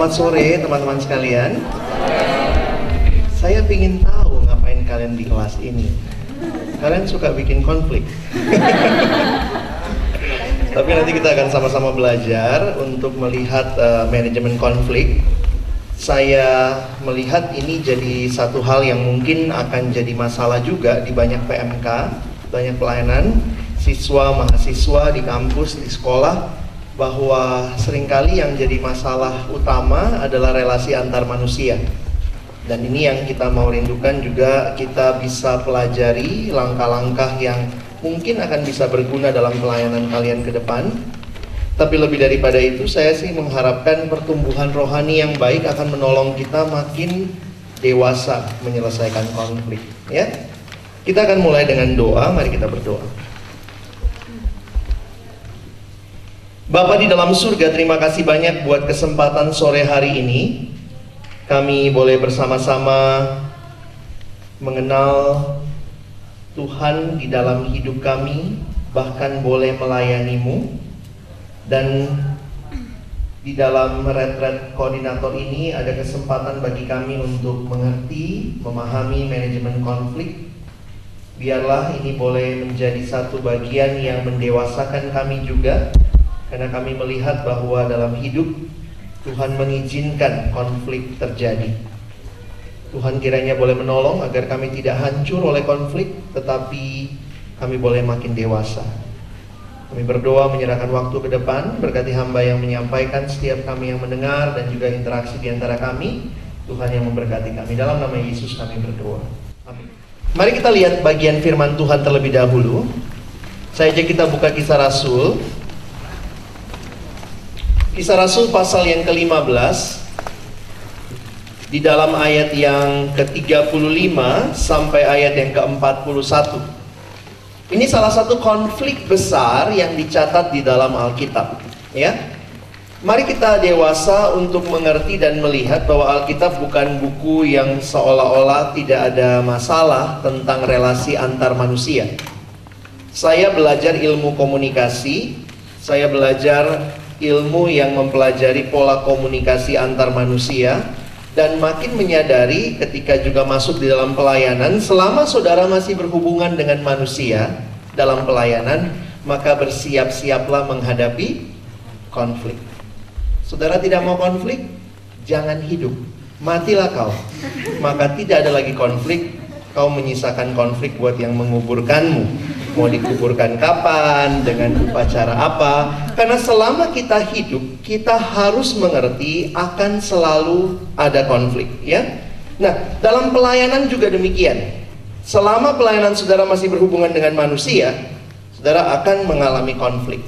Selamat sore teman-teman sekalian. Saya ingin tahu ngapain kalian di kelas ini. Kalian suka bikin konflik. Tapi nanti kita akan sama-sama belajar untuk melihat uh, manajemen konflik. Saya melihat ini jadi satu hal yang mungkin akan jadi masalah juga di banyak PMK, banyak pelayanan, siswa, mahasiswa di kampus, di sekolah bahwa sering kali yang jadi masalah utama adalah relasi antar manusia. Dan ini yang kita mau rindukan juga kita bisa pelajari langkah-langkah yang mungkin akan bisa berguna dalam pelayanan kalian ke depan. Tapi lebih daripada itu saya sih mengharapkan pertumbuhan rohani yang baik akan menolong kita makin dewasa menyelesaikan konflik, ya. Kita akan mulai dengan doa, mari kita berdoa. Bapak di dalam surga, terima kasih banyak buat kesempatan sore hari ini. Kami boleh bersama-sama mengenal Tuhan di dalam hidup kami, bahkan boleh melayanimu. Dan di dalam retret koordinator ini ada kesempatan bagi kami untuk mengerti, memahami manajemen konflik. Biarlah ini boleh menjadi satu bagian yang mendewasakan kami juga karena kami melihat bahwa dalam hidup Tuhan mengizinkan konflik terjadi. Tuhan kiranya boleh menolong agar kami tidak hancur oleh konflik, tetapi kami boleh makin dewasa. Kami berdoa menyerahkan waktu ke depan, berkati hamba yang menyampaikan, setiap kami yang mendengar, dan juga interaksi di antara kami. Tuhan yang memberkati kami. Dalam nama Yesus kami berdoa. Amin. Mari kita lihat bagian firman Tuhan terlebih dahulu. Saya ajak kita buka kisah Rasul Kisah Rasul pasal yang ke-15 di dalam ayat yang ke-35 sampai ayat yang ke-41. Ini salah satu konflik besar yang dicatat di dalam Alkitab, ya. Mari kita dewasa untuk mengerti dan melihat bahwa Alkitab bukan buku yang seolah-olah tidak ada masalah tentang relasi antar manusia. Saya belajar ilmu komunikasi, saya belajar ilmu yang mempelajari pola komunikasi antar manusia dan makin menyadari ketika juga masuk di dalam pelayanan selama saudara masih berhubungan dengan manusia dalam pelayanan maka bersiap-siaplah menghadapi konflik. Saudara tidak mau konflik? Jangan hidup. Matilah kau. Maka tidak ada lagi konflik, kau menyisakan konflik buat yang menguburkanmu mau dikuburkan kapan, dengan upacara apa. Karena selama kita hidup, kita harus mengerti akan selalu ada konflik, ya. Nah, dalam pelayanan juga demikian. Selama pelayanan saudara masih berhubungan dengan manusia, saudara akan mengalami konflik.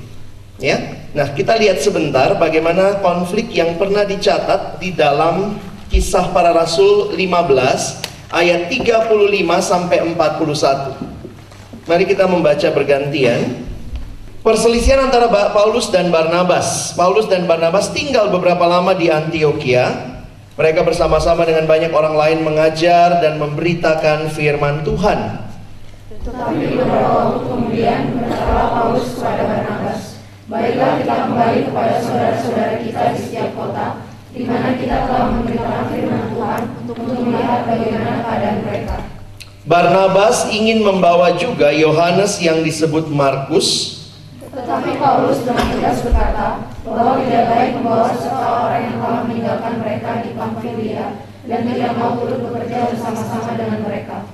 Ya. Nah, kita lihat sebentar bagaimana konflik yang pernah dicatat di dalam Kisah Para Rasul 15 ayat 35 sampai 41. Mari kita membaca bergantian. Perselisihan antara Paulus dan Barnabas. Paulus dan Barnabas tinggal beberapa lama di Antioquia. Mereka bersama-sama dengan banyak orang lain mengajar dan memberitakan firman Tuhan. Tetapi beberapa waktu kemudian berkatalah Paulus kepada Barnabas, Baiklah kita kembali kepada saudara-saudara kita di setiap kota, di mana kita telah memberitakan firman Tuhan untuk melihat bagaimana keadaan mereka. Barnabas ingin membawa juga Yohanes yang disebut Markus. Tetapi Paulus dengan tegas berkata bahwa tidak baik membawa seseorang yang telah meninggalkan mereka di Pamfilia dan tidak mau turut bekerja bersama-sama dengan mereka.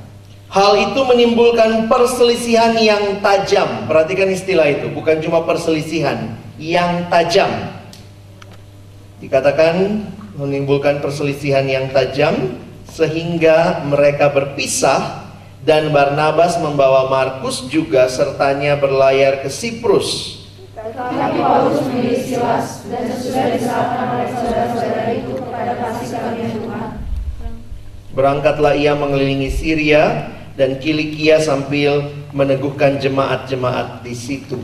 Hal itu menimbulkan perselisihan yang tajam. Perhatikan istilah itu, bukan cuma perselisihan, yang tajam. Dikatakan menimbulkan perselisihan yang tajam sehingga mereka berpisah dan Barnabas membawa Markus juga sertanya berlayar ke Siprus. Tapi Paulus memilih Silas dan sesudah diserahkan oleh saudara-saudara itu kepada kasih karunia Tuhan. Berangkatlah ia mengelilingi Syria dan Kilikia sambil meneguhkan jemaat-jemaat di situ.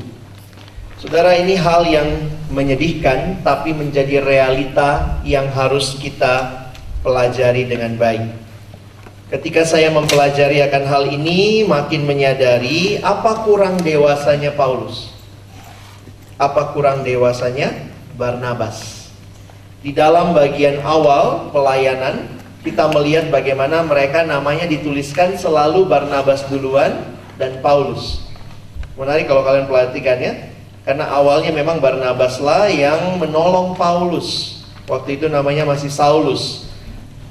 Saudara ini hal yang menyedihkan tapi menjadi realita yang harus kita pelajari dengan baik. Ketika saya mempelajari akan hal ini, makin menyadari apa kurang dewasanya Paulus. Apa kurang dewasanya Barnabas. Di dalam bagian awal pelayanan, kita melihat bagaimana mereka namanya dituliskan selalu Barnabas duluan dan Paulus. Menarik kalau kalian perhatikan ya, karena awalnya memang Barnabas lah yang menolong Paulus. Waktu itu namanya masih Saulus.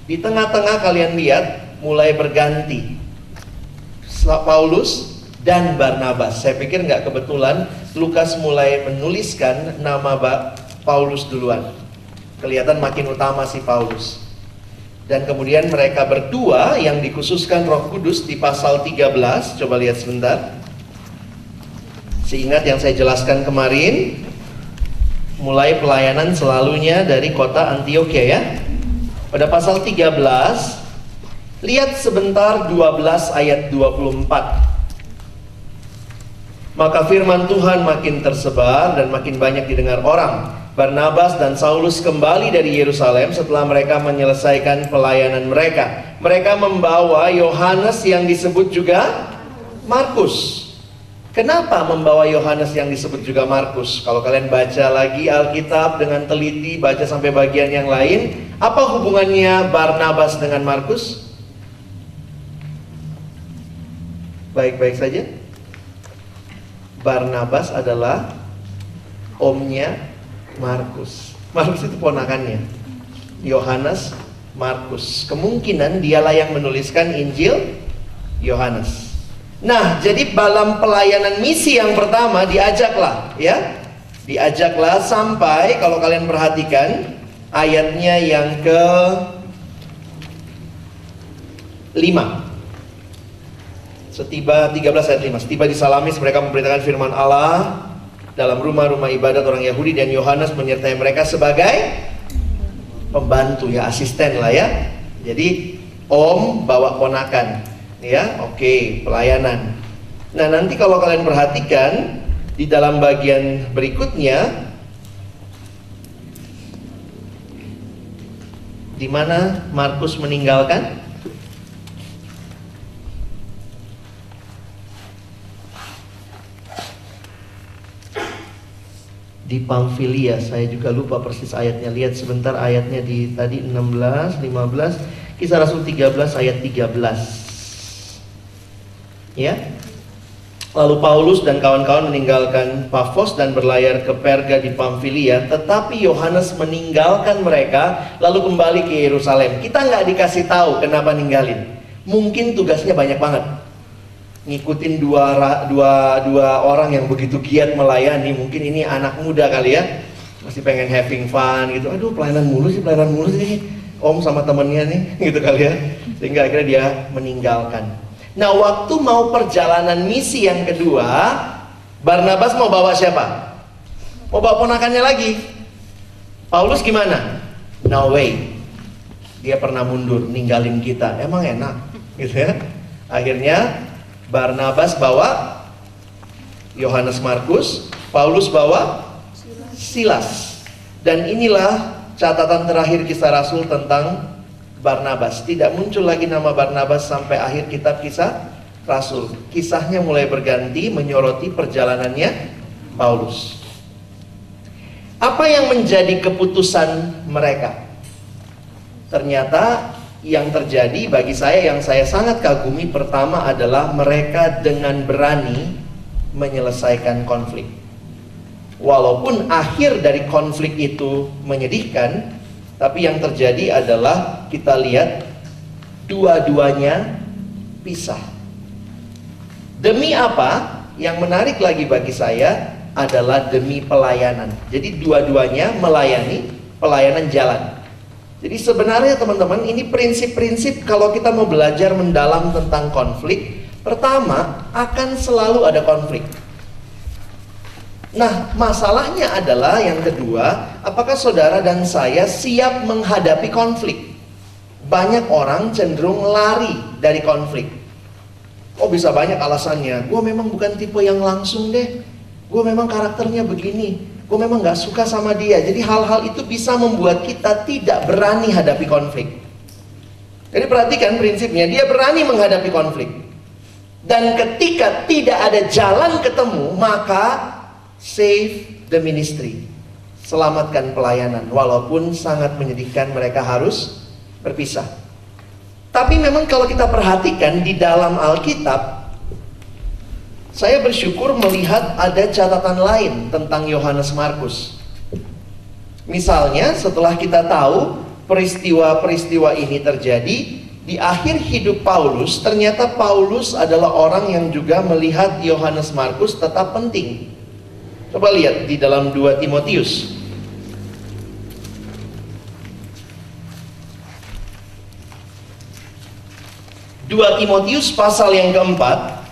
Di tengah-tengah kalian lihat mulai berganti. Paulus dan Barnabas. Saya pikir nggak kebetulan Lukas mulai menuliskan nama Paulus duluan. Kelihatan makin utama si Paulus. Dan kemudian mereka berdua yang dikhususkan Roh Kudus di pasal 13, coba lihat sebentar. Seingat yang saya jelaskan kemarin, mulai pelayanan selalunya dari kota Antioquia ya. Pada pasal 13, lihat sebentar 12 ayat 24. Maka firman Tuhan makin tersebar dan makin banyak didengar orang. Barnabas dan Saulus kembali dari Yerusalem setelah mereka menyelesaikan pelayanan mereka. Mereka membawa Yohanes yang disebut juga Markus. Kenapa membawa Yohanes yang disebut juga Markus? Kalau kalian baca lagi Alkitab dengan teliti, baca sampai bagian yang lain, apa hubungannya Barnabas dengan Markus? Baik-baik saja. Barnabas adalah omnya Markus. Markus itu ponakannya. Yohanes, Markus. Kemungkinan dialah yang menuliskan Injil Yohanes. Nah, jadi dalam pelayanan misi yang pertama diajaklah, ya. Diajaklah sampai kalau kalian perhatikan ayatnya yang ke 5. Setiba 13 ayat 5 Setiba di Salamis mereka memberitakan firman Allah Dalam rumah-rumah ibadat orang Yahudi Dan Yohanes menyertai mereka sebagai Pembantu ya asisten lah ya. Jadi om bawa ponakan Ya oke pelayanan. Nah nanti kalau kalian perhatikan Di dalam bagian berikutnya di mana Markus meninggalkan di Pamfilia saya juga lupa persis ayatnya. Lihat sebentar ayatnya di tadi 16 15 kisah Rasul 13 ayat 13 ya. Lalu Paulus dan kawan-kawan meninggalkan Pafos dan berlayar ke Perga di Pamfilia. Tetapi Yohanes meninggalkan mereka lalu kembali ke Yerusalem. Kita nggak dikasih tahu kenapa ninggalin. Mungkin tugasnya banyak banget ngikutin dua dua dua orang yang begitu giat melayani. Mungkin ini anak muda kali ya. Masih pengen having fun gitu. Aduh pelayanan mulu sih pelayanan mulu sih om sama temennya nih gitu kali ya. Sehingga akhirnya dia meninggalkan. Nah waktu mau perjalanan misi yang kedua Barnabas mau bawa siapa? Mau bawa ponakannya lagi. Paulus gimana? No way. Dia pernah mundur ninggalin kita. Emang enak gitu ya. Akhirnya Barnabas bawa Yohanes Markus, Paulus bawa Silas. Dan inilah catatan terakhir kisah Rasul tentang Barnabas. Tidak muncul lagi nama Barnabas sampai akhir kitab kisah Rasul. Kisahnya mulai berganti menyoroti perjalanannya Paulus. Apa yang menjadi keputusan mereka? Ternyata yang terjadi bagi saya yang saya sangat kagumi pertama adalah mereka dengan berani menyelesaikan konflik. Walaupun akhir dari konflik itu menyedihkan, tapi yang terjadi adalah kita lihat dua-duanya pisah. Demi apa? Yang menarik lagi bagi saya adalah demi pelayanan. Jadi dua-duanya melayani pelayanan jalan. Jadi sebenarnya teman-teman ini prinsip-prinsip kalau kita mau belajar mendalam tentang konflik, pertama akan selalu ada konflik. Nah, masalahnya adalah yang kedua, apakah saudara dan saya siap menghadapi konflik? Banyak orang cenderung lari dari konflik. Oh bisa banyak alasannya. Gue memang bukan tipe yang langsung deh. Gue memang karakternya begini gue memang gak suka sama dia. Jadi hal-hal itu bisa membuat kita tidak berani hadapi konflik. Jadi perhatikan prinsipnya, dia berani menghadapi konflik. Dan ketika tidak ada jalan ketemu, maka save the ministry. selamatkan pelayanan walaupun sangat menyedihkan mereka harus berpisah. Tapi memang kalau kita perhatikan di dalam Alkitab saya bersyukur melihat ada catatan lain tentang Yohanes Markus. Misalnya setelah kita tahu peristiwa-peristiwa ini terjadi di akhir hidup Paulus, ternyata Paulus adalah orang yang juga melihat Yohanes Markus tetap penting. Coba lihat di dalam 2 Timotius. Dua Timotius pasal yang keempat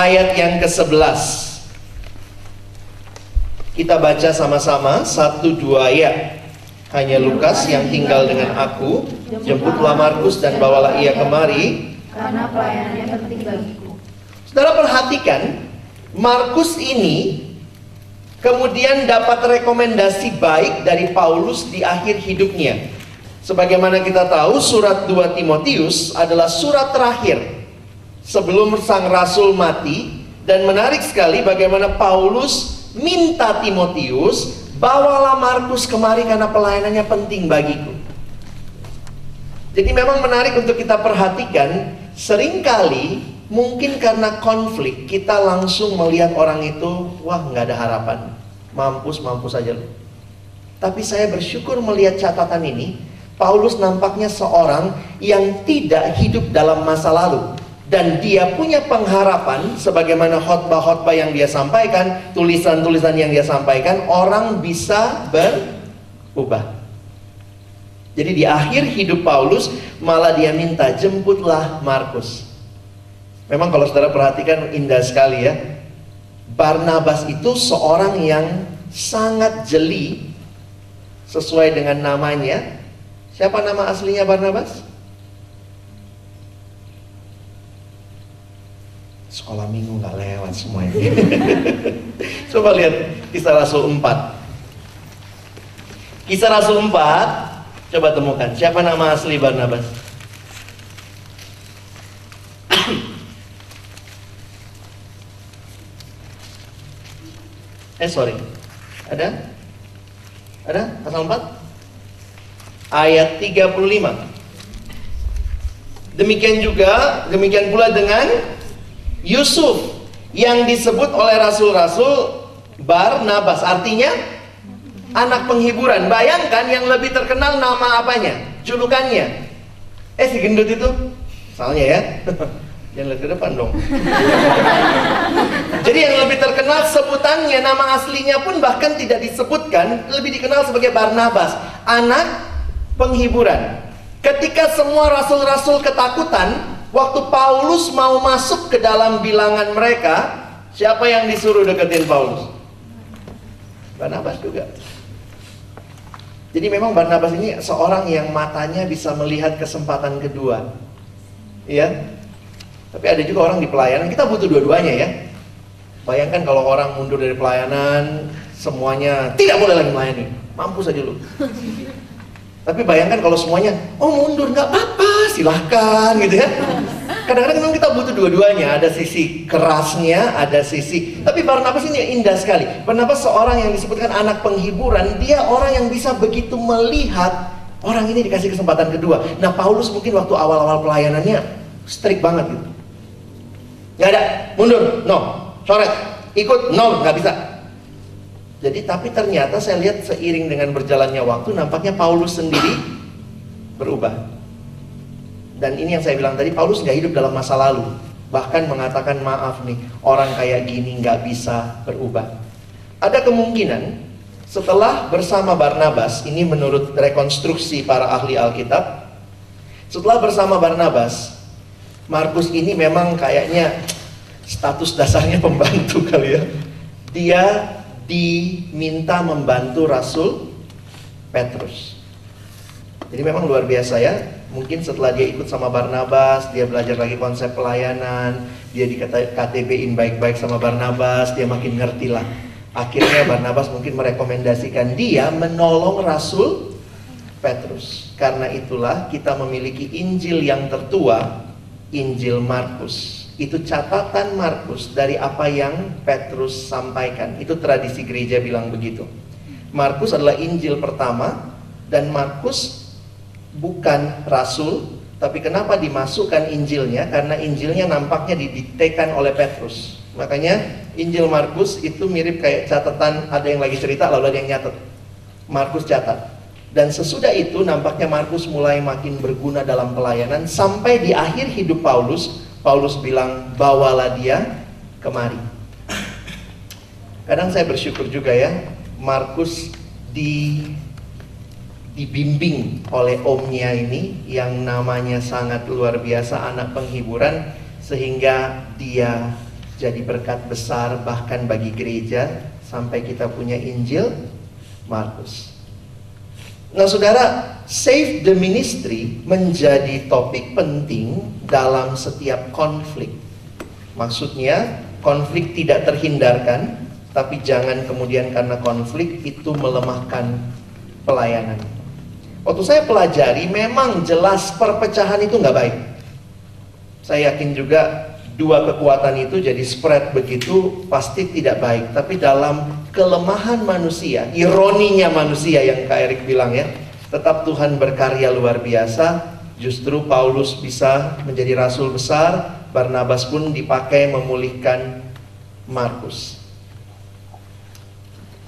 ayat yang ke-11 kita baca sama-sama satu dua ayat hanya Lukas yang tinggal dengan aku jemputlah Markus dan bawalah ia kemari. Karena pelayanannya penting bagiku. Saudara perhatikan Markus ini kemudian dapat rekomendasi baik dari Paulus di akhir hidupnya. Sebagaimana kita tahu surat 2 Timotius adalah surat terakhir sebelum sang rasul mati dan menarik sekali bagaimana Paulus minta Timotius bawalah Markus kemari karena pelayanannya penting bagiku. Jadi memang menarik untuk kita perhatikan sering kali Mungkin karena konflik kita langsung melihat orang itu, wah nggak ada harapan, mampus mampus saja lu. Tapi saya bersyukur melihat catatan ini, Paulus nampaknya seorang yang tidak hidup dalam masa lalu dan dia punya pengharapan sebagaimana khotbah-khotbah yang dia sampaikan, tulisan-tulisan yang dia sampaikan, orang bisa berubah. Jadi di akhir hidup Paulus malah dia minta jemputlah Markus. Memang kalau saudara perhatikan indah sekali ya. Barnabas itu seorang yang sangat jeli sesuai dengan namanya. Siapa nama aslinya Barnabas? Sekolah minggu nggak lewat semuanya. Coba lihat kisah Rasul 4. Kisah Rasul 4, coba temukan siapa nama asli Barnabas? Eh sorry. Ada? Ada? Pasal 4? Ayat 35. Demikian juga, demikian pula dengan Yusuf yang disebut oleh rasul-rasul Barnabas. Artinya anak penghiburan. Bayangkan yang lebih terkenal nama apanya? Julukannya. Eh si gendut itu? Soalnya ya. Jangan lihat ke depan dong. Jadi yang lebih terkenal sebutannya, nama aslinya pun bahkan tidak disebutkan, lebih dikenal sebagai Barnabas, anak penghiburan. Ketika semua rasul-rasul ketakutan, waktu Paulus mau masuk ke dalam bilangan mereka, siapa yang disuruh deketin Paulus? Barnabas juga. Jadi memang Barnabas ini seorang yang matanya bisa melihat kesempatan kedua. Ya, tapi ada juga orang di pelayanan, kita butuh dua-duanya ya. Bayangkan kalau orang mundur dari pelayanan, semuanya tidak boleh lagi melayani. Mampus aja lu. Tapi bayangkan kalau semuanya, oh mundur nggak apa-apa, silahkan gitu ya. Kadang-kadang memang kita butuh dua-duanya, ada sisi kerasnya, ada sisi. Tapi Barnabas ini indah sekali. Barnabas seorang yang disebutkan anak penghiburan, dia orang yang bisa begitu melihat orang ini dikasih kesempatan kedua. Nah Paulus mungkin waktu awal-awal pelayanannya strict banget gitu. Gak ada, mundur, no. Coret, ikut, no, nggak bisa. Jadi tapi ternyata saya lihat seiring dengan berjalannya waktu nampaknya Paulus sendiri berubah. Dan ini yang saya bilang tadi Paulus nggak hidup dalam masa lalu. Bahkan mengatakan maaf nih orang kayak gini nggak bisa berubah. Ada kemungkinan setelah bersama Barnabas ini menurut rekonstruksi para ahli Alkitab. Setelah bersama Barnabas Markus ini memang kayaknya status dasarnya pembantu kali ya. Dia diminta membantu Rasul Petrus. Jadi memang luar biasa ya. Mungkin setelah dia ikut sama Barnabas, dia belajar lagi konsep pelayanan, dia di KTB-in baik-baik sama Barnabas, dia makin ngerti lah. Akhirnya Barnabas mungkin merekomendasikan dia menolong Rasul Petrus. Karena itulah kita memiliki Injil yang tertua Injil Markus itu catatan Markus dari apa yang Petrus sampaikan. Itu tradisi gereja bilang begitu. Markus adalah Injil pertama dan Markus bukan rasul, tapi kenapa dimasukkan Injilnya? Karena Injilnya nampaknya didiktekan oleh Petrus. Makanya Injil Markus itu mirip kayak catatan ada yang lagi cerita lalu ada yang nyatet. Markus catat. Dan sesudah itu nampaknya Markus mulai makin berguna dalam pelayanan sampai di akhir hidup Paulus, Paulus bilang, "Bawalah dia kemari." Kadang saya bersyukur juga ya, Markus di dibimbing oleh omnya ini yang namanya sangat luar biasa anak penghiburan sehingga dia jadi berkat besar bahkan bagi gereja sampai kita punya Injil Markus. Nah saudara, save the ministry menjadi topik penting dalam setiap konflik. Maksudnya, konflik tidak terhindarkan, tapi jangan kemudian karena konflik itu melemahkan pelayanan. Waktu saya pelajari, memang jelas perpecahan itu nggak baik. Saya yakin juga dua kekuatan itu jadi spread begitu pasti tidak baik. Tapi dalam kelemahan manusia, ironinya manusia yang Kak Erik bilang ya, tetap Tuhan berkarya luar biasa. Justru Paulus bisa menjadi rasul besar, Barnabas pun dipakai memulihkan Markus.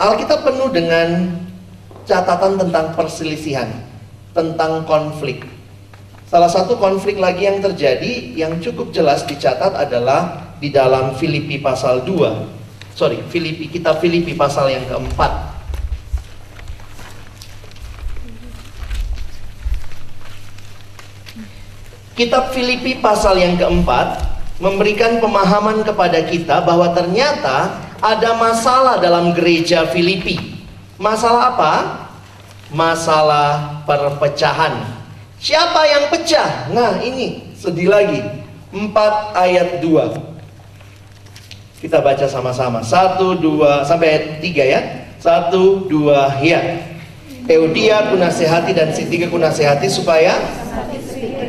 Alkitab penuh dengan catatan tentang perselisihan, tentang konflik. Salah satu konflik lagi yang terjadi yang cukup jelas dicatat adalah di dalam Filipi pasal 2. Sorry, Filipi kita Filipi pasal yang keempat. Kitab Filipi pasal yang keempat memberikan pemahaman kepada kita bahwa ternyata ada masalah dalam gereja Filipi. Masalah apa? Masalah perpecahan Siapa yang pecah? Nah ini sedih lagi 4 ayat 2 Kita baca sama-sama. 1, 2, sampai 3 ya. 1, 2, ya. Eudia kunasehati dan Sintika kunasehati supaya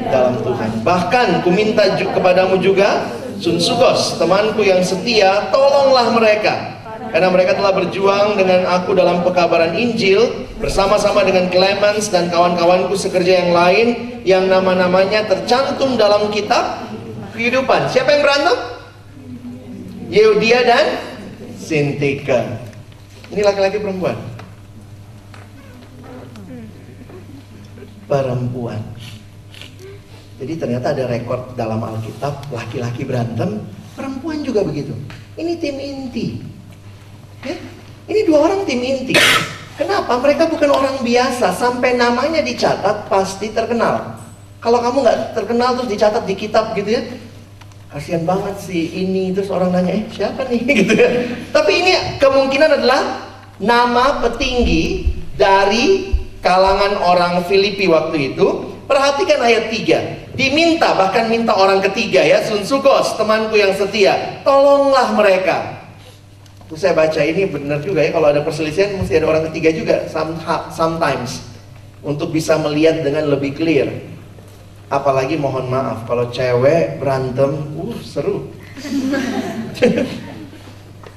dalam Tuhan. Bahkan ku minta kepadamu juga Sunsugos temanku yang setia Tolonglah mereka. Karena mereka telah berjuang dengan aku dalam pekabaran Injil bersama-sama dengan Clemens dan kawan-kawanku sekerja yang lain yang nama-namanya tercantum dalam kitab kehidupan. Siapa yang berantem? Yehudia dan Sintika. Ini laki-laki perempuan. Perempuan. Jadi ternyata ada rekor dalam Alkitab laki-laki berantem, perempuan juga begitu. Ini tim inti. Ya? Ini dua orang tim inti. Kenapa? Mereka bukan orang biasa. Sampai namanya dicatat pasti terkenal. Kalau kamu nggak terkenal terus dicatat di kitab gitu ya, kasihan banget sih ini. Terus orang nanya, eh siapa nih gitu ya. Tapi ini kemungkinan adalah nama petinggi dari kalangan orang Filipi waktu itu. Perhatikan ayat 3. Diminta, bahkan minta orang ketiga ya, Sun Sugos, temanku yang setia. Tolonglah mereka. Terus saya baca ini benar juga ya kalau ada perselisihan mesti ada orang ketiga juga sometimes untuk bisa melihat dengan lebih clear. Apalagi mohon maaf kalau cewek berantem, uh seru.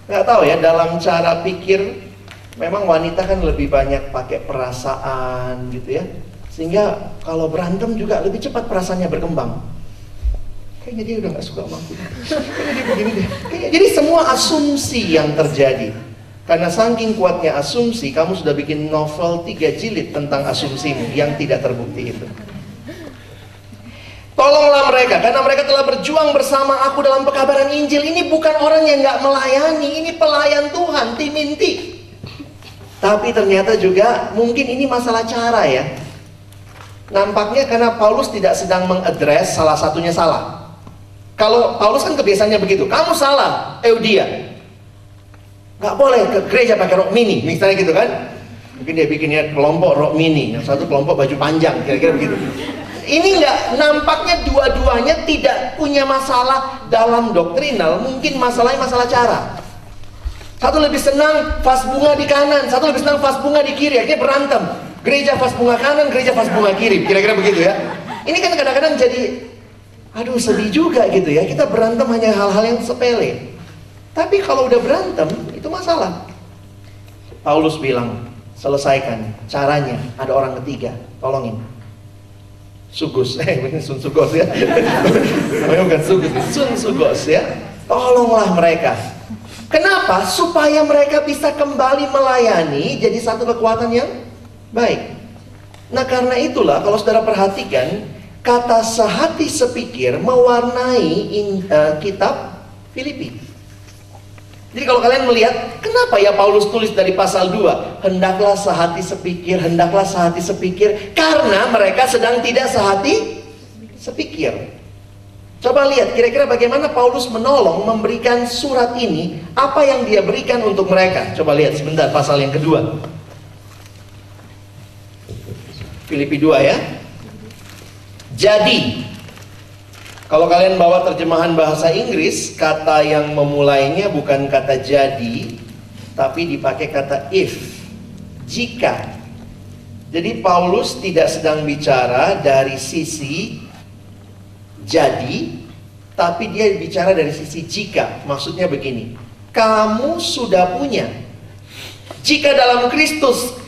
Gak tahu ya dalam cara pikir memang wanita kan lebih banyak pakai perasaan gitu ya. Sehingga kalau berantem juga lebih cepat perasaannya berkembang. Kayaknya dia udah gak suka sama aku. Kayaknya dia begini deh. Kayaknya, jadi semua asumsi yang terjadi. Karena saking kuatnya asumsi kamu sudah bikin novel tiga jilid tentang asumsimu yang tidak terbukti itu Tolonglah mereka karena mereka telah berjuang bersama aku dalam pekabaran Injil. Ini bukan orang yang nggak melayani, ini pelayan Tuhan, tim inti. Tapi ternyata juga mungkin ini masalah cara ya. Nampaknya karena Paulus tidak sedang mengadres salah satunya salah. Kalau Paulus kan kebiasaannya begitu, kamu salah, Eudia. Gak boleh ke gereja pakai rok mini, misalnya gitu kan. Mungkin dia bikinnya kelompok rok mini, yang satu kelompok baju panjang, kira-kira begitu. Ini nggak nampaknya dua-duanya tidak punya masalah dalam doktrinal, mungkin masalahnya masalah cara. Satu lebih senang vas bunga di kanan, satu lebih senang vas bunga di kiri, akhirnya berantem. Gereja vas bunga kanan, gereja vas bunga kiri, kira-kira begitu ya. Ini kan kadang-kadang jadi Aduh sedih juga gitu ya, kita berantem hanya hal-hal yang sepele. Tapi kalau udah berantem, itu masalah. Paulus bilang, selesaikan. Caranya, ada orang ketiga, tolongin. Sugus, eh bukan Sun Sugos ya. Namanya bukan Sugus, Sun Sugos ya. Tolonglah mereka. Kenapa? Supaya mereka bisa kembali melayani jadi satu kekuatan yang baik. Nah karena itulah kalau saudara perhatikan kata sehati sepikir mewarnai in, uh, kitab Filipi. Jadi kalau kalian melihat, kenapa ya Paulus tulis dari pasal 2? Hendaklah sehati sepikir, hendaklah sehati sepikir. Karena mereka sedang tidak sehati sepikir. Coba lihat, kira-kira bagaimana Paulus menolong memberikan surat ini, apa yang dia berikan untuk mereka. Coba lihat sebentar pasal yang kedua. Filipi 2 ya. Jadi, kalau kalian bawa terjemahan bahasa Inggris, kata yang memulainya bukan kata jadi, tapi dipakai kata if. Jika. Jadi Paulus tidak sedang bicara dari sisi jadi, tapi dia bicara dari sisi jika. Maksudnya begini, kamu sudah punya. Jika dalam Kristus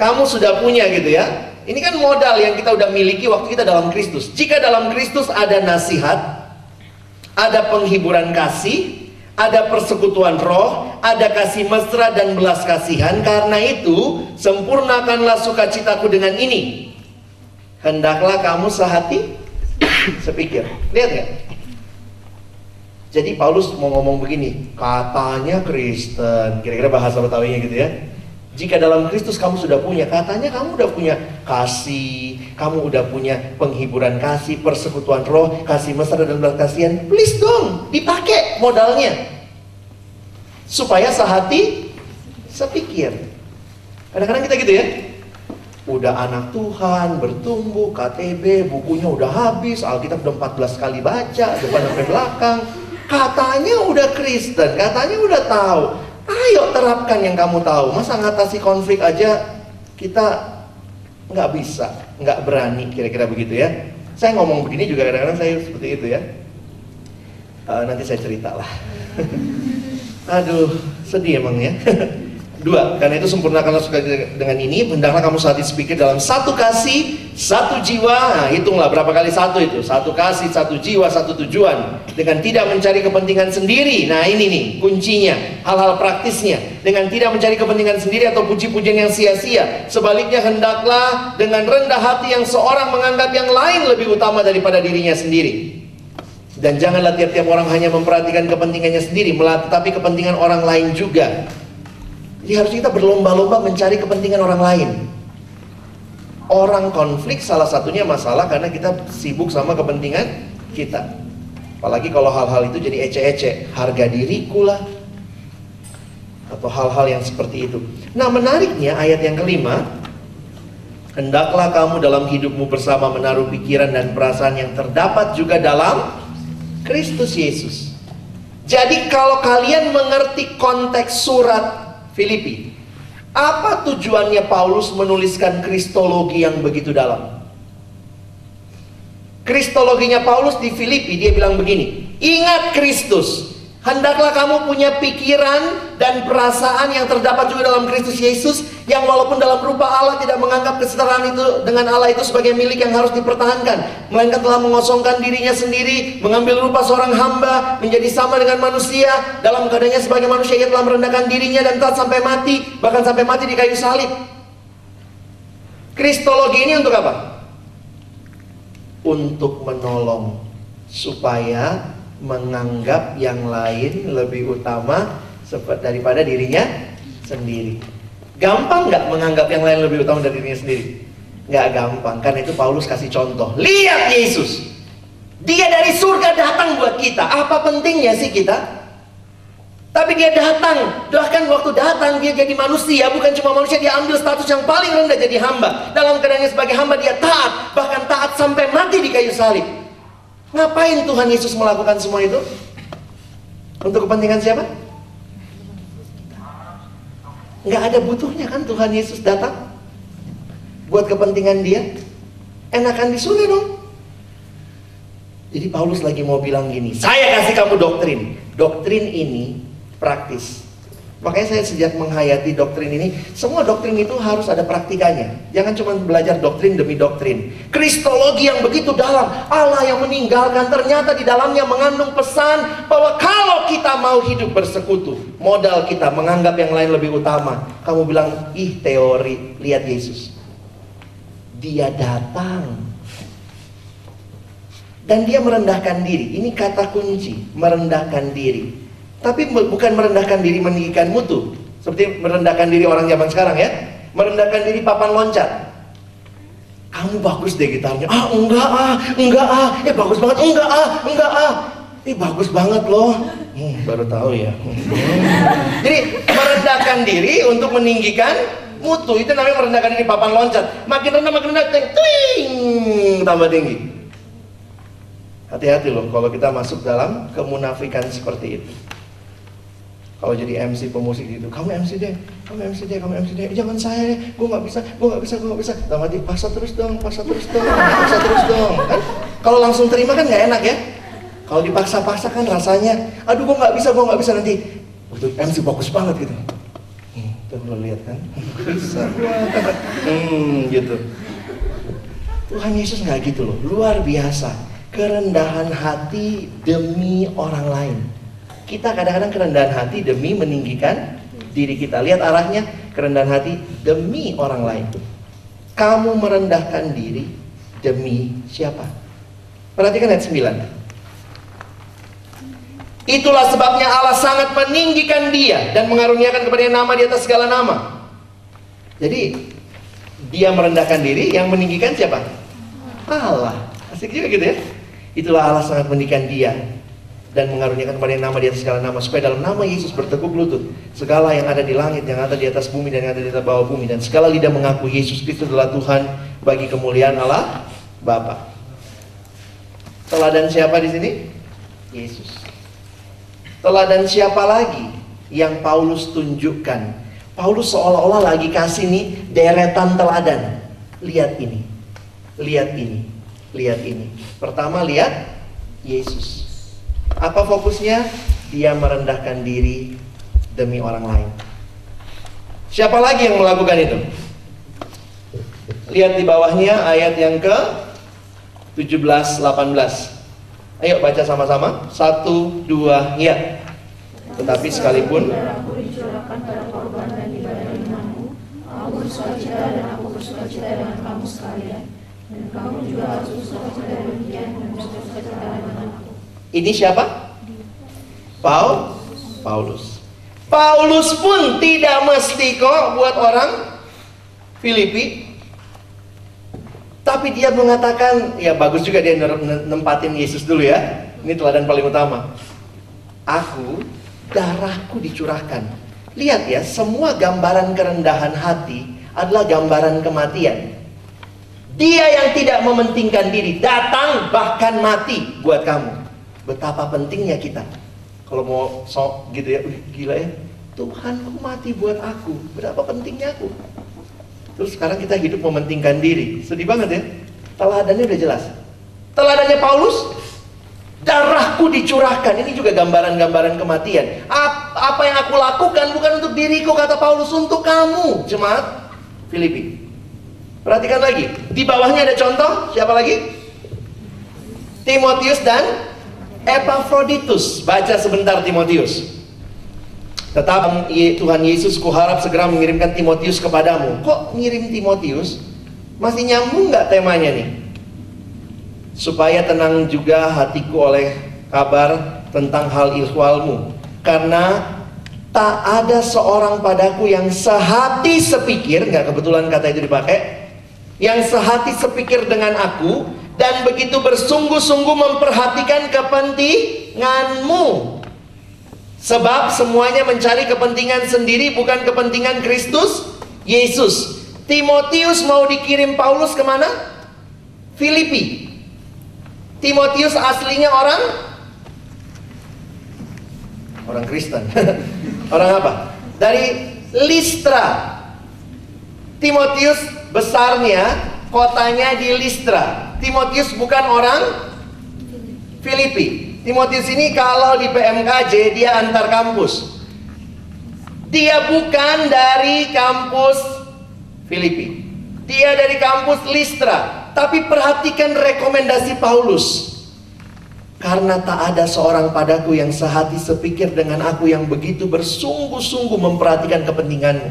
kamu sudah punya gitu ya. Ini kan modal yang kita udah miliki waktu kita dalam Kristus. Jika dalam Kristus ada nasihat, ada penghiburan kasih, ada persekutuan roh, ada kasih mesra dan belas kasihan. Karena itu, sempurnakanlah sukacitaku dengan ini. Hendaklah kamu sehati, sepikir. Lihat nggak? Jadi Paulus mau ngomong begini, katanya Kristen, kira-kira bahasa Betawinya gitu ya. Jika dalam Kristus kamu sudah punya, katanya kamu udah punya kasih, kamu udah punya penghiburan kasih, persekutuan roh, kasih mesra dan belas kasihan. Please dong, dipakai modalnya. Supaya sehati, sepikir. Kadang-kadang kita gitu ya. Udah anak Tuhan, bertumbuh, KTB, bukunya udah habis, Alkitab udah 14 kali baca, depan sampai belakang. Katanya udah Kristen, katanya udah tahu. Ayo terapkan yang kamu tahu. Masa ngatasi konflik aja kita nggak bisa, nggak berani, kira-kira begitu ya. Saya ngomong begini juga kadang-kadang saya seperti itu ya. Uh, nanti saya cerita lah. Aduh, sedih emang ya. Dua, karena itu sempurnakanlah suka dengan ini, hendaklah kamu saat speaker dalam satu kasih, satu jiwa. Nah, hitunglah berapa kali satu itu? Satu kasih, satu jiwa, satu tujuan. Dengan tidak mencari kepentingan sendiri. Nah, ini nih kuncinya, hal-hal praktisnya. Dengan tidak mencari kepentingan sendiri atau puji-pujian yang sia-sia. Sebaliknya hendaklah dengan rendah hati yang seorang menganggap yang lain lebih utama daripada dirinya sendiri. Dan janganlah tiap-tiap orang hanya memperhatikan kepentingannya sendiri, tetapi kepentingan orang lain juga. Jadi harus kita berlomba-lomba mencari kepentingan orang lain. Orang konflik salah satunya masalah karena kita sibuk sama kepentingan kita. Apalagi kalau hal-hal itu jadi ece-ece, harga diriku lah. Atau hal-hal yang seperti itu. Nah menariknya ayat yang kelima, Hendaklah kamu dalam hidupmu bersama menaruh pikiran dan perasaan yang terdapat juga dalam Kristus Yesus. Jadi kalau kalian mengerti konteks surat Filipi. Apa tujuannya Paulus menuliskan kristologi yang begitu dalam? Kristologinya Paulus di Filipi dia bilang begini, ingat Kristus, Hendaklah kamu punya pikiran dan perasaan yang terdapat juga dalam Kristus Yesus yang walaupun dalam rupa Allah tidak menganggap kesetaraan itu dengan Allah itu sebagai milik yang harus dipertahankan, melainkan telah mengosongkan dirinya sendiri, mengambil rupa seorang hamba, menjadi sama dengan manusia, dalam keadaannya sebagai manusia ia telah merendahkan dirinya dan taat sampai mati, bahkan sampai mati di kayu salib. Kristologi ini untuk apa? Untuk menolong supaya menganggap yang lain lebih utama daripada dirinya sendiri. Gampang nggak menganggap yang lain lebih utama dari dirinya sendiri? Nggak gampang, karena itu Paulus kasih contoh. Lihat Yesus, dia dari surga datang buat kita. Apa pentingnya sih kita? Tapi dia datang, bahkan waktu datang dia jadi manusia, bukan cuma manusia, dia ambil status yang paling rendah jadi hamba. Dalam keadaannya sebagai hamba dia taat, bahkan taat sampai mati di kayu salib. Ngapain Tuhan Yesus melakukan semua itu? Untuk kepentingan siapa? Nggak ada butuhnya kan Tuhan Yesus datang buat kepentingan dia. Enakan di surga dong. Jadi Paulus lagi mau bilang gini, saya kasih kamu doktrin. Doktrin ini praktis. Makanya saya sejak menghayati doktrin ini, semua doktrin itu harus ada praktikanya. Jangan cuma belajar doktrin demi doktrin. Kristologi yang begitu dalam, Allah yang meninggalkan ternyata di dalamnya mengandung pesan bahwa kalau kita mau hidup bersekutu, modal kita menganggap yang lain lebih utama. Kamu bilang, ih teori, lihat Yesus. Dia datang dan dia merendahkan diri. Ini kata kunci, merendahkan diri. Tapi bukan merendahkan diri meninggikan mutu. Seperti merendahkan diri orang zaman sekarang ya. Merendahkan diri papan loncat. Kamu bagus deh gitarnya. Ah enggak ah, enggak ah. Eh bagus banget. Enggak ah, enggak ah. Eh bagus banget loh. Hmm, baru tahu ya. Hmm. Jadi merendahkan diri untuk meninggikan mutu. Itu namanya merendahkan diri papan loncat. Makin rendah makin rendah, ting, tambah tinggi. Hati-hati loh kalau kita masuk dalam kemunafikan seperti itu. Kalau jadi MC pemusik itu, kamu MC deh, kamu MC deh, kamu MC deh, jangan saya deh, gue gak bisa, gue gak bisa, gue gak bisa. Dalam hati, pasar terus dong, pasar terus dong, pasar terus dong. Kan? Kalau langsung terima kan gak enak ya. Kalau dipaksa-paksa kan rasanya, aduh gue gak bisa, gue gak bisa nanti. Waktu MC fokus banget gitu. Hmm, lo lihat kan, bisa. Hmm, gitu. Tuhan Yesus nggak gitu loh, luar biasa kerendahan hati demi orang lain. Kita kadang-kadang kerendahan hati demi meninggikan diri kita. Lihat arahnya, kerendahan hati demi orang lain. Kamu merendahkan diri demi siapa? Perhatikan ayat 9. Itulah sebabnya Allah sangat meninggikan dia dan mengaruniakan kepada nama di atas segala nama. Jadi dia merendahkan diri, yang meninggikan siapa? Allah. Asik juga gitu ya. Itulah Allah sangat mendikan dia dan mengaruniakan kepada nama di atas segala nama supaya dalam nama Yesus bertekuk lutut segala yang ada di langit yang ada di atas bumi dan yang ada di atas bawah bumi dan segala lidah mengaku Yesus Kristus adalah Tuhan bagi kemuliaan Allah Bapa. Teladan siapa di sini? Yesus. Teladan siapa lagi yang Paulus tunjukkan? Paulus seolah-olah lagi kasih nih deretan teladan. Lihat ini. Lihat ini lihat ini. Pertama lihat Yesus. Apa fokusnya? Dia merendahkan diri demi orang lain. Siapa lagi yang melakukan itu? Lihat di bawahnya ayat yang ke 17 18. Ayo baca sama-sama. Satu, dua, ya. Tetapi sekalipun dan ibadah imanmu, aku bersuka cita dan dengan kamu. Ini siapa? Paul, Paulus. Paulus pun tidak mesti kok buat orang Filipi. Tapi dia mengatakan, ya bagus juga dia nempatin Yesus dulu ya. Ini teladan paling utama. Aku, darahku dicurahkan. Lihat ya, semua gambaran kerendahan hati adalah gambaran kematian. Dia yang tidak mementingkan diri, datang bahkan mati buat kamu. Betapa pentingnya kita. Kalau mau sok gitu ya, gila ya. Tuhanku mati buat aku. Berapa pentingnya aku. Terus sekarang kita hidup mementingkan diri. Sedih banget ya. Teladannya udah jelas. Teladannya Paulus, darahku dicurahkan. Ini juga gambaran-gambaran kematian. Apa yang aku lakukan bukan untuk diriku, kata Paulus, untuk kamu. Jemaat Filipi. Perhatikan lagi, di bawahnya ada contoh, siapa lagi? Timotius dan Epaphroditus. Baca sebentar Timotius. Tetap Tuhan Yesus kuharap segera mengirimkan Timotius kepadamu. Kok ngirim Timotius? Masih nyambung nggak temanya nih? Supaya tenang juga hatiku oleh kabar tentang hal ikhwalmu. Karena tak ada seorang padaku yang sehati sepikir, nggak kebetulan kata itu dipakai, yang sehati sepikir dengan aku dan begitu bersungguh-sungguh memperhatikan kepentinganmu. Sebab semuanya mencari kepentingan sendiri bukan kepentingan Kristus Yesus. Timotius mau dikirim Paulus ke mana? Filipi. Timotius aslinya orang orang Kristen. orang apa? Dari Listra. Timotius besarnya kotanya di Listra. Timotius bukan orang Filipi. Timotius ini kalau di PMKJ dia antar kampus. Dia bukan dari kampus Filipi. Dia dari kampus Listra. Tapi perhatikan rekomendasi Paulus. Karena tak ada seorang padaku yang sehati sepikir dengan aku yang begitu bersungguh-sungguh memperhatikan kepentinganmu.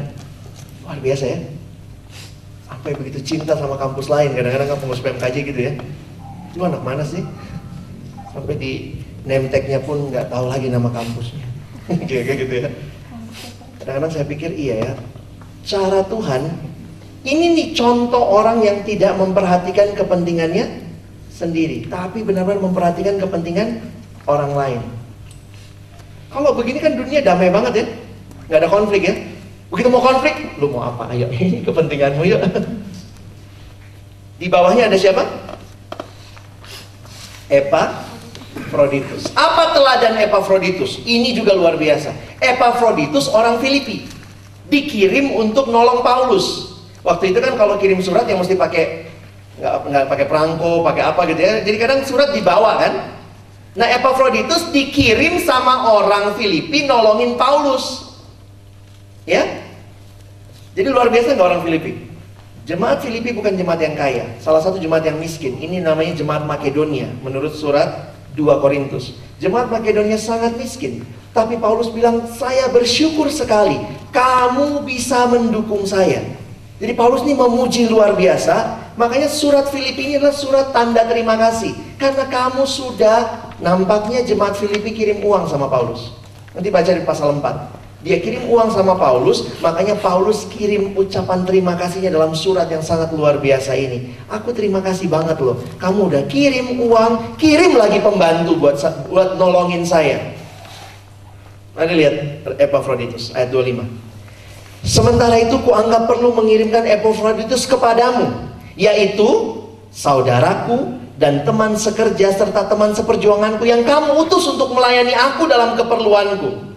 Luar biasa ya. Sampai begitu cinta sama kampus lain. Kadang-kadang kampus PMKJ gitu ya. Lu anak mana sih? Sampai di name tag-nya pun nggak tahu lagi nama kampusnya. Kayak gitu ya. Kadang-kadang saya pikir iya ya. Cara Tuhan, ini nih contoh orang yang tidak memperhatikan kepentingannya sendiri, tapi benar-benar memperhatikan kepentingan orang lain. Kalau begini kan dunia damai banget ya, nggak ada konflik ya. Begitu mau konflik, lu mau apa? Ayo, ini kepentinganmu yuk. Di bawahnya ada siapa? Epafroditus. Apa teladan Epafroditus? Ini juga luar biasa. Epafroditus orang Filipi. Dikirim untuk nolong Paulus. Waktu itu kan kalau kirim surat yang mesti pakai nggak nggak pakai perangko, pakai apa gitu ya. Jadi kadang surat dibawa kan. Nah Epafroditus dikirim sama orang Filipi nolongin Paulus. Ya. Jadi luar biasa nggak orang Filipi. Jemaat Filipi bukan jemaat yang kaya, salah satu jemaat yang miskin. Ini namanya jemaat Makedonia menurut surat 2 Korintus. Jemaat Makedonia sangat miskin, tapi Paulus bilang, "Saya bersyukur sekali kamu bisa mendukung saya." Jadi Paulus ini memuji luar biasa, makanya surat Filipi ini adalah surat tanda terima kasih. Karena kamu sudah nampaknya jemaat Filipi kirim uang sama Paulus. Nanti baca di pasal 4. Dia kirim uang sama Paulus, makanya Paulus kirim ucapan terima kasihnya dalam surat yang sangat luar biasa ini. Aku terima kasih banget loh. Kamu udah kirim uang, kirim lagi pembantu buat buat nolongin saya. Mari lihat Epaphroditus ayat 25. Sementara itu kuanggap perlu mengirimkan Epaphroditus kepadamu, yaitu saudaraku dan teman sekerja serta teman seperjuanganku yang kamu utus untuk melayani aku dalam keperluanku.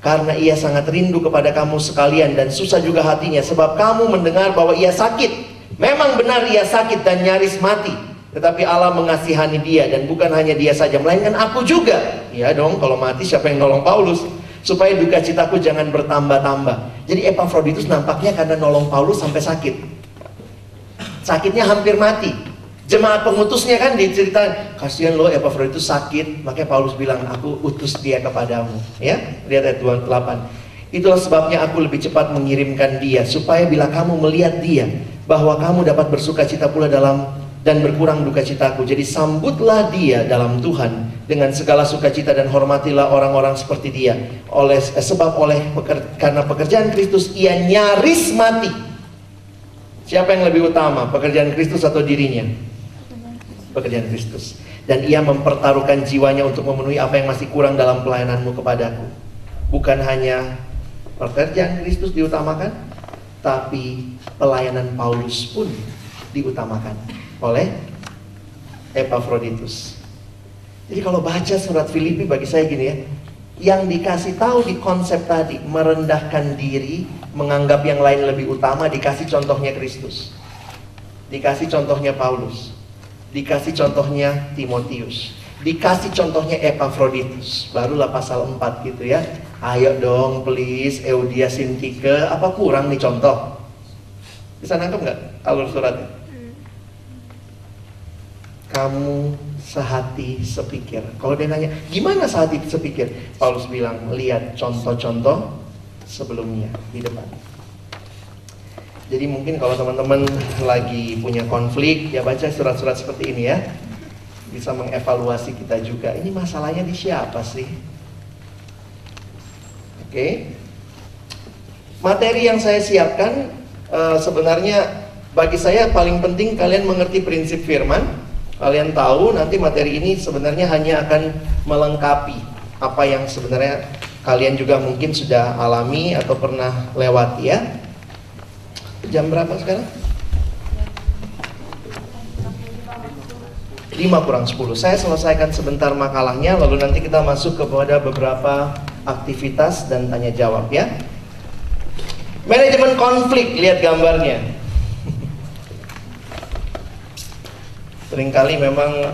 Karena ia sangat rindu kepada kamu sekalian dan susah juga hatinya sebab kamu mendengar bahwa ia sakit. Memang benar ia sakit dan nyaris mati. Tetapi Allah mengasihani dia dan bukan hanya dia saja melainkan aku juga. Ya dong, kalau mati siapa yang nolong Paulus? Supaya duka citaku jangan bertambah-tambah. Jadi Epaphroditus nampaknya karena nolong Paulus sampai sakit. Sakitnya hampir mati. Jemaat pengutusnya kan diceritain, kasihan lo Epaphroditus sakit, makanya Paulus bilang, aku utus dia kepadamu. Ya, lihat ayat 28. Itulah sebabnya aku lebih cepat mengirimkan dia, supaya bila kamu melihat dia, bahwa kamu dapat bersuka cita pula dalam dan berkurang duka citaku. Jadi sambutlah dia dalam Tuhan dengan segala sukacita dan hormatilah orang-orang seperti dia. Oleh eh, sebab oleh peker, karena pekerjaan Kristus ia nyaris mati. Siapa yang lebih utama, pekerjaan Kristus atau dirinya? Pekerjaan Kristus. Dan ia mempertaruhkan jiwanya untuk memenuhi apa yang masih kurang dalam pelayananmu kepadaku. Bukan hanya pekerjaan Kristus diutamakan, tapi pelayanan Paulus pun diutamakan oleh Epaphroditus. Jadi kalau baca surat Filipi bagi saya gini ya, yang dikasih tahu di konsep tadi merendahkan diri, menganggap yang lain lebih utama, dikasih contohnya Kristus. Dikasih contohnya Paulus. Dikasih contohnya Timotius. Dikasih contohnya Epaphroditus. Barulah pasal 4 gitu ya. Ayo dong please Eudia Sintike. Apa kurang nih contoh? Bisa nangkep nggak alur suratnya? Kamu sehati sepikir. Kalau dia nanya, gimana sehati sepikir? Paulus bilang, lihat contoh-contoh sebelumnya di depan. Jadi mungkin kalau teman-teman lagi punya konflik, ya baca surat-surat seperti ini ya. Bisa mengevaluasi kita juga. Ini masalahnya di siapa sih? Oke. Materi yang saya siapkan uh, sebenarnya bagi saya paling penting kalian mengerti prinsip firman. Kalian tahu nanti materi ini sebenarnya hanya akan melengkapi apa yang sebenarnya kalian juga mungkin sudah alami atau pernah lewati ya. Jam berapa sekarang? 5 kurang 10 Saya selesaikan sebentar makalahnya Lalu nanti kita masuk kepada beberapa aktivitas dan tanya jawab ya Manajemen konflik, lihat gambarnya Seringkali memang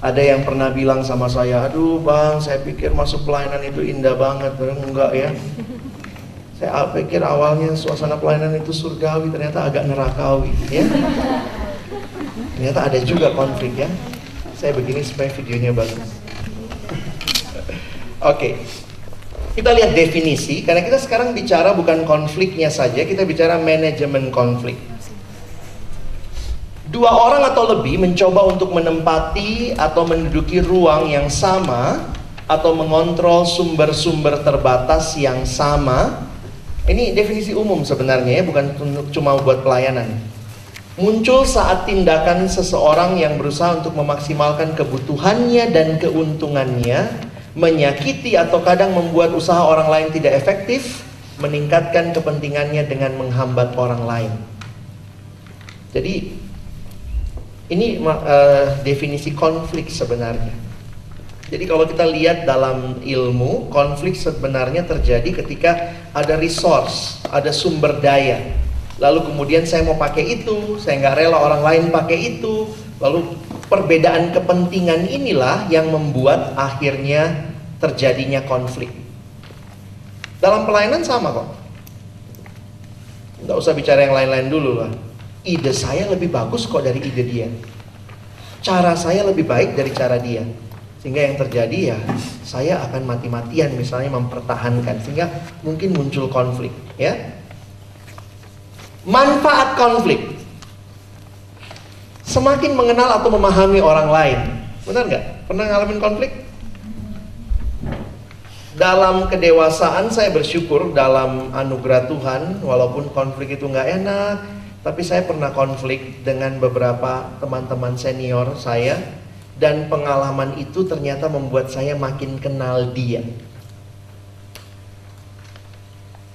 Ada yang pernah bilang sama saya, aduh bang, saya pikir masuk pelayanan itu indah banget, enggak ya. Saya pikir awalnya suasana pelayanan itu surgawi, ternyata agak nerakawi, ya. Ternyata ada juga konflik ya. Saya begini supaya videonya bagus. Oke, kita lihat definisi, karena kita sekarang bicara bukan konfliknya saja, kita bicara manajemen konflik. Dua orang atau lebih mencoba untuk menempati atau menduduki ruang yang sama atau mengontrol sumber-sumber terbatas yang sama. Ini definisi umum sebenarnya ya, bukan cuma buat pelayanan. Muncul saat tindakan seseorang yang berusaha untuk memaksimalkan kebutuhannya dan keuntungannya, menyakiti atau kadang membuat usaha orang lain tidak efektif, meningkatkan kepentingannya dengan menghambat orang lain. Jadi ini uh, definisi konflik sebenarnya. Jadi kalau kita lihat dalam ilmu, konflik sebenarnya terjadi ketika ada resource, ada sumber daya. Lalu kemudian saya mau pakai itu, saya nggak rela orang lain pakai itu. Lalu perbedaan kepentingan inilah yang membuat akhirnya terjadinya konflik. Dalam pelayanan sama kok. Nggak usah bicara yang lain-lain dulu lah ide saya lebih bagus kok dari ide dia. Cara saya lebih baik dari cara dia. Sehingga yang terjadi ya saya akan mati-matian misalnya mempertahankan sehingga mungkin muncul konflik, ya. Manfaat konflik. Semakin mengenal atau memahami orang lain. Benar nggak? Pernah ngalamin konflik? dalam kedewasaan saya bersyukur dalam anugerah Tuhan walaupun konflik itu nggak enak tapi saya pernah konflik dengan beberapa teman-teman senior saya dan pengalaman itu ternyata membuat saya makin kenal dia.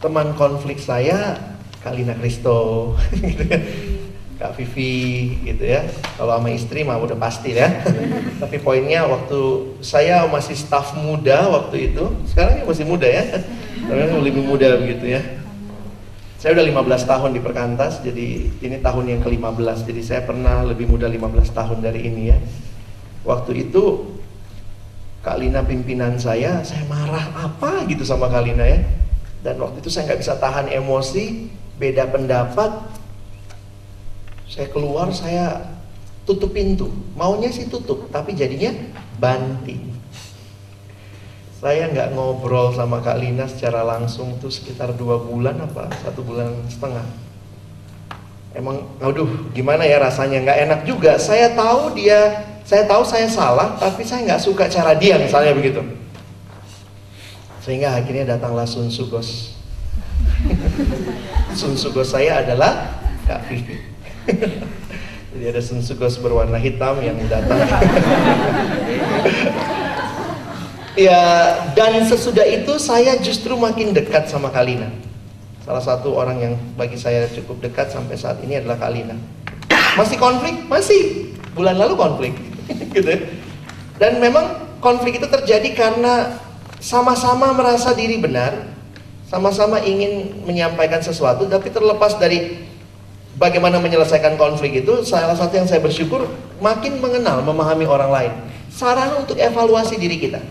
Teman konflik saya Kalina Kristo, gitu ya. Kak Vivi gitu ya. Kalau sama istri mah udah pasti ya. Tapi poinnya waktu saya masih staf muda waktu itu, sekarang masih muda ya. Tapi lebih muda begitu ya saya udah 15 tahun di Perkantas, jadi ini tahun yang ke-15. Jadi saya pernah lebih muda 15 tahun dari ini ya. Waktu itu Kak Lina pimpinan saya, saya marah apa gitu sama Kak Lina ya. Dan waktu itu saya nggak bisa tahan emosi, beda pendapat. Saya keluar, saya tutup pintu. Maunya sih tutup, tapi jadinya banting. Saya nggak ngobrol sama Kak Lina secara langsung tuh sekitar dua bulan apa satu bulan setengah. Emang, aduh, gimana ya rasanya nggak enak juga. Saya tahu dia, saya tahu saya salah, tapi saya nggak suka cara dia misalnya begitu. Sehingga akhirnya datanglah Sun Sugos. Sun Sugos saya adalah Kak Vivi. Jadi ada Sun Sugos berwarna hitam yang datang. Ya, dan sesudah itu saya justru makin dekat sama Kalina. Salah satu orang yang bagi saya cukup dekat sampai saat ini adalah Kalina. Masih konflik? Masih. Bulan lalu konflik. gitu ya. Dan memang konflik itu terjadi karena sama-sama merasa diri benar, sama-sama ingin menyampaikan sesuatu, tapi terlepas dari bagaimana menyelesaikan konflik itu, salah satu yang saya bersyukur makin mengenal, memahami orang lain. Sarana untuk evaluasi diri kita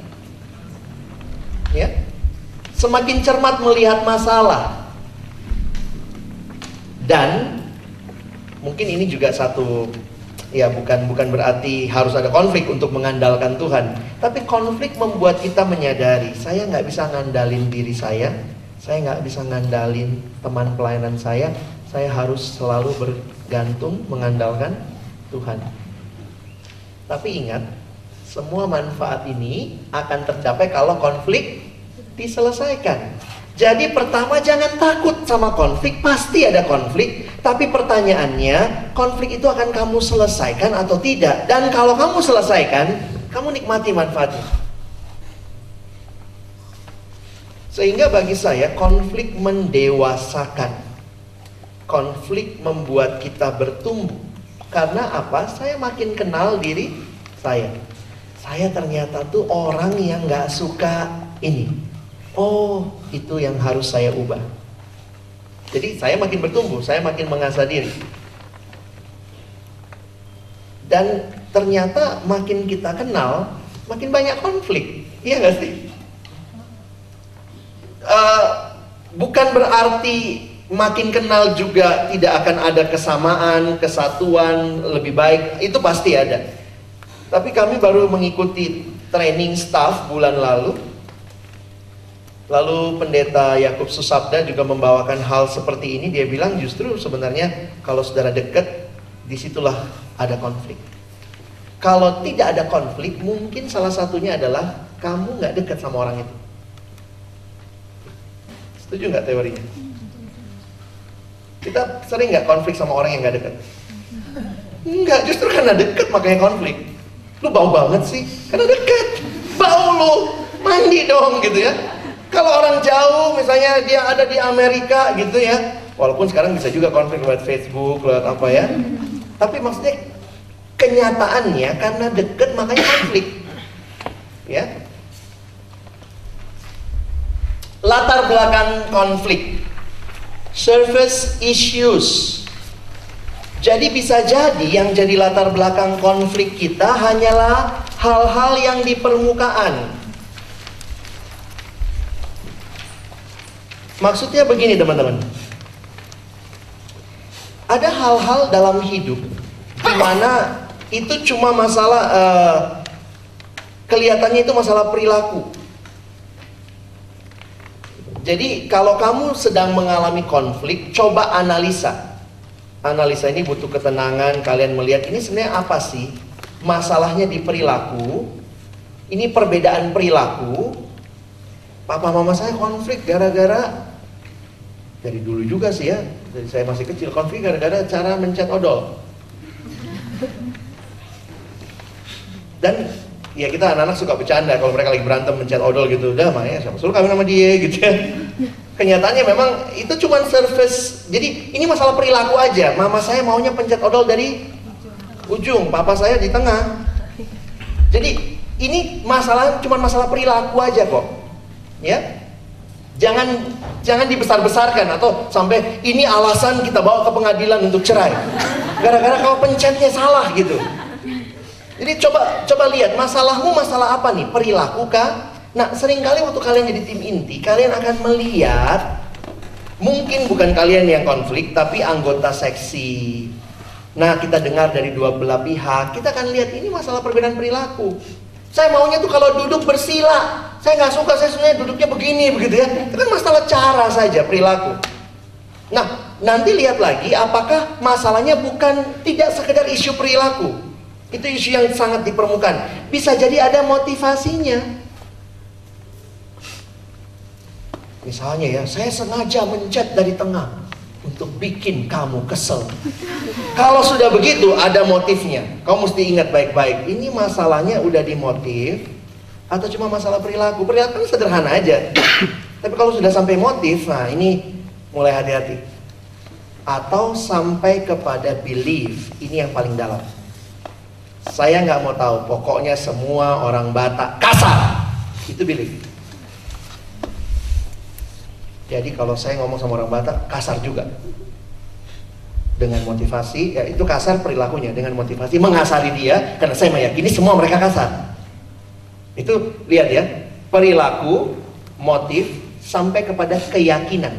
ya semakin cermat melihat masalah dan mungkin ini juga satu ya bukan bukan berarti harus ada konflik untuk mengandalkan Tuhan tapi konflik membuat kita menyadari saya nggak bisa ngandalin diri saya saya nggak bisa ngandalin teman pelayanan saya saya harus selalu bergantung mengandalkan Tuhan tapi ingat semua manfaat ini akan tercapai kalau konflik diselesaikan. Jadi pertama jangan takut sama konflik, pasti ada konflik. Tapi pertanyaannya, konflik itu akan kamu selesaikan atau tidak? Dan kalau kamu selesaikan, kamu nikmati manfaatnya. Sehingga bagi saya konflik mendewasakan. Konflik membuat kita bertumbuh. Karena apa? Saya makin kenal diri saya saya ternyata tuh orang yang gak suka ini. Oh, itu yang harus saya ubah. Jadi saya makin bertumbuh, saya makin mengasah diri. Dan ternyata makin kita kenal, makin banyak konflik. Iya gak sih? Uh, bukan berarti makin kenal juga tidak akan ada kesamaan, kesatuan, lebih baik. Itu pasti ada. Tapi kami baru mengikuti training staff bulan lalu. Lalu pendeta Yakub Susabda juga membawakan hal seperti ini. Dia bilang justru sebenarnya kalau saudara dekat, di situlah ada konflik. Kalau tidak ada konflik, mungkin salah satunya adalah kamu nggak dekat sama orang itu. Setuju nggak teorinya? Kita sering nggak konflik sama orang yang nggak dekat? Enggak, justru karena dekat makanya konflik. Lu bau banget sih, karena dekat. Bau lu, mandi dong gitu ya. Kalau orang jauh, misalnya dia ada di Amerika gitu ya, walaupun sekarang bisa juga konflik lewat Facebook, lewat apa ya. Tapi maksudnya kenyataannya karena dekat makanya konflik. Ya. Latar belakang konflik surface issues. Jadi bisa jadi yang jadi latar belakang konflik kita hanyalah hal-hal yang di permukaan. Maksudnya begini teman-teman. Ada hal-hal dalam hidup di mana itu cuma masalah uh, kelihatannya itu masalah perilaku. Jadi kalau kamu sedang mengalami konflik, coba analisa. Analisa ini butuh ketenangan, kalian melihat ini sebenarnya apa sih? Masalahnya di perilaku. Ini perbedaan perilaku. Papa mama saya konflik gara-gara dari dulu juga sih ya, dari saya masih kecil. Konflik gara-gara cara mencet odol. Dan ya kita anak-anak suka bercanda kalau mereka lagi berantem mencet odol gitu. Udah mah ya siapa suruh kawin sama dia gitu ya. Kenyataannya memang itu cuma service jadi ini masalah perilaku aja. Mama saya maunya pencet odol dari ujung papa saya di tengah. Jadi ini masalah cuma masalah perilaku aja kok. Ya? Jangan jangan dibesar-besarkan atau sampai ini alasan kita bawa ke pengadilan untuk cerai gara-gara kau pencetnya salah gitu jadi coba coba lihat masalahmu masalah apa nih? Perilaku kah? Nah, sering kali waktu kalian jadi tim inti, kalian akan melihat mungkin bukan kalian yang konflik tapi anggota seksi. Nah, kita dengar dari dua belah pihak, kita akan lihat ini masalah perbedaan perilaku. Saya maunya tuh kalau duduk bersila. Saya nggak suka, saya sebenarnya duduknya begini begitu ya. Itu kan masalah cara saja perilaku. Nah, nanti lihat lagi apakah masalahnya bukan tidak sekedar isu perilaku, itu isu yang sangat di permukaan. Bisa jadi ada motivasinya. Misalnya ya, saya sengaja mencet dari tengah untuk bikin kamu kesel. Kalau sudah begitu ada motifnya. Kamu mesti ingat baik-baik. Ini masalahnya udah dimotif atau cuma masalah perilaku? Perilaku sederhana aja. Tapi kalau sudah sampai motif, nah ini mulai hati-hati. Atau sampai kepada belief, ini yang paling dalam. Saya nggak mau tahu, pokoknya semua orang Batak kasar. Itu belief. Jadi kalau saya ngomong sama orang Batak, kasar juga. Dengan motivasi, ya itu kasar perilakunya. Dengan motivasi mengasari dia, karena saya meyakini semua mereka kasar. Itu lihat ya, perilaku, motif, sampai kepada keyakinan.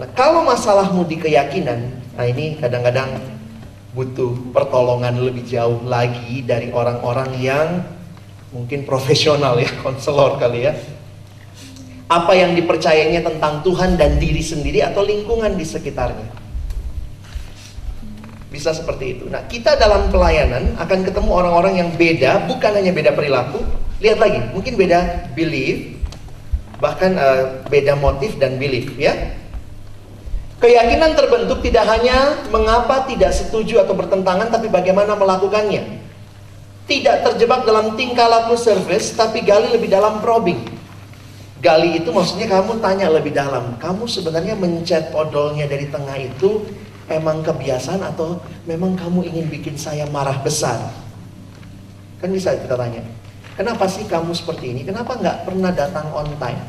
Nah, kalau masalahmu di keyakinan, nah ini kadang-kadang butuh pertolongan lebih jauh lagi dari orang-orang yang mungkin profesional ya, konselor kali ya. Apa yang dipercayainya tentang Tuhan dan diri sendiri atau lingkungan di sekitarnya. Bisa seperti itu. Nah, kita dalam pelayanan akan ketemu orang-orang yang beda, bukan hanya beda perilaku. Lihat lagi, mungkin beda belief, bahkan uh, beda motif dan belief ya. Keyakinan terbentuk tidak hanya mengapa tidak setuju atau bertentangan, tapi bagaimana melakukannya. Tidak terjebak dalam tingkah laku service, tapi gali lebih dalam probing. Gali itu maksudnya kamu tanya lebih dalam. Kamu sebenarnya mencet odolnya dari tengah itu emang kebiasaan atau memang kamu ingin bikin saya marah besar? Kan bisa kita tanya. Kenapa sih kamu seperti ini? Kenapa nggak pernah datang on time?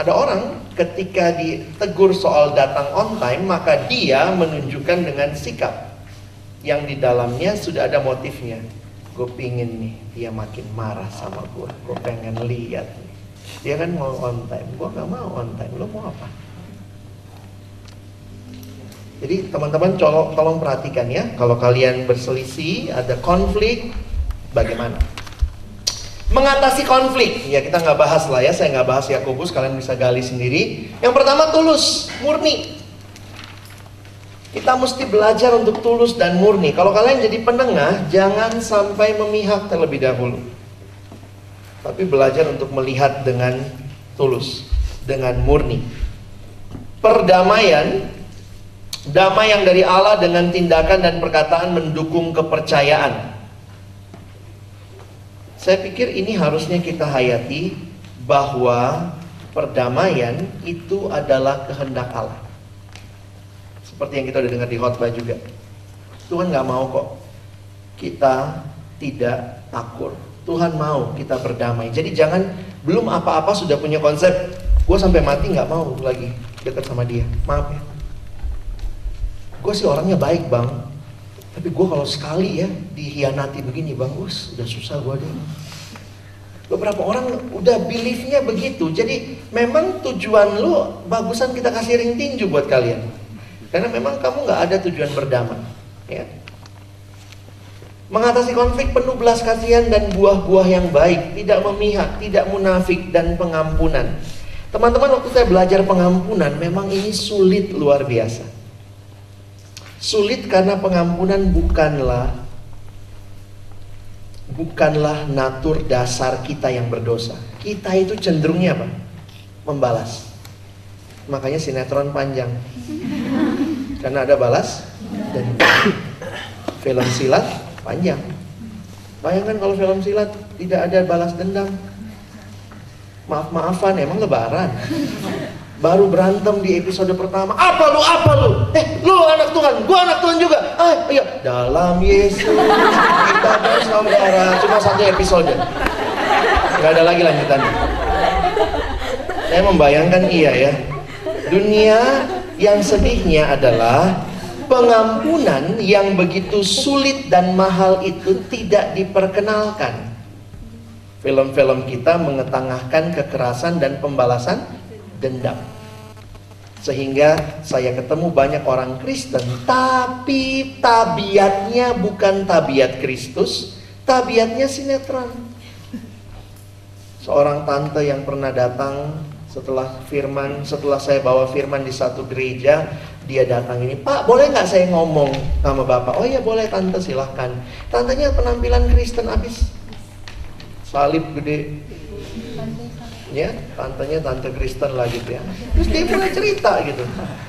Ada orang ketika ditegur soal datang on time, maka dia menunjukkan dengan sikap. yang di dalamnya sudah ada motifnya. Gue pingin nih dia makin marah sama gue. Gue pengen lihat. Dia kan mau on time, gue gak mau on time. Lo mau apa? Jadi teman-teman tolong, tolong perhatikan ya, kalau kalian berselisih, ada konflik, bagaimana? Mengatasi konflik, ya kita nggak bahas lah ya, saya nggak bahas Yakobus, kalian bisa gali sendiri. Yang pertama tulus, murni. Kita mesti belajar untuk tulus dan murni. Kalau kalian jadi penengah, jangan sampai memihak terlebih dahulu. Tapi belajar untuk melihat dengan tulus, dengan murni. Perdamaian Damai yang dari Allah dengan tindakan dan perkataan mendukung kepercayaan. Saya pikir ini harusnya kita hayati bahwa perdamaian itu adalah kehendak Allah. Seperti yang kita udah dengar di khotbah juga. Tuhan nggak mau kok kita tidak takut. Tuhan mau kita berdamai. Jadi jangan belum apa-apa sudah punya konsep. Gue sampai mati nggak mau lagi dekat sama dia. Maaf ya gue sih orangnya baik bang tapi gue kalau sekali ya dihianati begini bang us udah susah gue deh beberapa orang udah beliefnya begitu jadi memang tujuan lu bagusan kita kasih ring tinju buat kalian karena memang kamu nggak ada tujuan berdamai ya Mengatasi konflik penuh belas kasihan dan buah-buah yang baik, tidak memihak, tidak munafik dan pengampunan. Teman-teman waktu saya belajar pengampunan memang ini sulit luar biasa. Sulit karena pengampunan bukanlah bukanlah natur dasar kita yang berdosa. Kita itu cenderungnya apa? Membalas. Makanya sinetron panjang. Karena ada balas dan film silat panjang. Bayangkan kalau film silat tidak ada balas dendam. Maaf-maafan emang lebaran? Baru berantem di episode pertama. Apa lu apa lu? Eh lu anak Tuhan gua anak Tuhan juga. Ah iya. Dalam Yesus kita bersaudara. Cuma satu episode. Nggak ada lagi lanjutannya. Saya membayangkan iya ya. Dunia yang sedihnya adalah pengampunan yang begitu sulit dan mahal itu tidak diperkenalkan film-film kita mengetengahkan kekerasan dan pembalasan dendam. Sehingga saya ketemu banyak orang Kristen, tapi tabiatnya bukan tabiat Kristus, tabiatnya sinetron. Seorang tante yang pernah datang setelah firman, setelah saya bawa firman di satu gereja, dia datang ini, Pak boleh nggak saya ngomong sama Bapak? Oh iya boleh tante silahkan. Tantenya penampilan Kristen abis salib gede. Ya tantenya tante Kristen lah gitu ya. Terus dia mulai cerita gitu.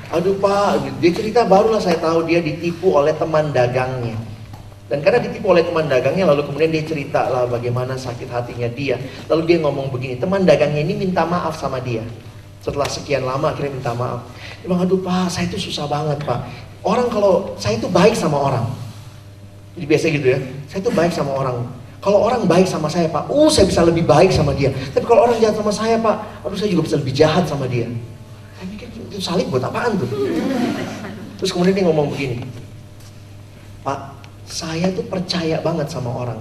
Aduh pak dia cerita barulah saya tahu dia ditipu oleh teman dagangnya. Dan karena ditipu oleh teman dagangnya lalu kemudian dia cerita lah bagaimana sakit hatinya dia. Lalu dia ngomong begini teman dagangnya ini minta maaf sama dia setelah sekian lama akhirnya minta maaf dia bilang aduh pak saya itu susah banget pak orang kalau saya itu baik sama orang jadi biasa gitu ya saya itu baik sama orang kalau orang baik sama saya pak, uh saya bisa lebih baik sama dia. Tapi kalau orang jahat sama saya pak, aduh saya juga bisa lebih jahat sama dia. Saya mikir itu salib buat apaan tuh? Terus kemudian dia ngomong begini, Pak, saya tuh percaya banget sama orang.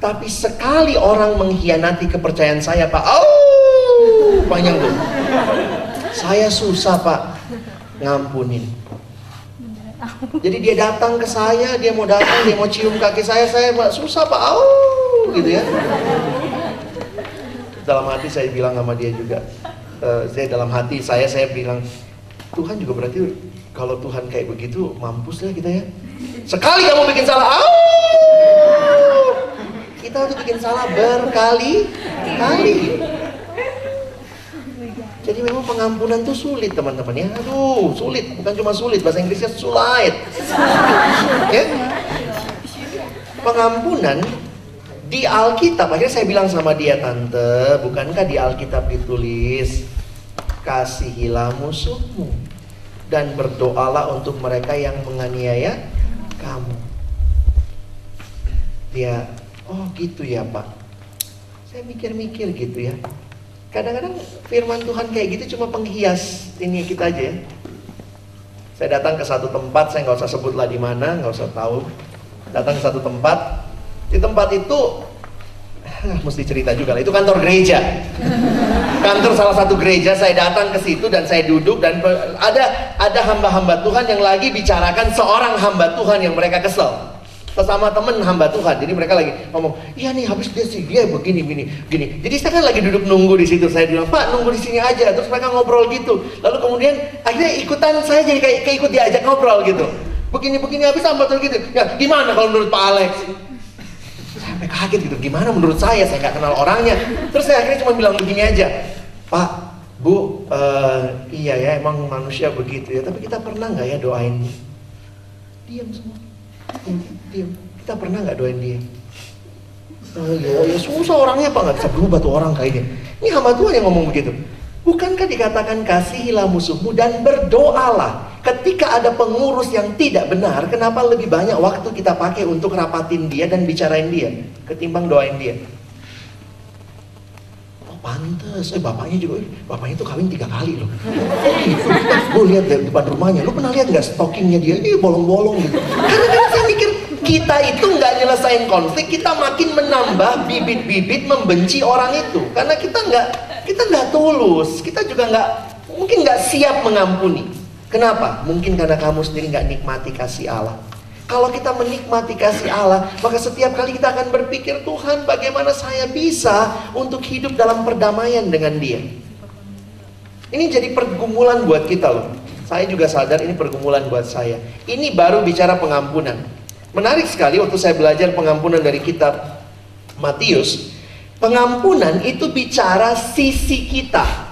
Tapi sekali orang mengkhianati kepercayaan saya pak, oh panjang tuh. Saya susah pak ngampunin. Jadi dia datang ke saya, dia mau datang, dia mau cium kaki saya, saya susah pak, oh, gitu ya. Dalam hati saya bilang sama dia juga, uh, saya dalam hati saya saya bilang, Tuhan juga berarti kalau Tuhan kayak begitu, mampus lah kita ya. Sekali kamu bikin salah, oh, kita tuh bikin salah berkali-kali. Memang pengampunan itu sulit teman-teman ya. Aduh, sulit. Bukan cuma sulit, bahasa Inggrisnya sulit. ya? Pengampunan di Alkitab, akhirnya saya bilang sama dia, Tante, bukankah di Alkitab ditulis, kasihilah musuhmu dan berdoalah untuk mereka yang menganiaya kamu. Dia, oh gitu ya Pak. Saya mikir-mikir gitu ya. Kadang-kadang firman Tuhan kayak gitu cuma penghias ini kita aja ya. Saya datang ke satu tempat, saya nggak usah sebutlah di mana, nggak usah tahu. Datang ke satu tempat, di tempat itu mesti cerita juga lah, itu kantor gereja. Kantor salah satu gereja, saya datang ke situ dan saya duduk dan ada ada hamba-hamba Tuhan yang lagi bicarakan seorang hamba Tuhan yang mereka kesel sesama temen hamba Tuhan. Jadi mereka lagi ngomong, iya nih habis dia sih dia begini begini gini. Jadi saya kan lagi duduk nunggu di situ. Saya bilang, Pak nunggu di sini aja. Terus mereka ngobrol gitu. Lalu kemudian akhirnya ikutan saya jadi kayak, kayak ikut diajak ngobrol gitu. Begini begini habis hamba Tuhan gitu. Ya gimana kalau menurut Pak Alex? Saya kaget gitu. Gimana menurut saya? Saya nggak kenal orangnya. Terus saya akhirnya cuma bilang begini aja, Pak, Bu, uh, iya ya emang manusia begitu ya. Tapi kita pernah nggak ya doain? Diam semua diam kita pernah nggak doain dia? Oh, ya, ya susah orangnya apa nggak bisa berubah tuh orang kayaknya. Ini hamba Tuhan yang ngomong begitu. Bukankah dikatakan kasihilah musuhmu dan berdoalah. Ketika ada pengurus yang tidak benar kenapa lebih banyak waktu kita pakai untuk rapatin dia dan bicarain dia ketimbang doain dia pantes eh bapaknya juga bapaknya tuh kawin tiga kali loh gue lihat di depan rumahnya lu pernah lihat nggak stockingnya dia ini bolong-bolong gitu karena kan saya mikir kita itu nggak nyelesain konflik, kita makin menambah bibit-bibit membenci orang itu. Karena kita nggak kita nggak tulus, kita juga nggak mungkin nggak siap mengampuni. Kenapa? Mungkin karena kamu sendiri nggak nikmati kasih Allah. Kalau kita menikmati kasih Allah, maka setiap kali kita akan berpikir, Tuhan bagaimana saya bisa untuk hidup dalam perdamaian dengan dia. Ini jadi pergumulan buat kita loh. Saya juga sadar ini pergumulan buat saya. Ini baru bicara pengampunan. Menarik sekali waktu saya belajar pengampunan dari kitab Matius, pengampunan itu bicara sisi kita.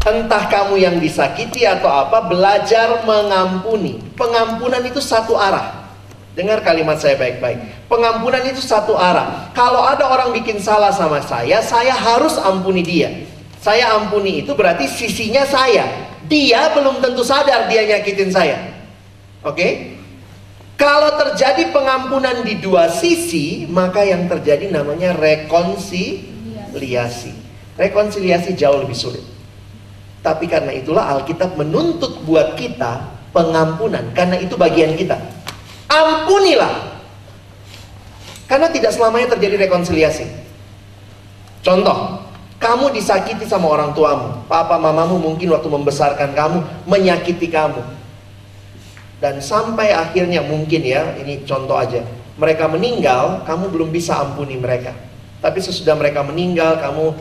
Entah kamu yang disakiti atau apa, belajar mengampuni. Pengampunan itu satu arah. Dengar kalimat saya baik-baik. Pengampunan itu satu arah. Kalau ada orang bikin salah sama saya, saya harus ampuni dia. Saya ampuni itu berarti sisinya saya. Dia belum tentu sadar dia nyakitin saya. Oke? Okay? Kalau terjadi pengampunan di dua sisi, maka yang terjadi namanya rekonsiliasi. Rekonsiliasi jauh lebih sulit. Tapi karena itulah Alkitab menuntut buat kita pengampunan, karena itu bagian kita. Ampunilah. Karena tidak selamanya terjadi rekonsiliasi. Contoh, kamu disakiti sama orang tuamu, papa mamamu mungkin waktu membesarkan kamu menyakiti kamu dan sampai akhirnya mungkin ya, ini contoh aja. Mereka meninggal, kamu belum bisa ampuni mereka. Tapi sesudah mereka meninggal, kamu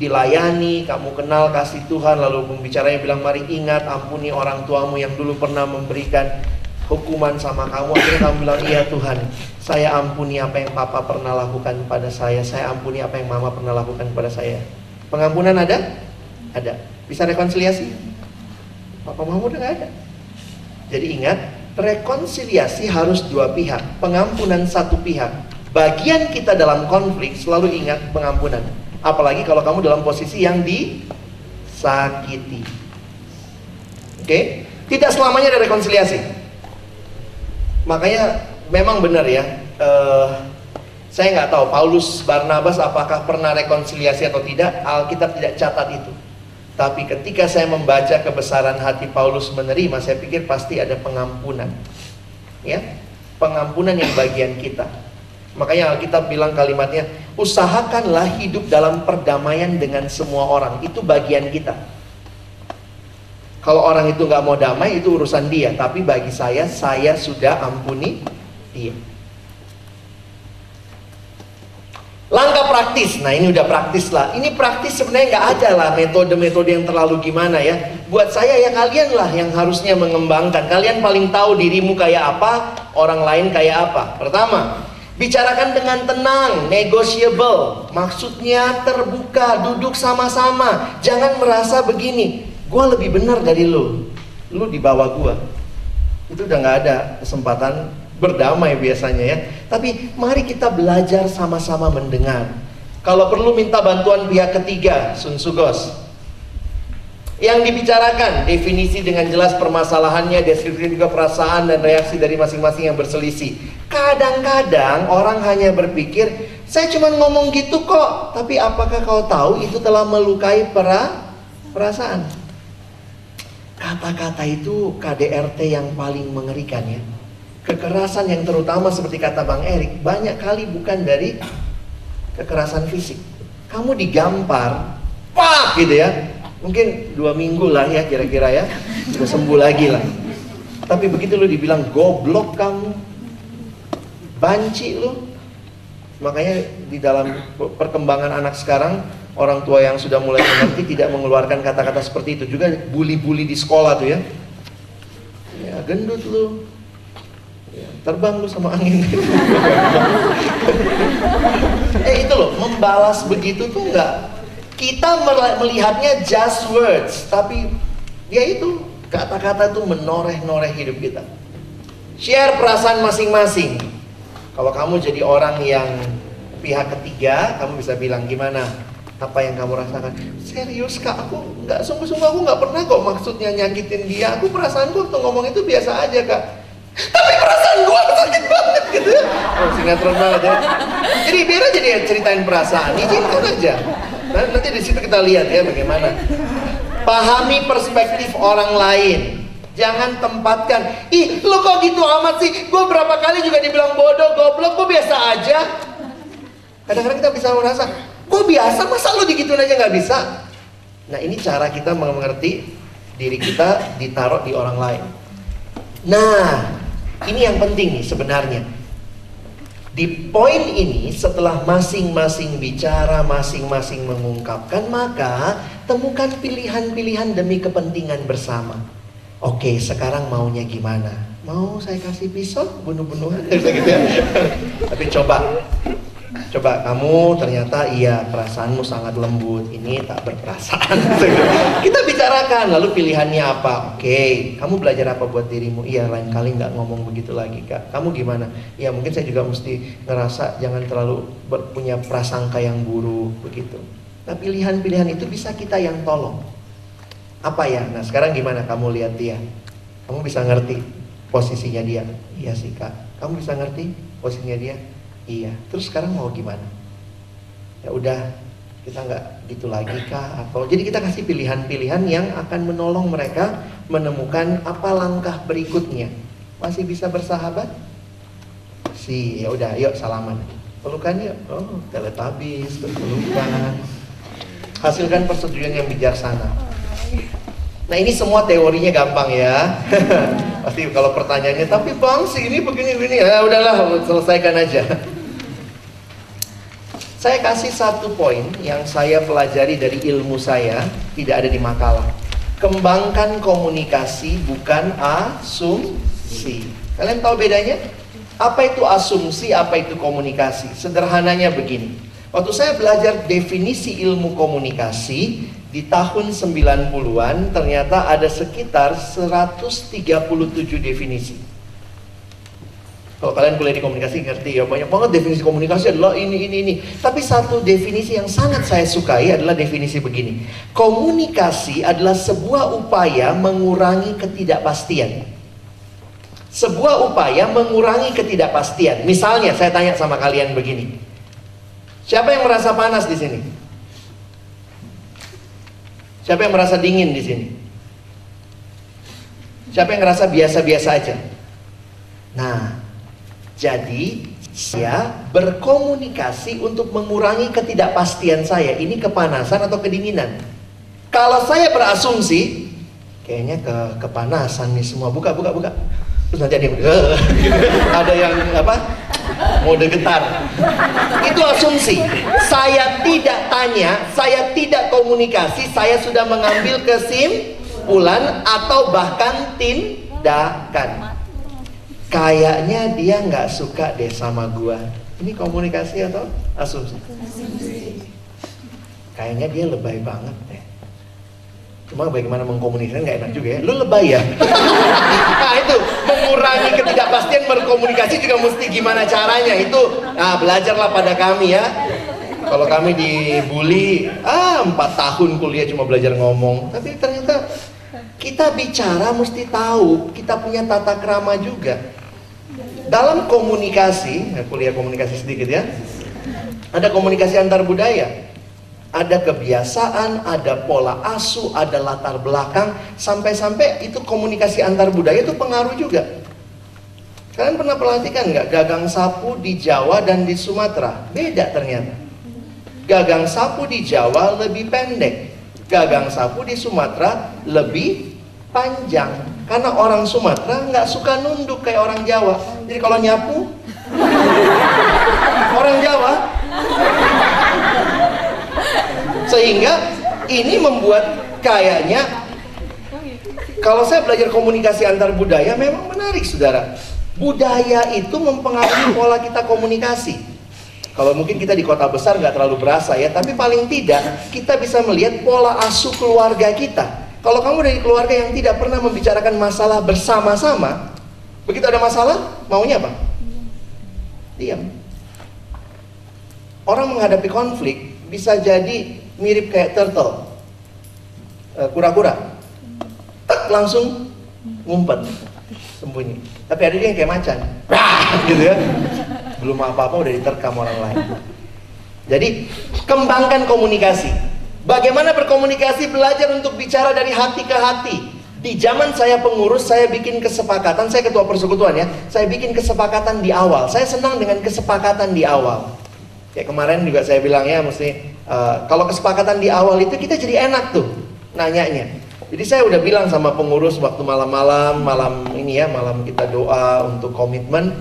dilayani, kamu kenal kasih Tuhan, lalu pembicaranya bilang, mari ingat ampuni orang tuamu yang dulu pernah memberikan hukuman sama kamu. Akhirnya kamu bilang, iya Tuhan, saya ampuni apa yang papa pernah lakukan pada saya, saya ampuni apa yang mama pernah lakukan pada saya. Pengampunan ada? Ada. Bisa rekonsiliasi? Papa mama udah gak ada. Jadi ingat, rekonsiliasi harus dua pihak, pengampunan satu pihak. Bagian kita dalam konflik selalu ingat pengampunan. Apalagi kalau kamu dalam posisi yang disakiti. Oke? Okay? Tidak selamanya ada rekonsiliasi. Makanya memang benar ya. Uh, saya nggak tahu Paulus Barnabas apakah pernah rekonsiliasi atau tidak. Alkitab tidak catat itu. Tapi ketika saya membaca kebesaran hati Paulus menerima, saya pikir pasti ada pengampunan. Ya, pengampunan yang bagian kita. Makanya Alkitab bilang kalimatnya, usahakanlah hidup dalam perdamaian dengan semua orang. Itu bagian kita. Kalau orang itu nggak mau damai, itu urusan dia. Tapi bagi saya, saya sudah ampuni dia. Langkah praktis, nah ini udah praktis lah. Ini praktis sebenarnya nggak ada lah metode-metode yang terlalu gimana ya. Buat saya ya kalian lah yang harusnya mengembangkan. Kalian paling tahu dirimu kayak apa, orang lain kayak apa. Pertama, bicarakan dengan tenang, negotiable. Maksudnya terbuka, duduk sama-sama. Jangan merasa begini, gue lebih benar dari lu. Lu di bawah gue. Itu udah nggak ada kesempatan berdamai biasanya ya. Tapi mari kita belajar sama-sama mendengar. Kalau perlu minta bantuan pihak ketiga, Sun Sugos. Yang dibicarakan, definisi dengan jelas permasalahannya, deskripsi juga perasaan dan reaksi dari masing-masing yang berselisih. Kadang-kadang orang hanya berpikir, saya cuma ngomong gitu kok, tapi apakah kau tahu itu telah melukai pera perasaan? kata-kata itu KDRT yang paling mengerikan ya. Kekerasan yang terutama seperti kata Bang Erik, banyak kali bukan dari kekerasan fisik. Kamu digampar, pak gitu ya. Mungkin dua minggu lah ya kira-kira ya, sudah sembuh lagi lah. Tapi begitu lu dibilang goblok kamu, banci lu. Makanya di dalam perkembangan anak sekarang, orang tua yang sudah mulai mengerti tidak mengeluarkan kata-kata seperti itu. Juga bully-bully di sekolah tuh ya. Ya gendut lu, Ya, terbang lu sama angin eh itu loh membalas begitu tuh enggak kita melihatnya just words tapi ya itu kata-kata tuh menoreh-noreh hidup kita share perasaan masing-masing kalau kamu jadi orang yang pihak ketiga kamu bisa bilang gimana apa yang kamu rasakan serius kak aku nggak sungguh-sungguh aku nggak pernah kok maksudnya nyakitin dia aku perasaanku waktu ngomong itu biasa aja kak tapi perasaan gue sakit banget gitu. Oh, sinetron banget ya. Jadi biar aja dia ceritain perasaan, izinkan aja. Nah, nanti di situ kita lihat ya bagaimana. Pahami perspektif orang lain. Jangan tempatkan, ih lo kok gitu amat sih? Gue berapa kali juga dibilang bodoh, goblok, gue biasa aja. Kadang-kadang kita bisa merasa, gue biasa, masa lo digituin aja nggak bisa? Nah ini cara kita mengerti diri kita ditaruh di orang lain. Nah, ini yang penting nih sebenarnya. Di poin ini setelah masing-masing bicara, masing-masing mengungkapkan, maka temukan pilihan-pilihan demi kepentingan bersama. Oke, sekarang maunya gimana? Mau saya kasih pisau bunuh-bunuhan gitu ya. Tapi coba Coba kamu ternyata iya perasaanmu sangat lembut, ini tak berperasaan. Kita bicarakan, lalu pilihannya apa? Oke, kamu belajar apa buat dirimu? Iya, lain kali nggak ngomong begitu lagi kak. Kamu gimana? Iya, mungkin saya juga mesti ngerasa jangan terlalu punya prasangka yang buruk begitu. Nah pilihan-pilihan itu bisa kita yang tolong. Apa ya? Nah sekarang gimana kamu lihat dia? Kamu bisa ngerti posisinya dia? Iya sih kak. Kamu bisa ngerti posisinya dia? Iya. Terus sekarang mau gimana? Ya udah kita nggak gitu lagi kah? Atau jadi kita kasih pilihan-pilihan yang akan menolong mereka menemukan apa langkah berikutnya. Masih bisa bersahabat? Si ya udah yuk salaman. Pelukan yuk. Oh teletabis berpelukan. Hasilkan persetujuan yang bijaksana nah ini semua teorinya gampang ya pasti kalau pertanyaannya tapi bang sih ini begini begini ya udahlah selesaikan aja saya kasih satu poin yang saya pelajari dari ilmu saya, tidak ada di makalah. Kembangkan komunikasi bukan asumsi. Kalian tahu bedanya? Apa itu asumsi, apa itu komunikasi? Sederhananya begini. Waktu saya belajar definisi ilmu komunikasi di tahun 90-an ternyata ada sekitar 137 definisi. Kalau kalian kuliah di komunikasi ngerti ya banyak banget definisi komunikasi adalah ini ini ini. Tapi satu definisi yang sangat saya sukai adalah definisi begini. Komunikasi adalah sebuah upaya mengurangi ketidakpastian. Sebuah upaya mengurangi ketidakpastian. Misalnya saya tanya sama kalian begini. Siapa yang merasa panas di sini? Siapa yang merasa dingin di sini? Siapa yang merasa biasa-biasa aja? Nah, jadi saya berkomunikasi untuk mengurangi ketidakpastian saya. Ini kepanasan atau kedinginan? Kalau saya berasumsi, kayaknya ke kepanasan nih semua. Buka, buka, buka. Terus nanti ada yang, ada yang apa? Mode getar. Itu asumsi. Saya tidak tanya, saya tidak komunikasi, saya sudah mengambil kesimpulan atau bahkan tindakan kayaknya dia nggak suka deh sama gua. Ini komunikasi atau asumsi? Kayaknya dia lebay banget deh. Cuma bagaimana mengkomunikasikan nggak enak juga ya. Lu lebay ya? nah itu mengurangi ketidakpastian berkomunikasi juga mesti gimana caranya. Itu nah belajarlah pada kami ya. Kalau kami dibully, ah empat tahun kuliah cuma belajar ngomong. Tapi ternyata kita bicara mesti tahu, kita punya tata krama juga. Dalam komunikasi, ya, kuliah komunikasi sedikit ya, ada komunikasi antar budaya. Ada kebiasaan, ada pola asuh, ada latar belakang, sampai-sampai itu komunikasi antar budaya itu pengaruh juga. Kalian pernah perhatikan nggak gagang sapu di Jawa dan di Sumatera? Beda ternyata. Gagang sapu di Jawa lebih pendek, gagang sapu di Sumatera lebih panjang. Karena orang Sumatera nggak suka nunduk kayak orang Jawa. Jadi kalau nyapu, orang Jawa. Sehingga ini membuat kayaknya kalau saya belajar komunikasi antar budaya memang menarik saudara. Budaya itu mempengaruhi pola kita komunikasi. Kalau mungkin kita di kota besar nggak terlalu berasa ya, tapi paling tidak kita bisa melihat pola asuh keluarga kita. Kalau kamu dari keluarga yang tidak pernah membicarakan masalah bersama-sama, begitu ada masalah, maunya apa? Diam. Orang menghadapi konflik bisa jadi mirip kayak turtle, eh, kura-kura, tak langsung ngumpet, sembunyi. Tapi ada yang kayak macan, gitu ya belum apa-apa udah diterkam orang lain. Jadi kembangkan komunikasi. Bagaimana berkomunikasi belajar untuk bicara dari hati ke hati. Di zaman saya pengurus, saya bikin kesepakatan, saya ketua persekutuan ya, saya bikin kesepakatan di awal. Saya senang dengan kesepakatan di awal. Kayak kemarin juga saya bilang ya, mesti uh, kalau kesepakatan di awal itu kita jadi enak tuh nanyanya. Jadi saya udah bilang sama pengurus waktu malam-malam, malam ini ya, malam kita doa untuk komitmen.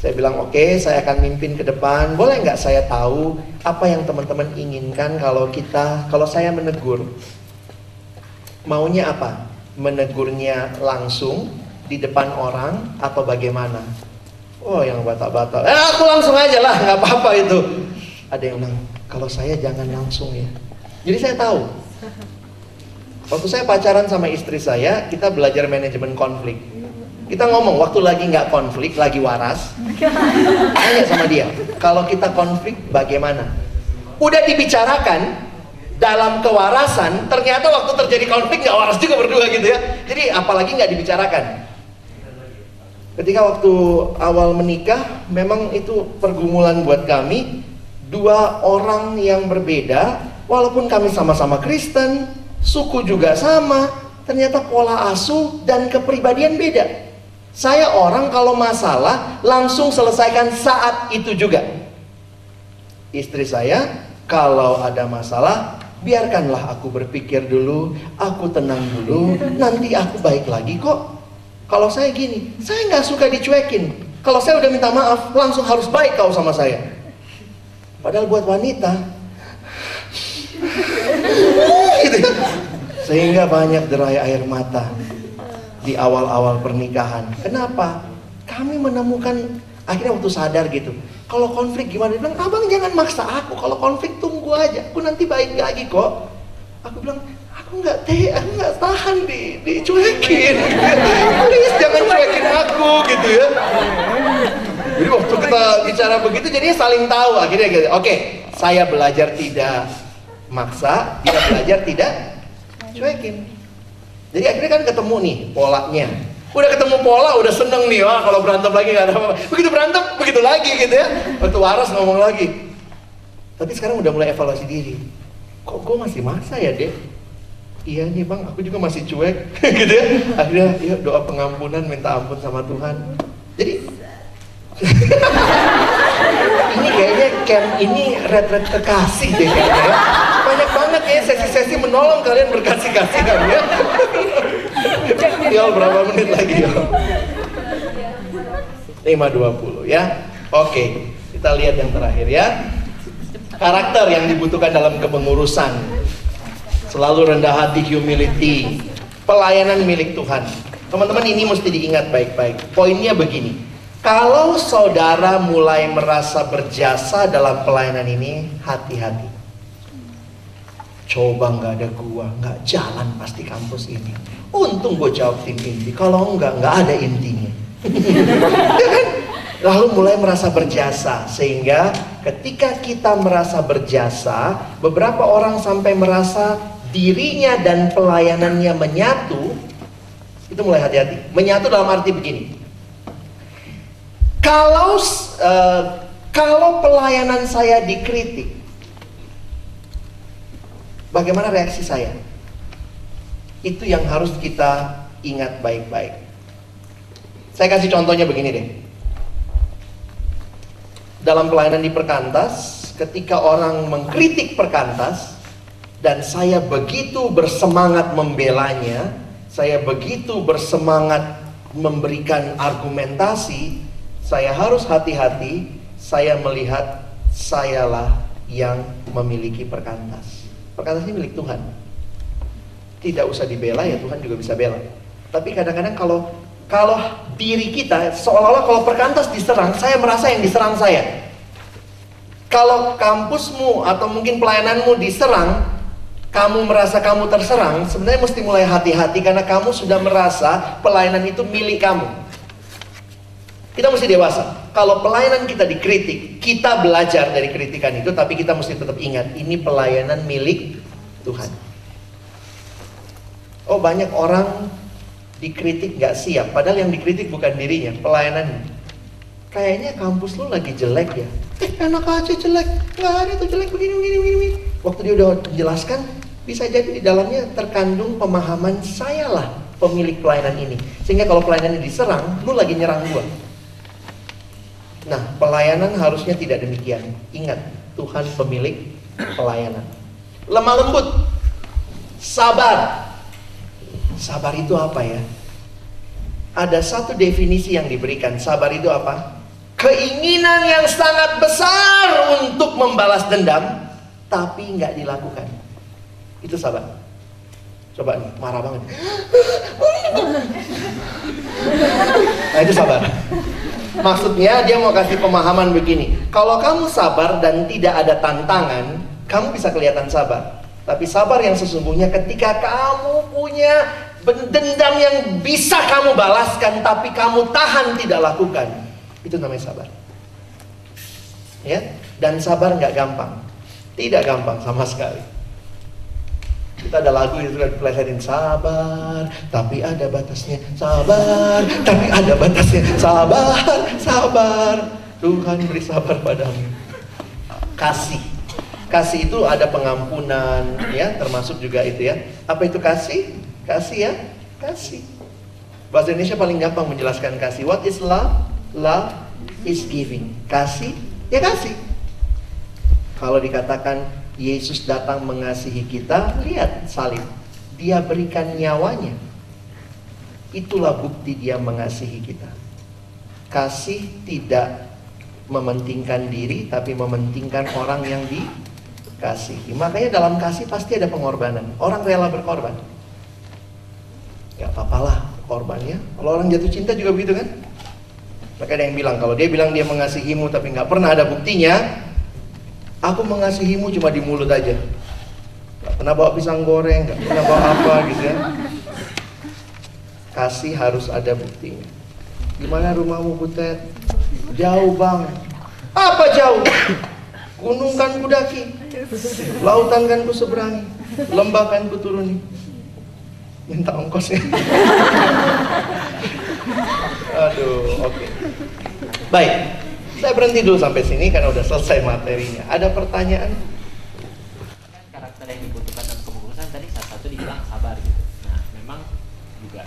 Saya bilang oke, okay, saya akan mimpin ke depan. Boleh nggak saya tahu apa yang teman-teman inginkan kalau kita, kalau saya menegur? Maunya apa? Menegurnya langsung di depan orang atau bagaimana? Oh yang batak-batak, eh aku langsung aja lah, nggak apa-apa itu. Ada yang bilang, kalau saya jangan langsung ya. Jadi saya tahu. Waktu saya pacaran sama istri saya, kita belajar manajemen konflik kita ngomong waktu lagi nggak konflik, lagi waras. Tanya sama dia, kalau kita konflik bagaimana? Udah dibicarakan dalam kewarasan, ternyata waktu terjadi konflik nggak waras juga berdua gitu ya. Jadi apalagi nggak dibicarakan. Ketika waktu awal menikah, memang itu pergumulan buat kami. Dua orang yang berbeda, walaupun kami sama-sama Kristen, suku juga sama, ternyata pola asuh dan kepribadian beda. Saya orang kalau masalah langsung selesaikan saat itu juga. Istri saya kalau ada masalah biarkanlah aku berpikir dulu, aku tenang dulu, nanti aku baik lagi kok. Kalau saya gini, saya nggak suka dicuekin. Kalau saya udah minta maaf, langsung harus baik kau sama saya. Padahal buat wanita, gitu. sehingga banyak derai air mata di awal-awal pernikahan. Kenapa? Kami menemukan akhirnya waktu sadar gitu. Kalau konflik gimana? Dia bilang, abang jangan maksa aku. Kalau konflik tunggu aja. Aku nanti baik lagi kok. Aku bilang, aku nggak teh, aku nggak tahan di dicuekin. Please jangan cuekin aku gitu ya. Jadi waktu kita bicara begitu, jadinya saling tahu akhirnya gitu. Oke, saya belajar tidak maksa, dia belajar tidak cuekin. Jadi akhirnya kan ketemu nih polanya. Udah ketemu pola, udah seneng nih, wah kalau berantem lagi gak ada apa-apa. Begitu berantem, begitu lagi gitu ya. Waktu waras ngomong lagi. Tapi sekarang udah mulai evaluasi diri. Kok gue masih masa ya deh? Iya nih bang, aku juga masih cuek gitu ya. Akhirnya yuk doa pengampunan, minta ampun sama Tuhan. Jadi ini kayaknya camp ini red-red kekasih deh kayaknya ya. Banyak banget ya sesi-sesi menolong kalian berkasih-kasih kan ya. Yol berapa menit lagi yo? 5.20 ya. Oke, kita lihat yang terakhir ya. Karakter yang dibutuhkan dalam kepengurusan. Selalu rendah hati, humility. Pelayanan milik Tuhan. Teman-teman ini mesti diingat baik-baik. Poinnya begini. Kalau saudara mulai merasa berjasa dalam pelayanan ini, hati-hati. Coba nggak ada gua, nggak jalan pasti kampus ini. Untung gue jawab tim inti. Kalau enggak, nggak ada intinya. ya kan? Lalu mulai merasa berjasa sehingga ketika kita merasa berjasa, beberapa orang sampai merasa dirinya dan pelayanannya menyatu. Itu mulai hati-hati. Menyatu dalam arti begini. Kalau uh, kalau pelayanan saya dikritik, Bagaimana reaksi saya? Itu yang harus kita ingat baik-baik. Saya kasih contohnya begini deh. Dalam pelayanan di perkantas, ketika orang mengkritik perkantas, dan saya begitu bersemangat membelanya, saya begitu bersemangat memberikan argumentasi, saya harus hati-hati, saya melihat sayalah yang memiliki perkantas. Perkantas ini milik Tuhan. Tidak usah dibela ya Tuhan juga bisa bela. Tapi kadang-kadang kalau kalau diri kita seolah-olah kalau perkantas diserang, saya merasa yang diserang saya. Kalau kampusmu atau mungkin pelayananmu diserang, kamu merasa kamu terserang, sebenarnya mesti mulai hati-hati karena kamu sudah merasa pelayanan itu milik kamu. Kita mesti dewasa. Kalau pelayanan kita dikritik, kita belajar dari kritikan itu, tapi kita mesti tetap ingat, ini pelayanan milik Tuhan. Oh banyak orang dikritik gak siap, padahal yang dikritik bukan dirinya, pelayanan. Kayaknya kampus lu lagi jelek ya. Eh enak aja jelek, nggak ada tuh jelek begini, begini, begini. Waktu dia udah menjelaskan, bisa jadi di dalamnya terkandung pemahaman saya lah pemilik pelayanan ini. Sehingga kalau pelayanan ini diserang, lu lagi nyerang gua. Nah, pelayanan harusnya tidak demikian. Ingat, Tuhan pemilik pelayanan. Lemah lembut, sabar. Sabar itu apa ya? Ada satu definisi yang diberikan. Sabar itu apa? Keinginan yang sangat besar untuk membalas dendam, tapi nggak dilakukan. Itu sabar. Coba nih, marah banget. Nah itu sabar. Maksudnya dia mau kasih pemahaman begini. Kalau kamu sabar dan tidak ada tantangan, kamu bisa kelihatan sabar. Tapi sabar yang sesungguhnya ketika kamu punya dendam yang bisa kamu balaskan tapi kamu tahan tidak lakukan. Itu namanya sabar. Ya, dan sabar nggak gampang. Tidak gampang sama sekali. Kita ada lagu yang sudah dipelesetin sabar, tapi ada batasnya. Sabar, tapi ada batasnya. Sabar, sabar. Tuhan beri sabar padamu. Kasih. Kasih itu ada pengampunan, ya, termasuk juga itu ya. Apa itu kasih? Kasih ya, kasih. Bahasa Indonesia paling gampang menjelaskan kasih. What is love? Love is giving. Kasih, ya kasih. Kalau dikatakan Yesus datang mengasihi kita, lihat salib. Dia berikan nyawanya. Itulah bukti dia mengasihi kita. Kasih tidak mementingkan diri, tapi mementingkan orang yang dikasihi. Makanya dalam kasih pasti ada pengorbanan. Orang rela berkorban. Ya apa-apalah korbannya. Kalau orang jatuh cinta juga begitu kan? Maka ada yang bilang, kalau dia bilang dia mengasihimu tapi nggak pernah ada buktinya, Aku mengasihimu cuma di mulut aja. Gak pernah bawa pisang goreng, gak pernah bawa apa gitu ya. Kasih harus ada buktinya. Gimana rumahmu Butet? Jauh bang. Apa jauh? Gunung kan kudaki. Lautan kan ku seberangi. Lembah kan ku turuni. Minta ongkosnya. Aduh, oke. Okay. Baik, saya berhenti dulu sampai sini karena udah selesai materinya. Ada pertanyaan? Kan karakter yang dibutuhkan dalam kepengurusan tadi salah satu dibilang sabar gitu. Nah, memang juga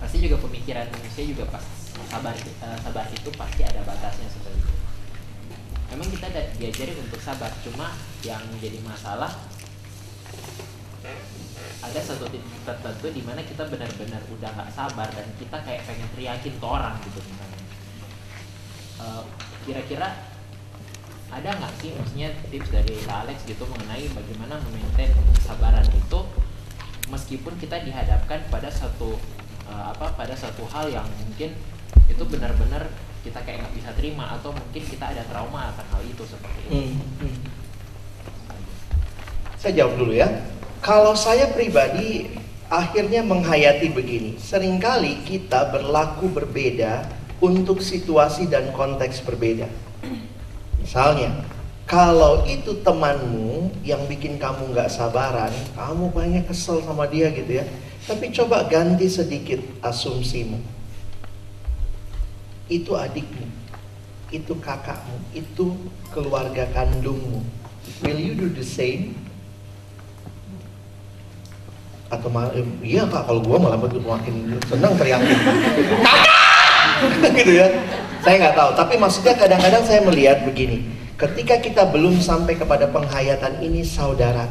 pasti juga pemikiran manusia juga pas sabar uh, sabar itu pasti ada batasnya seperti itu. Memang kita diajarin untuk sabar, cuma yang menjadi masalah ada satu titik tertentu di mana kita benar-benar udah nggak sabar dan kita kayak pengen teriakin ke orang gitu misalnya Eh, kira-kira ada nggak sih maksudnya tips dari Kak Alex gitu mengenai bagaimana memaintain kesabaran itu meskipun kita dihadapkan pada satu uh, apa pada satu hal yang mungkin itu benar-benar kita kayak nggak bisa terima atau mungkin kita ada trauma akan hal itu seperti itu. Hmm, hmm. Saya jawab dulu ya. Kalau saya pribadi akhirnya menghayati begini, sering kali kita berlaku berbeda untuk situasi dan konteks berbeda. Misalnya, kalau itu temanmu yang bikin kamu nggak sabaran, kamu banyak kesel sama dia gitu ya. Tapi coba ganti sedikit asumsimu. Itu adikmu, itu kakakmu, itu keluarga kandungmu. will you do the same? Atau malah, iya kak, kalau gue malah makin senang teriakin, kakak, gitu ya. Saya nggak tahu, tapi maksudnya kadang-kadang saya melihat begini, ketika kita belum sampai kepada penghayatan ini, saudara,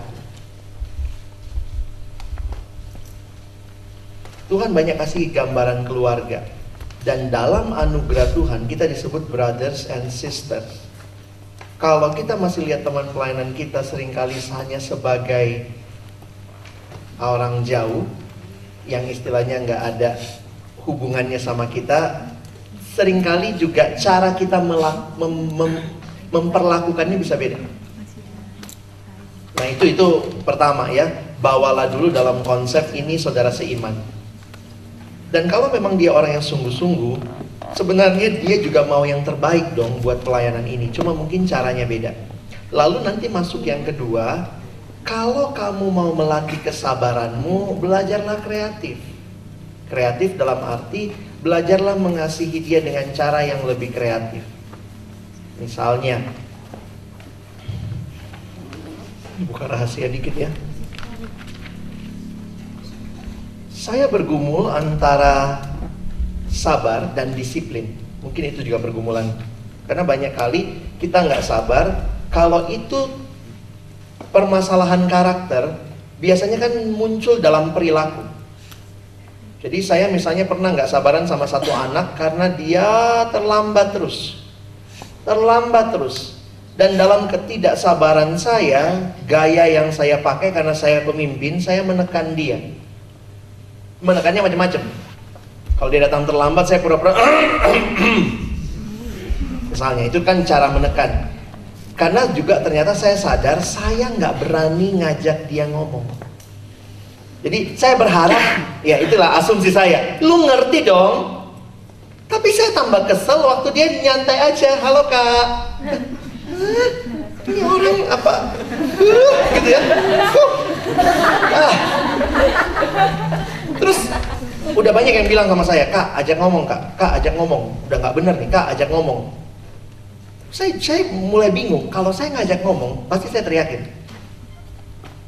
Tuhan banyak kasih gambaran keluarga. Dan dalam anugerah Tuhan kita disebut brothers and sisters. Kalau kita masih lihat teman pelayanan kita sering kali hanya sebagai orang jauh yang istilahnya nggak ada hubungannya sama kita sering kali juga cara kita melak, mem, mem, memperlakukannya bisa beda. Nah itu itu pertama ya. Bawalah dulu dalam konsep ini saudara seiman. Dan kalau memang dia orang yang sungguh-sungguh sebenarnya dia juga mau yang terbaik dong buat pelayanan ini. Cuma mungkin caranya beda. Lalu nanti masuk yang kedua kalau kamu mau melatih kesabaranmu, belajarlah kreatif. Kreatif dalam arti belajarlah mengasihi dia dengan cara yang lebih kreatif. Misalnya, buka rahasia dikit ya. Saya bergumul antara sabar dan disiplin. Mungkin itu juga pergumulan. Karena banyak kali kita nggak sabar. Kalau itu permasalahan karakter biasanya kan muncul dalam perilaku. Jadi saya misalnya pernah nggak sabaran sama satu anak karena dia terlambat terus, terlambat terus. Dan dalam ketidaksabaran saya, gaya yang saya pakai karena saya pemimpin, saya menekan dia. Menekannya macam-macam. Kalau dia datang terlambat, saya pura-pura. Misalnya itu kan cara menekan. Karena juga ternyata saya sadar saya nggak berani ngajak dia ngomong. Jadi saya berharap, ya itulah asumsi saya. Lu ngerti dong. Tapi saya tambah kesel waktu dia nyantai aja. Halo kak. Ini orang apa? gitu ya. Ah. Terus udah banyak yang bilang sama saya, kak ajak ngomong kak, kak ajak ngomong. Udah nggak bener nih, kak ajak ngomong saya, saya mulai bingung. Kalau saya ngajak ngomong, pasti saya teriakin.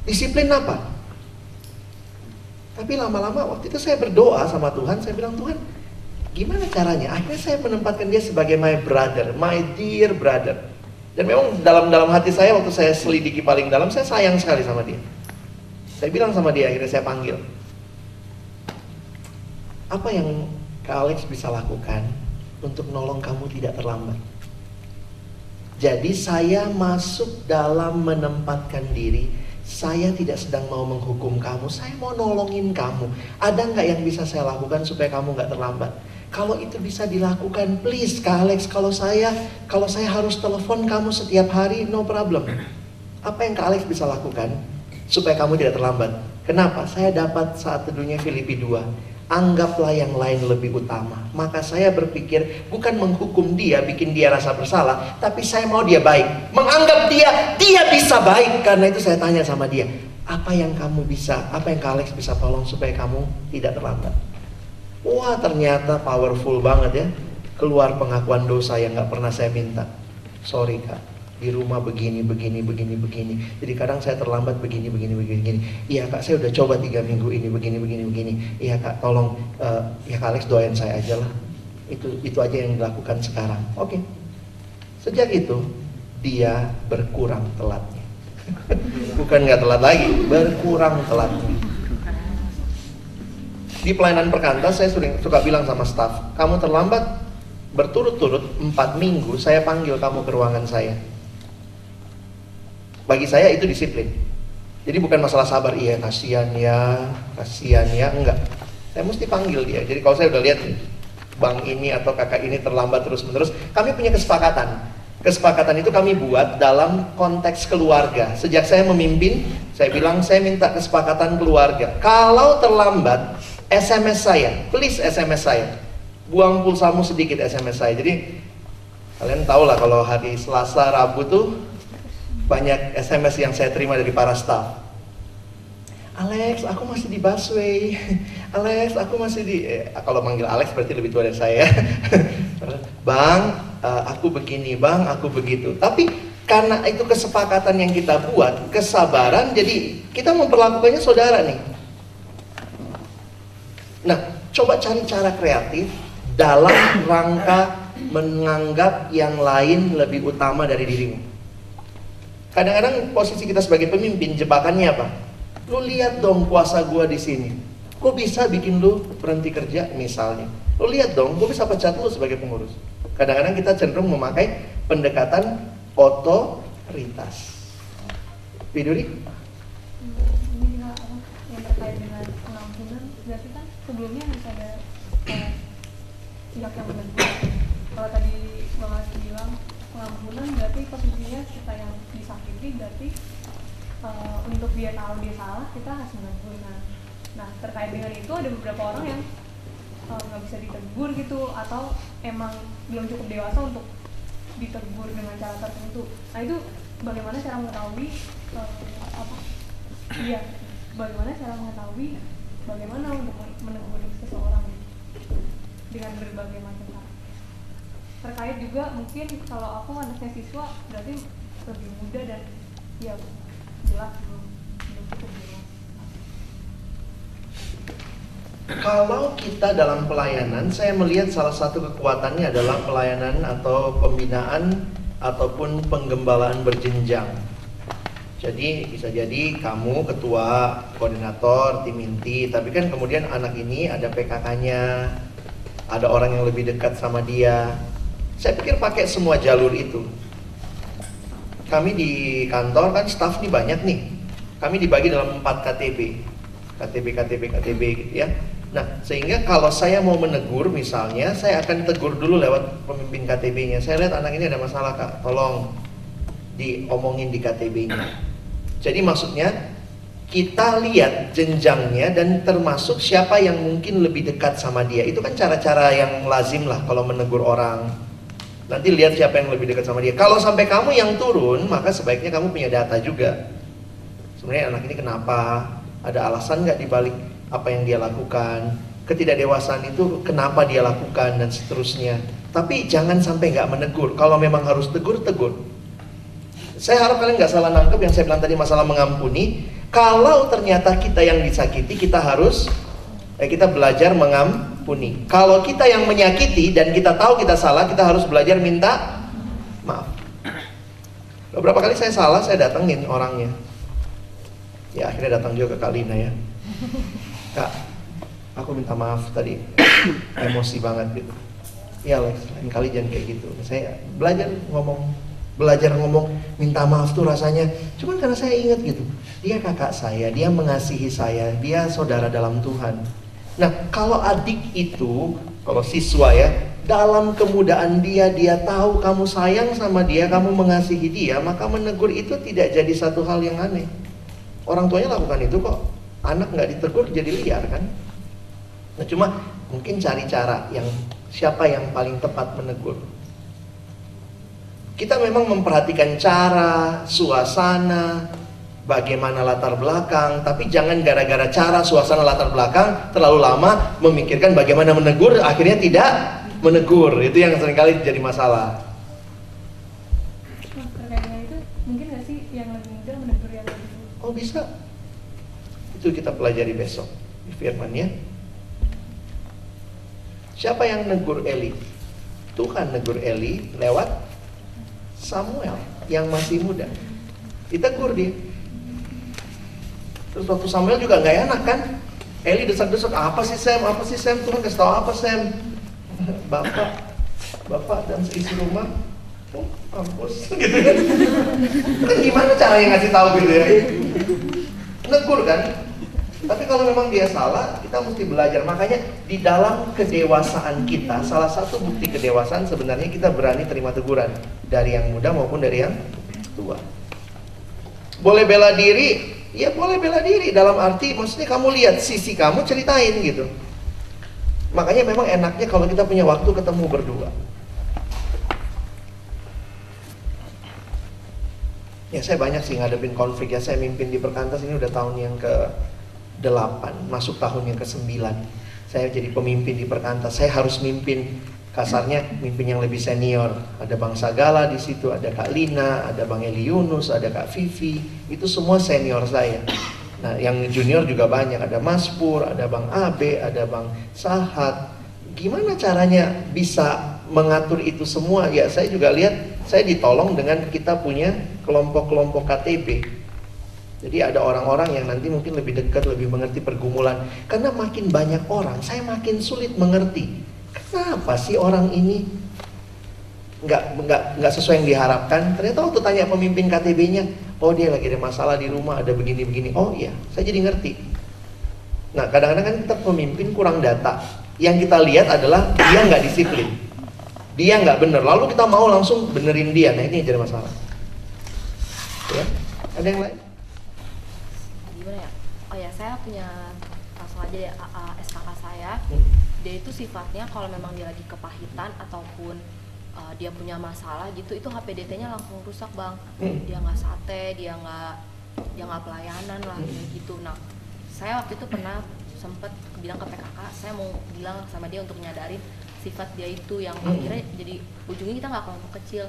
Disiplin apa? Tapi lama-lama waktu itu saya berdoa sama Tuhan, saya bilang Tuhan, gimana caranya? Akhirnya saya menempatkan dia sebagai my brother, my dear brother. Dan memang dalam dalam hati saya waktu saya selidiki paling dalam, saya sayang sekali sama dia. Saya bilang sama dia, akhirnya saya panggil. Apa yang Kak Alex bisa lakukan untuk nolong kamu tidak terlambat? Jadi saya masuk dalam menempatkan diri. Saya tidak sedang mau menghukum kamu, saya mau nolongin kamu. Ada nggak yang bisa saya lakukan supaya kamu nggak terlambat? Kalau itu bisa dilakukan, please Kak Alex. Kalau saya, kalau saya harus telepon kamu setiap hari, no problem. Apa yang Kak Alex bisa lakukan supaya kamu tidak terlambat? Kenapa? Saya dapat saat teduhnya Filipi 2 anggaplah yang lain lebih utama. Maka saya berpikir bukan menghukum dia, bikin dia rasa bersalah, tapi saya mau dia baik. Menganggap dia, dia bisa baik. Karena itu saya tanya sama dia, apa yang kamu bisa, apa yang Kak Alex bisa tolong supaya kamu tidak terlambat. Wah ternyata powerful banget ya. Keluar pengakuan dosa yang gak pernah saya minta. Sorry kak, di rumah begini, begini, begini, begini. Jadi kadang saya terlambat begini, begini, begini, begini. Iya kak, saya udah coba tiga minggu ini begini, begini, begini. Iya kak, tolong uh, ya kak Alex doain saya aja lah. Itu itu aja yang dilakukan sekarang. Oke. Okay. Sejak itu dia berkurang telatnya. Bukan nggak telat lagi, berkurang telatnya. Di pelayanan perkantas saya sering suka bilang sama staff, kamu terlambat berturut-turut empat minggu saya panggil kamu ke ruangan saya bagi saya itu disiplin. Jadi bukan masalah sabar, iya kasihan ya, kasihan ya, enggak. Saya mesti panggil dia. Jadi kalau saya udah lihat bang ini atau kakak ini terlambat terus-menerus, kami punya kesepakatan. Kesepakatan itu kami buat dalam konteks keluarga. Sejak saya memimpin, saya bilang saya minta kesepakatan keluarga. Kalau terlambat, SMS saya, please SMS saya. Buang pulsamu sedikit SMS saya. Jadi kalian tahu lah kalau hari Selasa, Rabu tuh banyak SMS yang saya terima dari para staff. Alex, aku masih di busway. Alex, aku masih di eh, kalau manggil Alex berarti lebih tua dari saya. bang, uh, aku begini, bang, aku begitu. Tapi karena itu kesepakatan yang kita buat, kesabaran, jadi kita memperlakukannya saudara nih. Nah, coba cari cara kreatif dalam rangka menganggap yang lain lebih utama dari dirimu. Kadang-kadang posisi kita sebagai pemimpin jebakannya apa? Lu lihat dong kuasa gua di sini. Gue bisa bikin lu berhenti kerja misalnya. Lu lihat dong, gue bisa pecat lu sebagai pengurus. Kadang-kadang kita cenderung memakai pendekatan otoritas. Biduri? yang terkait dengan pengampunan berarti kan sebelumnya harus ada eh, pihak yang menegur kalau tadi bang bilang pengampunan berarti posisinya kita yang disakiti berarti eh, untuk dia tahu dia salah kita harus menegur. Nah, nah terkait dengan itu ada beberapa orang yang eh, nggak bisa ditegur gitu atau emang belum cukup dewasa untuk ditegur dengan cara tertentu. Nah itu bagaimana cara mengetahui eh, apa? Iya bagaimana cara mengetahui bagaimana untuk menegur seseorang dengan berbagai macam cara. Terkait juga mungkin kalau aku anaknya siswa berarti lebih muda dan ya jelas belum belum cukup Kalau kita dalam pelayanan, saya melihat salah satu kekuatannya adalah pelayanan atau pembinaan ataupun penggembalaan berjenjang. Jadi bisa jadi kamu ketua, koordinator, tim inti, tapi kan kemudian anak ini ada PKK-nya, ada orang yang lebih dekat sama dia. Saya pikir pakai semua jalur itu. Kami di kantor kan staff nih banyak nih. Kami dibagi dalam 4 KTB. KTB, KTB, KTB gitu ya. Nah, sehingga kalau saya mau menegur misalnya, saya akan tegur dulu lewat pemimpin KTB-nya. Saya lihat anak ini ada masalah kak, tolong diomongin di KTB-nya. Jadi maksudnya kita lihat jenjangnya dan termasuk siapa yang mungkin lebih dekat sama dia. Itu kan cara-cara yang lazim lah kalau menegur orang. Nanti lihat siapa yang lebih dekat sama dia. Kalau sampai kamu yang turun, maka sebaiknya kamu punya data juga. Sebenarnya anak ini kenapa? Ada alasan nggak dibalik apa yang dia lakukan? Ketidakdewasaan itu kenapa dia lakukan dan seterusnya. Tapi jangan sampai nggak menegur. Kalau memang harus tegur, tegur. Saya harap kalian nggak salah nangkep yang saya bilang tadi masalah mengampuni. Kalau ternyata kita yang disakiti, kita harus eh, kita belajar mengampuni. Kalau kita yang menyakiti dan kita tahu kita salah, kita harus belajar minta maaf. Beberapa kali saya salah, saya datengin orangnya. Ya akhirnya datang juga ke Kalina ya. Kak, aku minta maaf tadi emosi banget gitu. Iya Lex, lain kali jangan kayak gitu. Saya belajar ngomong belajar ngomong minta maaf tuh rasanya cuman karena saya ingat gitu dia kakak saya dia mengasihi saya dia saudara dalam Tuhan nah kalau adik itu kalau siswa ya dalam kemudaan dia dia tahu kamu sayang sama dia kamu mengasihi dia maka menegur itu tidak jadi satu hal yang aneh. Orang tuanya lakukan itu kok. Anak nggak ditegur jadi liar kan? Nah cuma mungkin cari cara yang siapa yang paling tepat menegur. Kita memang memperhatikan cara, suasana, bagaimana latar belakang, tapi jangan gara-gara cara, suasana, latar belakang terlalu lama memikirkan bagaimana menegur, akhirnya tidak menegur. Itu yang sering kali jadi masalah. Terkait dengan itu mungkin nggak sih yang lebih muda menegur yang lebih tua? Oh bisa. Itu kita pelajari besok di firman ya. Siapa yang negur Eli? Tuhan negur Eli lewat Samuel yang masih muda. Ditegur dia. Terus waktu Samuel juga nggak enak kan? Eli desak-desak, apa sih Sam? Apa sih Sam? Tuhan kasih tahu apa Sam? Bapak, bapak dan seisi rumah, oh kampus gitu kan? kan gimana cara yang ngasih tahu gitu ya? Negur kan? Tapi kalau memang dia salah, kita mesti belajar. Makanya di dalam kedewasaan kita, salah satu bukti kedewasaan sebenarnya kita berani terima teguran dari yang muda maupun dari yang tua. Boleh bela diri, ya boleh bela diri dalam arti maksudnya kamu lihat sisi kamu ceritain gitu. Makanya memang enaknya kalau kita punya waktu ketemu berdua. Ya saya banyak sih ngadepin konflik ya. Saya mimpin di perkantas ini udah tahun yang ke 8 masuk tahun yang ke-9 saya jadi pemimpin di perkantas saya harus mimpin kasarnya mimpin yang lebih senior. Ada Bang Sagala di situ, ada Kak Lina, ada Bang Eli Yunus, ada Kak Vivi. Itu semua senior saya. Nah, yang junior juga banyak. Ada Mas Pur, ada Bang Abe, ada Bang Sahat. Gimana caranya bisa mengatur itu semua? Ya, saya juga lihat saya ditolong dengan kita punya kelompok-kelompok KTB. Jadi ada orang-orang yang nanti mungkin lebih dekat, lebih mengerti pergumulan. Karena makin banyak orang, saya makin sulit mengerti. Kenapa sih orang ini nggak nggak nggak sesuai yang diharapkan? Ternyata waktu tanya pemimpin KTB-nya, oh dia lagi ada masalah di rumah, ada begini-begini. Oh iya, saya jadi ngerti. Nah kadang-kadang kan kita pemimpin kurang data. Yang kita lihat adalah dia nggak disiplin, dia nggak bener. Lalu kita mau langsung benerin dia. Nah ini jadi masalah. Ya, ada yang lain? gimana ya oh ya saya punya langsung aja ya SKK saya Hmm. Dia itu sifatnya kalau memang dia lagi kepahitan ataupun uh, dia punya masalah gitu itu HPDT-nya langsung rusak bang Hmm. dia nggak sate dia nggak dia nggak pelayanan lah Hmm. gitu nah saya waktu itu pernah sempet bilang ke PKK saya mau bilang sama dia untuk nyadarin sifat dia itu yang Hmm. akhirnya jadi ujungnya kita nggak kelompok kecil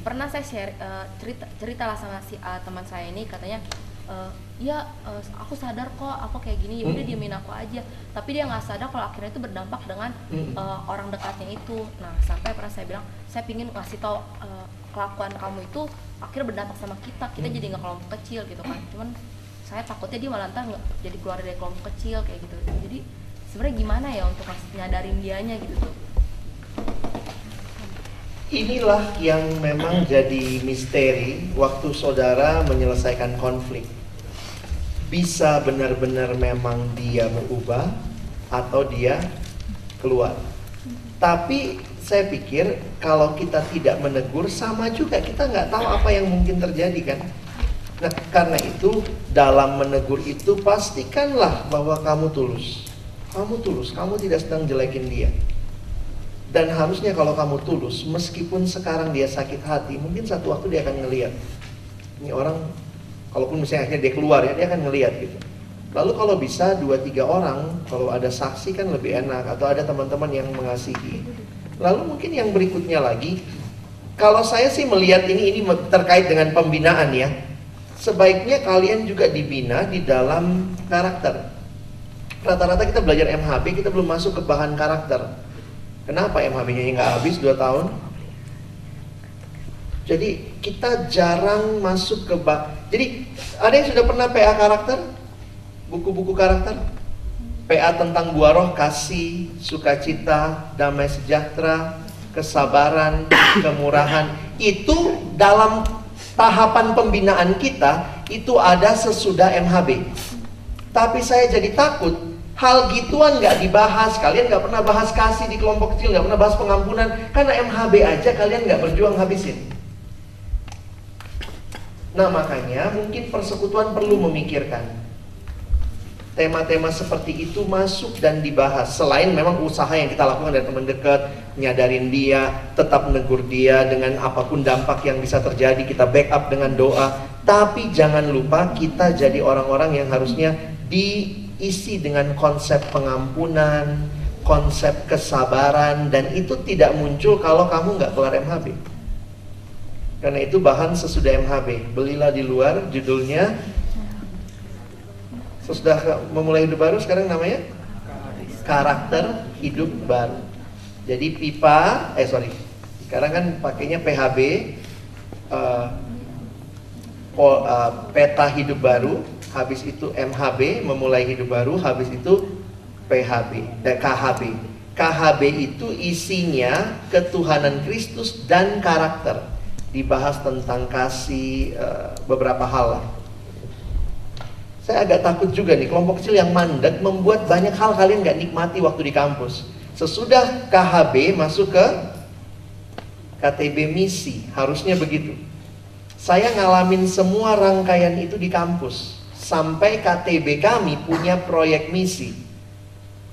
pernah saya share uh, cerita cerita lah sama si A, teman saya ini katanya uh, ya uh, aku sadar kok aku kayak gini ya udah Hmm. diemin aku aja tapi dia nggak sadar kalau akhirnya itu berdampak dengan Hmm. uh, orang dekatnya itu nah sampai pernah saya bilang saya pingin ngasih tau uh, kelakuan kamu itu akhirnya berdampak sama kita kita Hmm. jadi nggak kelompok kecil gitu kan cuman saya takutnya dia malah ntar nggak jadi keluar dari kelompok kecil kayak gitu jadi sebenarnya gimana ya untuk ngasih nyadarin dianya gitu tuh Inilah yang memang jadi misteri waktu saudara menyelesaikan konflik. Bisa benar-benar memang dia berubah atau dia keluar. Tapi saya pikir kalau kita tidak menegur sama juga kita nggak tahu apa yang mungkin terjadi kan. Nah karena itu dalam menegur itu pastikanlah bahwa kamu tulus. Kamu tulus, kamu tidak sedang jelekin dia. Dan harusnya kalau kamu tulus, meskipun sekarang dia sakit hati, mungkin satu waktu dia akan ngeliat. Ini orang, kalaupun misalnya akhirnya dia keluar ya, dia akan ngeliat gitu. Lalu kalau bisa dua tiga orang, kalau ada saksi kan lebih enak, atau ada teman-teman yang mengasihi. Lalu mungkin yang berikutnya lagi, kalau saya sih melihat ini ini terkait dengan pembinaan ya, sebaiknya kalian juga dibina di dalam karakter. Rata-rata kita belajar MHB, kita belum masuk ke bahan karakter. Kenapa MHB-nya nggak habis 2 tahun? Jadi kita jarang masuk ke bak. Jadi ada yang sudah pernah PA karakter? Buku-buku karakter? PA tentang buah roh, kasih, sukacita, damai sejahtera, kesabaran, kemurahan. Itu dalam tahapan pembinaan kita itu ada sesudah MHB. Tapi saya jadi takut hal gituan nggak dibahas. Kalian nggak pernah bahas kasih di kelompok kecil, nggak pernah bahas pengampunan karena MHB aja kalian nggak berjuang habisin. Nah makanya mungkin persekutuan perlu memikirkan tema-tema seperti itu masuk dan dibahas. Selain memang usaha yang kita lakukan dari teman dekat, nyadarin dia, tetap menegur dia dengan apa pun dampak yang bisa terjadi, kita backup dengan doa. Tapi jangan lupa kita jadi orang-orang yang harusnya diisi dengan konsep pengampunan, konsep kesabaran, dan itu tidak muncul kalau kamu nggak keluar MHB. Karena itu bahan sesudah MHB. Belilah di luar, judulnya sesudah memulai hidup baru sekarang namanya karakter hidup baru. Jadi pipa, eh sorry, sekarang kan pakainya PHB, uh, pol- uh, peta hidup baru, habis itu MHB, memulai hidup baru, habis itu PHB, eh, KHB. KHB itu isinya ketuhanan Kristus dan karakter. Dibahas tentang kasih, uh, beberapa hal lah. Saya agak takut juga nih, kelompok kecil yang mandek membuat banyak hal kalian nggak nikmati waktu di kampus. Sesudah KHB masuk ke KTB misi, harusnya begitu. Saya ngalamin semua rangkaian itu di kampus. Sampai KTB kami punya proyek misi.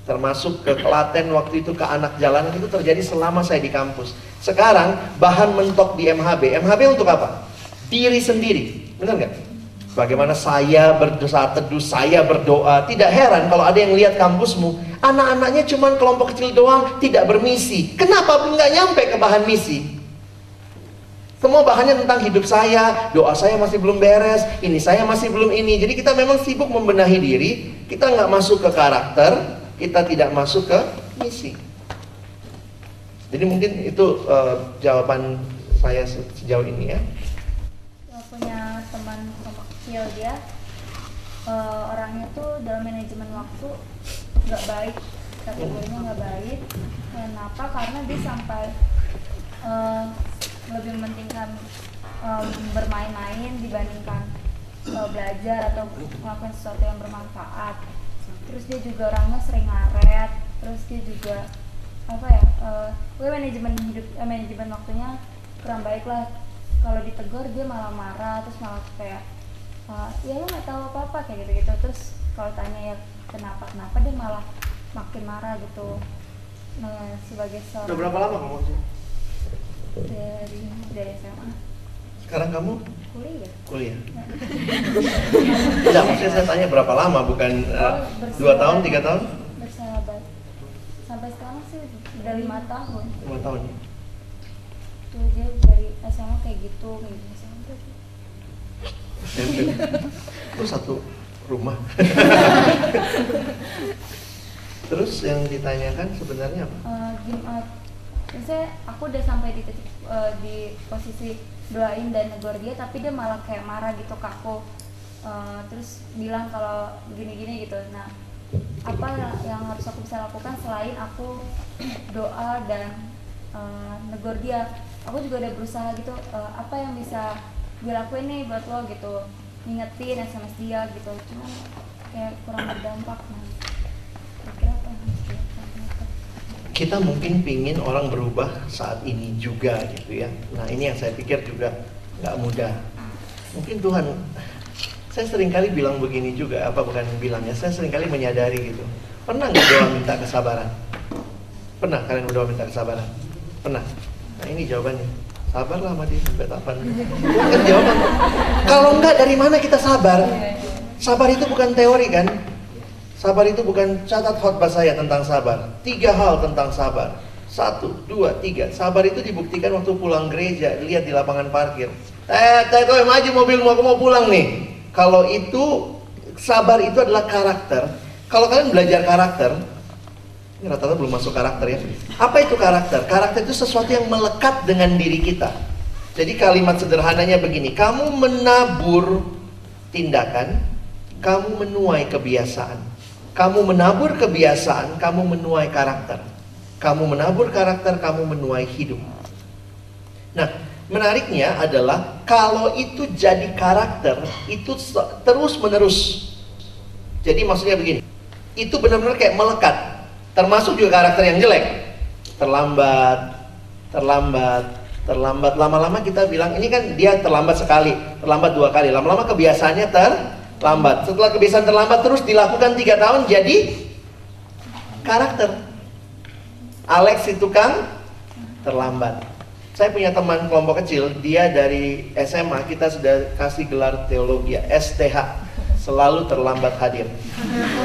Termasuk ke Klaten waktu itu ke anak jalanan itu terjadi selama saya di kampus. Sekarang bahan mentok di MHB. MHB untuk apa? Diri sendiri. Benar nggak? Bagaimana saya berdosa teduh, saya berdoa. Tidak heran kalau ada yang lihat kampusmu, anak-anaknya cuma kelompok kecil doang, tidak bermisi. Kenapa nggak nyampe ke bahan misi? Semua bahannya tentang hidup saya, doa saya masih belum beres, ini saya masih belum ini. Jadi kita memang sibuk membenahi diri, kita nggak masuk ke karakter, kita tidak masuk ke misi. Jadi mungkin itu uh, jawaban saya sejauh ini ya. punya teman kecil dia uh, orangnya tuh dalam manajemen waktu nggak baik kategorinya nggak baik kenapa karena dia sampai uh, lebih mementingkan um, bermain-main dibandingkan uh, belajar atau melakukan sesuatu yang bermanfaat terus dia juga orangnya sering ngaret. Terus dia juga apa ya uh, manajemen hidup uh, manajemen waktunya kurang baik lah. Kalau ditegur dia malah marah. Terus malah kayak uh, ya lo nggak tahu apa apa kayak gitu gitu terus kalau tanya ya kenapa kenapa dia malah makin marah gitu. Nah sebagai seorang udah berapa lama kamu sih dari dari SMA sekarang kamu? Kuliah. Kuliah. Tidak maksudnya saya tanya berapa lama? Bukan uh, dua tahun tiga tahun? bersahabat sampai sekarang sih udah lima tahun. Lima tahun tuh dia dari SMA kayak gitu kayak gitu itu satu rumah. Terus yang ditanyakan sebenarnya apa? Uh, gim, uh, misalnya aku udah sampai di titik uh, di posisi doain dan negor dia tapi dia malah kayak marah gitu ke aku. Uh, terus bilang kalau gini-gini gitu. Nah apa yang harus aku bisa lakukan selain aku doa dan uh, negor dia? Aku juga udah berusaha gitu uh, apa yang bisa gue lakuin nih buat lo gitu? Ngingetin sms dia gitu. Cuman kayak kurang berdampak nah kita mungkin pingin orang berubah saat ini juga gitu ya. Nah ini yang saya pikir juga nggak mudah. Mungkin Tuhan saya sering kali bilang begini juga apa bukan bilangnya saya sering kali menyadari gitu. Pernah nggak doa minta kesabaran? Pernah? Kalian berdoa minta kesabaran? Pernah? Nah ini jawabannya. Sabarlah sama dia sampai kapan? Kan jawaban. Kalau enggak dari mana kita sabar? Sabar itu bukan teori kan sabar itu bukan catat khotbah saya tentang sabar tiga hal tentang sabar satu, dua, tiga. Sabar itu dibuktikan waktu pulang gereja, lihat di lapangan parkir. Eh, kau maju mobilmu, aku mau pulang nih. Kalau itu sabar itu adalah karakter. Kalau kalian belajar karakter, ini rata-rata belum masuk karakter ya. Apa itu karakter? Karakter itu sesuatu yang melekat dengan diri kita. Jadi kalimat sederhananya begini, kamu menabur tindakan, kamu menuai kebiasaan. Kamu menabur kebiasaan, kamu menuai karakter. Kamu menabur karakter, kamu menuai hidup. Nah, menariknya adalah kalau itu jadi karakter, itu terus menerus. Jadi maksudnya begini, itu benar-benar kayak melekat termasuk juga karakter yang jelek terlambat terlambat terlambat lama-lama kita bilang ini kan dia terlambat sekali terlambat dua kali lama-lama kebiasaannya terlambat setelah kebiasaan terlambat terus dilakukan tiga tahun jadi karakter Alex itu kan terlambat saya punya teman kelompok kecil dia dari SMA kita sudah kasih gelar teologi STH selalu terlambat hadir.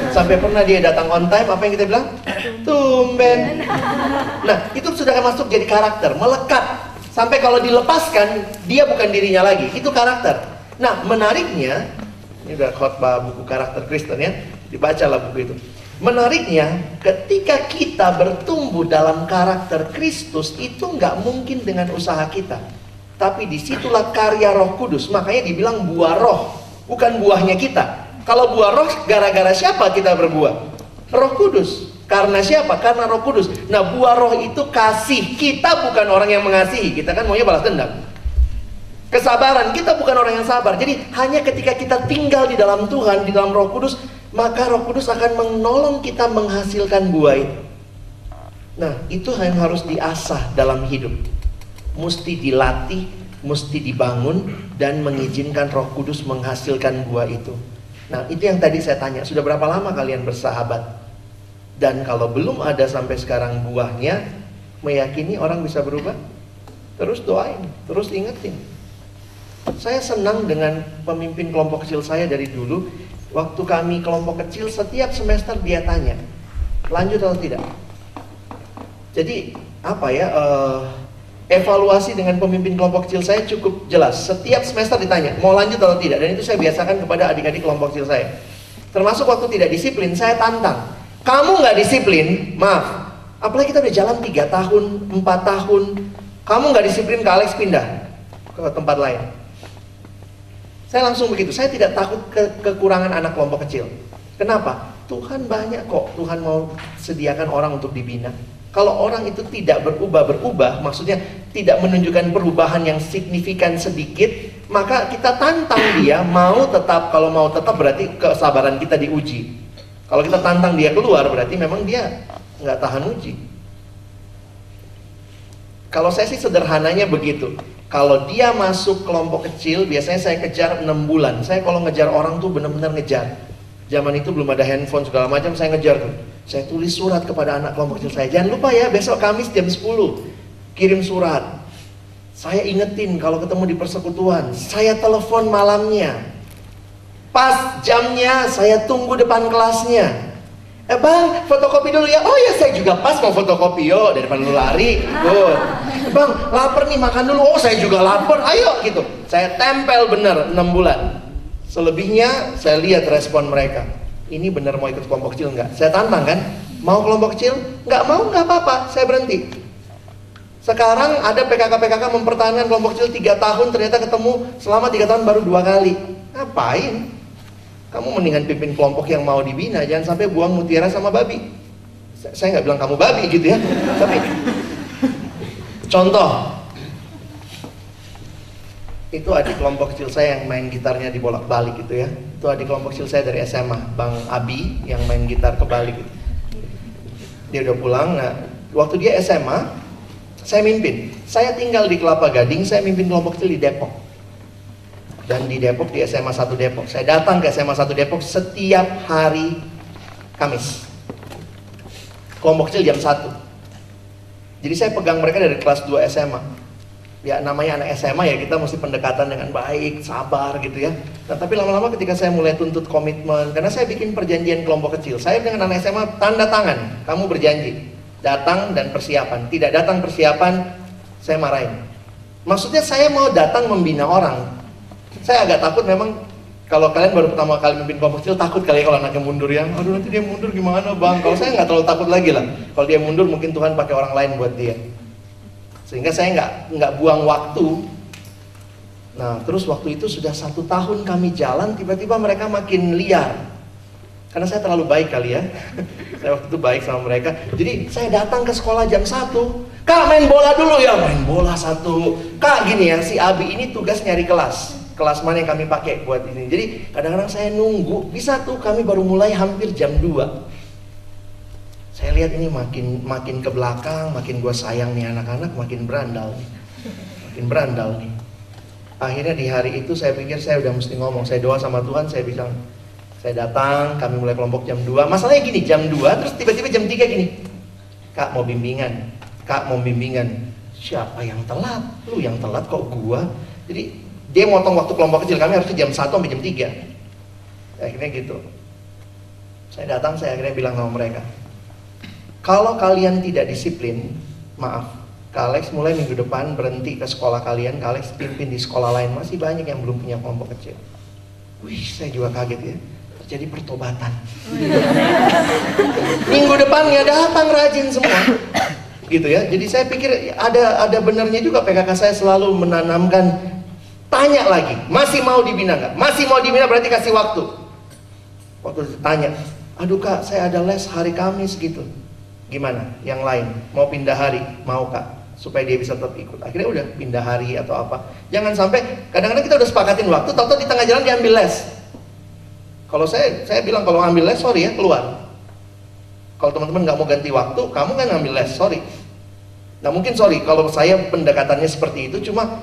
Sampai pernah dia datang on time, apa yang kita bilang? Tumben. Nah, itu sudah masuk jadi karakter, melekat. Sampai kalau dilepaskan, dia bukan dirinya lagi. Itu karakter. Nah, menariknya, ini udah khotbah buku karakter Kristen ya, dibacalah buku itu. Menariknya, ketika kita bertumbuh dalam karakter Kristus, itu nggak mungkin dengan usaha kita. Tapi di situlah karya roh kudus, makanya dibilang buah roh bukan buahnya kita. Kalau buah roh gara-gara siapa kita berbuah? Roh Kudus. Karena siapa? Karena Roh Kudus. Nah, buah roh itu kasih. Kita bukan orang yang mengasihi, kita kan maunya balas dendam. Kesabaran, kita bukan orang yang sabar. Jadi, hanya ketika kita tinggal di dalam Tuhan, di dalam Roh Kudus, maka Roh Kudus akan menolong kita menghasilkan buah itu. Nah, itu yang harus diasah dalam hidup. Mesti dilatih, mesti dibangun dan mengizinkan Roh Kudus menghasilkan buah itu. Nah, itu yang tadi saya tanya, sudah berapa lama kalian bersahabat? Dan kalau belum ada sampai sekarang buahnya, meyakini orang bisa berubah? Terus doain, terus ingetin. Saya senang dengan pemimpin kelompok kecil saya dari dulu. Waktu kami kelompok kecil, setiap semester dia tanya, lanjut atau tidak. Jadi apa ya? eh, evaluasi dengan pemimpin kelompok kecil saya cukup jelas. Setiap semester ditanya, mau lanjut atau tidak. Dan itu saya biasakan kepada adik-adik kelompok kecil saya. Termasuk waktu tidak disiplin, saya tantang. Kamu nggak disiplin, maaf. Apalagi kita udah jalan 3 tahun, 4 tahun. Kamu nggak disiplin ke Alex pindah ke tempat lain. Saya langsung begitu, saya tidak takut ke kekurangan anak kelompok kecil. Kenapa? Tuhan banyak kok, Tuhan mau sediakan orang untuk dibina. Kalau orang itu tidak berubah-berubah, maksudnya tidak menunjukkan perubahan yang signifikan sedikit, maka kita tantang dia mau tetap, kalau mau tetap berarti kesabaran kita diuji. Kalau kita tantang dia keluar, berarti memang dia nggak tahan uji. Kalau saya sih sederhananya begitu. Kalau dia masuk kelompok kecil, biasanya saya kejar 6 bulan. Saya kalau ngejar orang tuh benar-benar ngejar. Zaman itu belum ada handphone segala macam, saya ngejar tuh. Saya tulis surat kepada anak kelompok kecil saya. Jangan lupa ya, besok Kamis jam 10 kirim surat. Saya ingetin kalau ketemu di persekutuan, saya telepon malamnya. Pas jamnya saya tunggu depan kelasnya. Eh bang, fotokopi dulu ya. Oh ya saya juga pas mau fotokopi yo daripada lu lari. Good. Bang, lapar nih makan dulu. Oh saya juga lapar. Ayo gitu. Saya tempel bener 6 bulan. Selebihnya saya lihat respon mereka. Ini bener mau ikut kelompok kecil nggak? Saya tantang kan. Mau kelompok kecil? Nggak mau nggak apa-apa. Saya berhenti. Sekarang ada PKK-PKK mempertahankan kelompok kecil 3 tahun ternyata ketemu selama 3 tahun baru dua kali. Ngapain? Kamu mendingan pimpin kelompok yang mau dibina, jangan sampai buang mutiara sama babi. Saya nggak bilang kamu babi gitu ya, tapi contoh itu adik kelompok kecil saya yang main gitarnya dibolak-balik gitu ya. Itu adik kelompok kecil saya dari SMA, Bang Abi yang main gitar kebalik gitu. Dia udah pulang, nah waktu dia SMA, saya mimpin. Saya tinggal di Kelapa Gading, saya mimpin kelompok kecil di Depok dan di Depok di SMA 1 Depok. Saya datang ke SMA 1 Depok setiap hari Kamis. Kelompok kecil jam 1. Jadi saya pegang mereka dari kelas 2 SMA. Ya namanya anak SMA ya kita mesti pendekatan dengan baik, sabar gitu ya. Nah, tapi lama-lama ketika saya mulai tuntut komitmen, karena saya bikin perjanjian kelompok kecil. Saya dengan anak SMA tanda tangan, kamu berjanji. Datang dan persiapan. Tidak datang persiapan, saya marahin. Maksudnya saya mau datang membina orang, saya agak takut memang kalau kalian baru pertama kali memimpin kelompok kecil takut kali ya kalau anaknya mundur ya. Aduh nanti dia mundur gimana bang? Kalau saya nggak terlalu takut lagi lah. Kalau dia mundur mungkin Tuhan pakai orang lain buat dia. Sehingga saya nggak nggak buang waktu. Nah terus waktu itu sudah satu tahun kami jalan tiba-tiba mereka makin liar. Karena saya terlalu baik kali ya. Saya waktu itu baik sama mereka. Jadi saya datang ke sekolah jam satu. Kak main bola dulu ya. Main bola satu. Kak gini ya si Abi ini tugas nyari kelas kelas mana yang kami pakai buat ini. Jadi kadang-kadang saya nunggu, bisa tuh kami baru mulai hampir jam 2. Saya lihat ini makin makin ke belakang, makin gue sayang nih anak-anak, makin berandal nih. Makin berandal nih. Akhirnya di hari itu saya pikir saya udah mesti ngomong, saya doa sama Tuhan, saya bilang, saya datang, kami mulai kelompok jam 2. Masalahnya gini, jam 2 terus tiba-tiba jam 3 gini. Kak mau bimbingan, Kak mau bimbingan. Siapa yang telat? Lu yang telat kok gua? Jadi dia motong waktu kelompok kecil kami harusnya jam 1 sampai jam 3. Akhirnya gitu. Saya datang, saya akhirnya bilang sama mereka. Kalau kalian tidak disiplin, maaf, Kak mulai minggu depan berhenti ke sekolah kalian, Kak Alex pimpin di sekolah lain. Masih banyak yang belum punya kelompok kecil. Wih, saya juga kaget ya. Terjadi pertobatan. minggu depannya datang rajin semua. gitu ya. Jadi saya pikir ada ada benarnya juga PKK saya selalu menanamkan Tanya lagi, masih mau dibina nggak? Masih mau dibina berarti kasih waktu. Waktu tanya, aduh kak saya ada les hari Kamis gitu. Gimana? Yang lain mau pindah hari, mau kak? Supaya dia bisa tetap ikut. Akhirnya udah pindah hari atau apa. Jangan sampai kadang-kadang kita udah sepakatin waktu, tahu-tahu di tengah jalan diambil les. Kalau saya, saya bilang kalau ambil les, sorry ya keluar. Kalau teman-teman nggak mau ganti waktu, kamu kan ngambil les, sorry. Nah mungkin sorry kalau saya pendekatannya seperti itu, cuma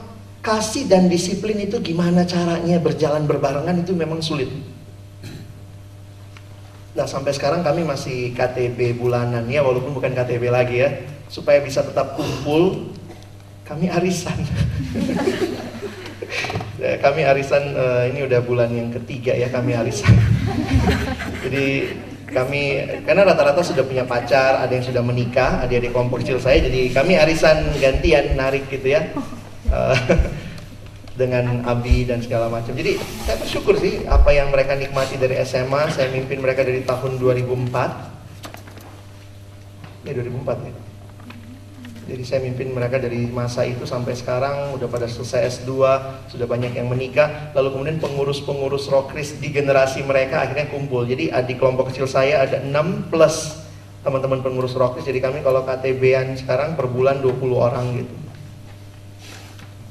kasih dan disiplin itu gimana caranya berjalan berbarengan itu memang sulit. Nah sampai sekarang kami masih KTB bulanan ya walaupun bukan KTB lagi ya supaya bisa tetap kumpul kami arisan. Ya, kami arisan eh, ini udah bulan yang ketiga ya kami arisan. jadi kami karena rata-rata sudah punya pacar, ada yang sudah menikah, ada di kelompok kecil saya, jadi kami arisan gantian narik gitu ya. Eh, dengan Abi dan segala macam. Jadi saya bersyukur sih apa yang mereka nikmati dari SMA, saya mimpin mereka dari tahun 2004. Ya 2004 ya. Jadi saya mimpin mereka dari masa itu sampai sekarang udah pada selesai S2, sudah banyak yang menikah. Lalu kemudian pengurus-pengurus rokris di generasi mereka akhirnya kumpul. Jadi di kelompok kecil saya ada 6 plus teman-teman pengurus rokris. Jadi kami kalau KTB-an sekarang per bulan 20 orang gitu.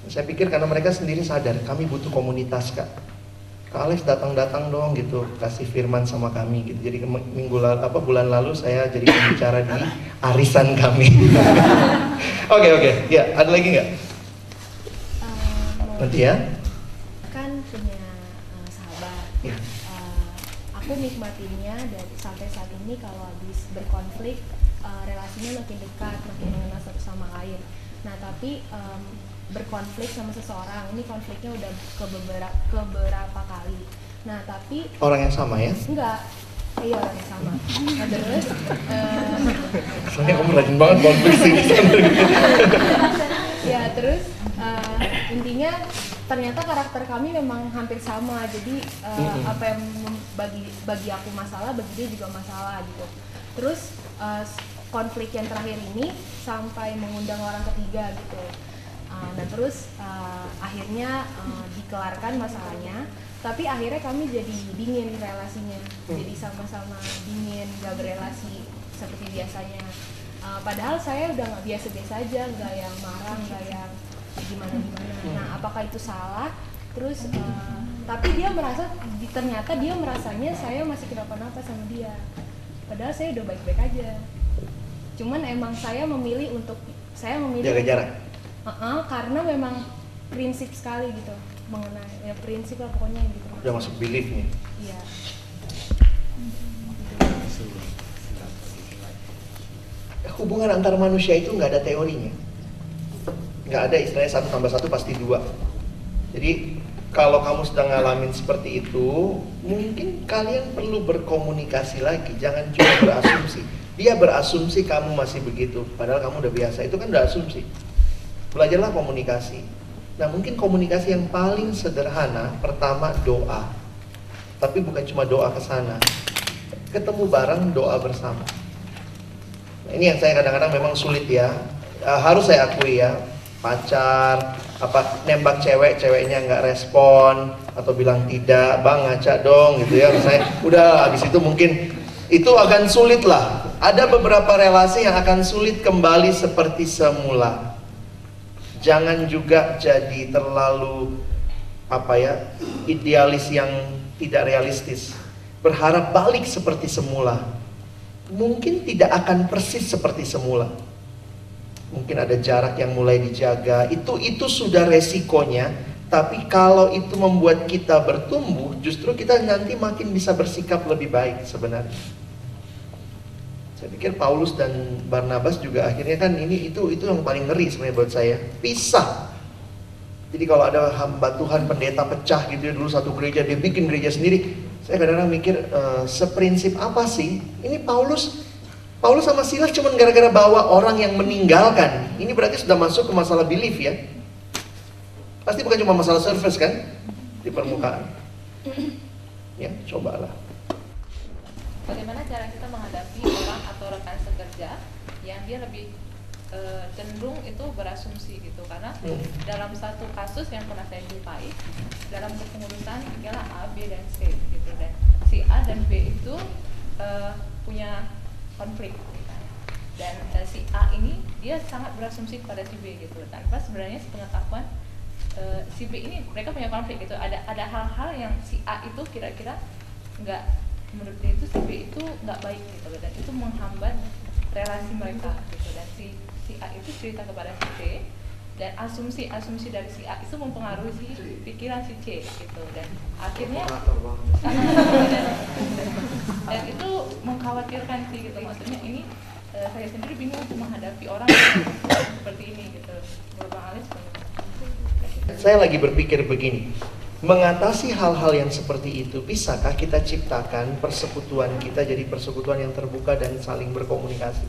Saya pikir karena mereka sendiri sadar kami butuh komunitas kak. Kak Alex datang-datang dong gitu kasih firman sama kami gitu. Jadi minggu lalu apa bulan lalu saya jadi pembicara di arisan kami. Oke oke, ya ada lagi nggak? Uh, Nanti ya. Kan punya uh, sahabat. Ya. Uh, aku nikmatinya dari sampai saat ini kalau habis berkonflik uh, relasinya makin dekat, makin mengenal satu sama lain. Nah tapi um, berkonflik sama seseorang ini konfliknya udah ke beberapa ke beberapa kali. Nah tapi orang yang sama ya? Enggak. Iya orang yang sama. Nah terus uh, soalnya kamu rajin banget konflik sih. Ya terus uh, intinya ternyata karakter kami memang hampir sama. Jadi uh, apa yang bagi bagi aku masalah bagi dia juga masalah gitu. Terus uh, konflik yang terakhir ini sampai mengundang orang ketiga gitu uh, dan terus uh, akhirnya uh, dikelarkan masalahnya tapi akhirnya kami jadi dingin relasinya. Jadi sama-sama dingin gak berelasi seperti biasanya. Uh, padahal saya udah nggak biasa-biasa aja nggak yang marah nggak yang gimana gimana nah apakah itu salah? Terus uh, tapi dia merasa ternyata dia merasanya saya masih kenapa-napa sama dia. Padahal saya udah baik-baik aja. Cuman emang saya memilih untuk saya memilih jaga jarak Uh -uh, karena memang prinsip sekali gitu mengenai ya prinsip lah pokoknya gitu. udah masuk belief nih. Iya. hubungan antar manusia itu nggak ada teorinya. Nggak ada istilahnya satu tambah satu pasti dua. Jadi kalau kamu sedang ngalamin seperti itu mungkin kalian perlu berkomunikasi lagi. Jangan cuma berasumsi. Dia berasumsi kamu masih begitu padahal kamu udah biasa. Itu kan udah asumsi belajarlah komunikasi nah mungkin komunikasi yang paling sederhana pertama doa tapi bukan cuma doa ke sana ketemu bareng doa bersama Nah, ini yang saya kadang-kadang memang sulit ya. Uh, harus saya akui ya, pacar apa nembak cewek, ceweknya nggak respon atau bilang tidak, bang ngaca dong gitu ya. Saya udah habis itu mungkin itu akan sulit lah. Ada beberapa relasi yang akan sulit kembali seperti semula. Jangan juga jadi terlalu apa ya idealis yang tidak realistis. Berharap balik seperti semula mungkin tidak akan persis seperti semula. Mungkin ada jarak yang mulai dijaga. Itu itu sudah resikonya. Tapi kalau itu membuat kita bertumbuh, justru kita nanti makin bisa bersikap lebih baik sebenarnya. Saya pikir Paulus dan Barnabas juga akhirnya kan ini itu itu yang paling ngeri sebenarnya buat saya. Pisah. Jadi kalau ada hamba Tuhan pendeta pecah gitu ya dulu satu gereja dia bikin gereja sendiri, saya kadang-kadang mikir uh, seprinsip apa sih? Ini Paulus Paulus sama Silas cuma gara-gara bawa orang yang meninggalkan. Ini berarti sudah masuk ke masalah belief ya. Pasti bukan cuma masalah service kan di permukaan. Ya, cobalah. Bagaimana cara kita menghadapi orang atau rekan sekerja yang dia lebih e, cenderung itu berasumsi gitu karena Hmm. dalam satu kasus yang pernah saya jumpai dalam kepengurusan adalah A, B dan C gitu dan si A dan B itu e, punya konflik gitu kan. dan e, si A ini dia sangat berasumsi kepada si B gitu tanpa sebenarnya sepengetahuan e, si B ini mereka punya konflik gitu ada ada hal-hal yang si A itu kira-kira nggak menurut dia itu si B itu nggak baik gitu dan itu menghambat relasi mereka gitu. Dan si si A itu cerita kepada si C dan asumsi-asumsi dari si A itu mempengaruhi si pikiran si C gitu. Dan akhirnya dan, dan itu mengkhawatirkan sih gitu. Maksudnya ini eh, saya sendiri bingung untuk menghadapi orang seperti ini gitu. Menurut Bang Alis saya lagi berpikir begini. Mengatasi hal-hal yang seperti itu, bisakah kita ciptakan persekutuan kita jadi persekutuan yang terbuka dan saling berkomunikasi?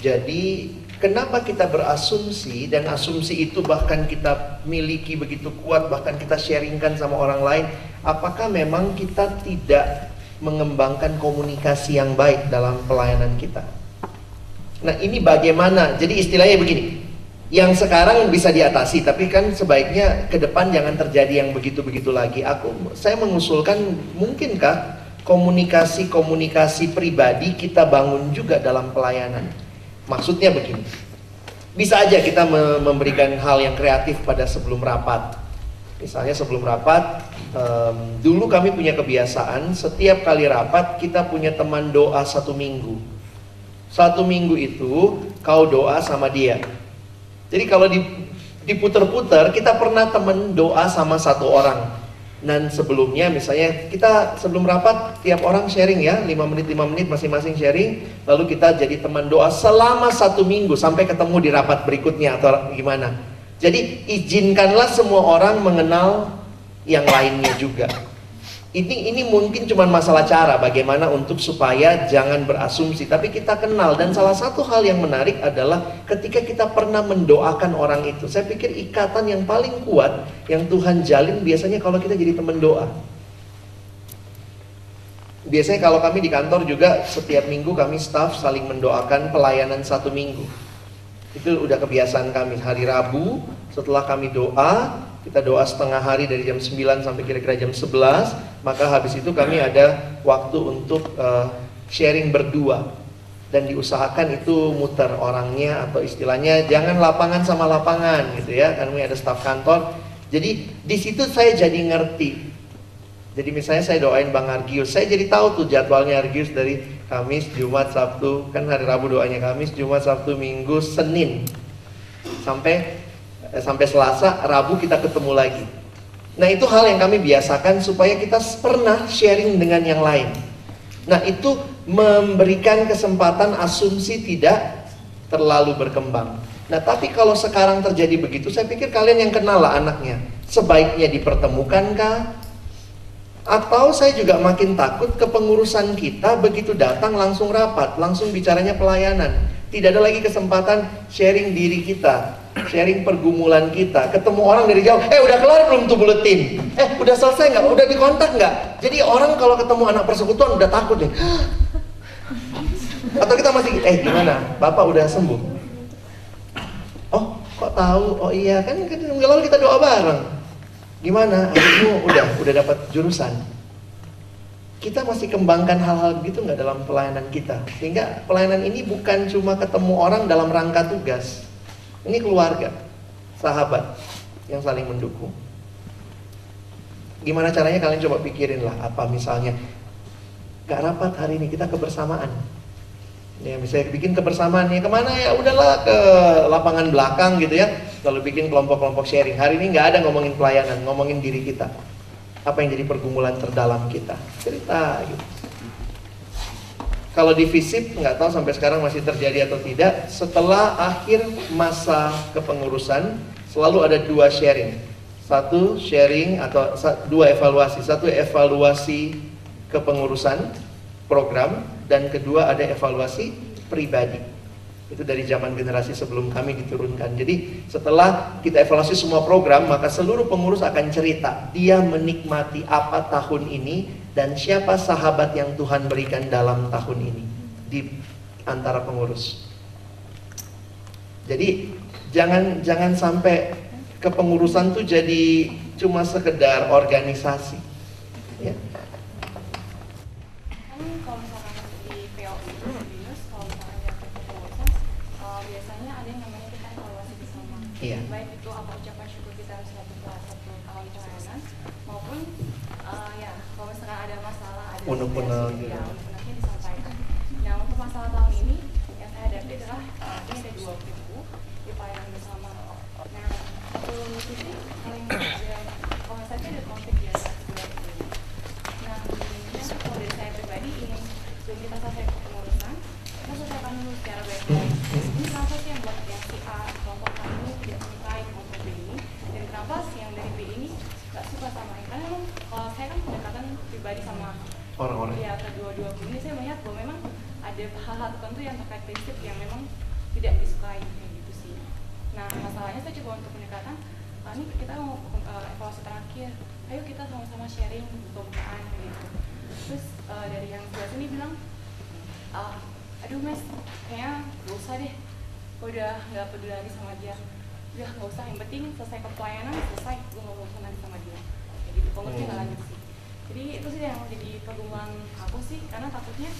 Jadi, kenapa kita berasumsi dan asumsi itu bahkan kita miliki begitu kuat, bahkan kita sharingkan sama orang lain, apakah memang kita tidak mengembangkan komunikasi yang baik dalam pelayanan kita? Nah, ini bagaimana? Jadi istilahnya begini yang sekarang bisa diatasi tapi kan sebaiknya ke depan jangan terjadi yang begitu-begitu lagi. Aku saya mengusulkan mungkinkah komunikasi-komunikasi pribadi kita bangun juga dalam pelayanan? Maksudnya begini bisa aja kita memberikan hal yang kreatif pada sebelum rapat. Misalnya sebelum rapat um, dulu kami punya kebiasaan setiap kali rapat kita punya teman doa satu minggu. Satu minggu itu kau doa sama dia jadi kalau diputer-puter, kita pernah temen doa sama satu orang. Dan sebelumnya misalnya kita sebelum rapat tiap orang sharing ya 5 menit 5 menit masing-masing sharing lalu kita jadi teman doa selama satu minggu sampai ketemu di rapat berikutnya atau gimana. Jadi izinkanlah semua orang mengenal yang lainnya juga. Ini ini mungkin cuma masalah cara bagaimana untuk supaya jangan berasumsi, tapi kita kenal dan salah satu hal yang menarik adalah ketika kita pernah mendoakan orang itu. Saya pikir ikatan yang paling kuat yang Tuhan jalin biasanya kalau kita jadi teman doa. Biasanya kalau kami di kantor juga setiap minggu kami staff saling mendoakan pelayanan satu minggu. Itu udah kebiasaan kami hari Rabu setelah kami doa kita doa setengah hari dari jam 9 sampai kira-kira jam 11 maka habis itu kami ada waktu untuk uh, sharing berdua. Dan diusahakan itu muter orangnya atau istilahnya jangan lapangan sama lapangan gitu ya kami ada staf kantor. Jadi di situ saya jadi ngerti. Jadi misalnya saya doain Bang Argius saya jadi tahu tuh jadwalnya Argius dari Kamis, Jumat, Sabtu. Kan hari Rabu doanya Kamis, Jumat, Sabtu, Minggu, Senin. Sampai sampai Selasa, Rabu kita ketemu lagi. Nah itu hal yang kami biasakan supaya kita pernah sharing dengan yang lain. Nah itu memberikan kesempatan asumsi tidak terlalu berkembang. Nah tapi kalau sekarang terjadi begitu, saya pikir kalian yang kenal lah anaknya. Sebaiknya dipertemukankah? Atau saya juga makin takut kepengurusan kita begitu datang langsung rapat, langsung bicaranya pelayanan. Tidak ada lagi kesempatan sharing diri kita sharing pergumulan kita, ketemu orang dari jauh, eh udah kelar belum tuh buletin? Eh udah selesai nggak? Udah dikontak nggak? Jadi orang kalau ketemu anak persekutuan udah takut deh. Atau kita masih, eh gimana? Bapak udah sembuh? Oh kok tahu? Oh iya kan lalu kita doa bareng. Gimana? Adikmu udah udah dapat jurusan. Kita masih kembangkan hal-hal begitu nggak dalam pelayanan kita, sehingga pelayanan ini bukan cuma ketemu orang dalam rangka tugas, ini keluarga, sahabat yang saling mendukung. Gimana caranya kalian coba pikirin lah apa misalnya gak rapat hari ini kita kebersamaan. Ya bisa bikin kebersamaan ya ke mana ya udahlah ke lapangan belakang gitu ya. Kalau bikin kelompok-kelompok sharing. Hari ini nggak ada ngomongin pelayanan, ngomongin diri kita. Apa yang jadi pergumulan terdalam kita. Cerita gitu. Kalau di FISIP nggak tahu sampai sekarang masih terjadi atau tidak. Setelah akhir masa kepengurusan selalu ada dua sharing. Satu sharing atau dua evaluasi. Satu evaluasi kepengurusan program dan kedua ada evaluasi pribadi. Itu dari zaman generasi sebelum kami diturunkan. Jadi setelah kita evaluasi semua program, maka seluruh pengurus akan cerita dia menikmati apa tahun ini dan siapa sahabat yang Tuhan berikan dalam tahun ini di antara pengurus. Jadi jangan jangan sampai kepengurusan tuh jadi cuma sekedar organisasi. Ya. Iya. Baik itu apa ucapan syukur kita setelah satu tahun pelayanan maupun uh, ya kalau misalkan ada masalah ada unek-unek gitu. ya Orang-orang. ya kedua-dua kubu ini saya melihat bahwa memang ada hal-hal tertentu yang terkait prinsip yang memang tidak disukai kayak gitu sih. Nah masalahnya saya coba untuk pendekatan ah, ini kita mau eh, evaluasi terakhir, ayo kita sama-sama sharing buka-bukaan kayak gitu. Terus eh, dari yang sebelah sini bilang, ah, aduh mas, kayaknya gak usah deh, udah nggak peduli lagi sama dia, udah nggak usah, yang penting selesai ke pelayanan selesai, gue nggak bosan lagi sama dia, kayak gitu. Pengurusnya nggak Hmm. lanjut sih. Jadi itu sih yang jadi pergumulan aku sih, karena takutnya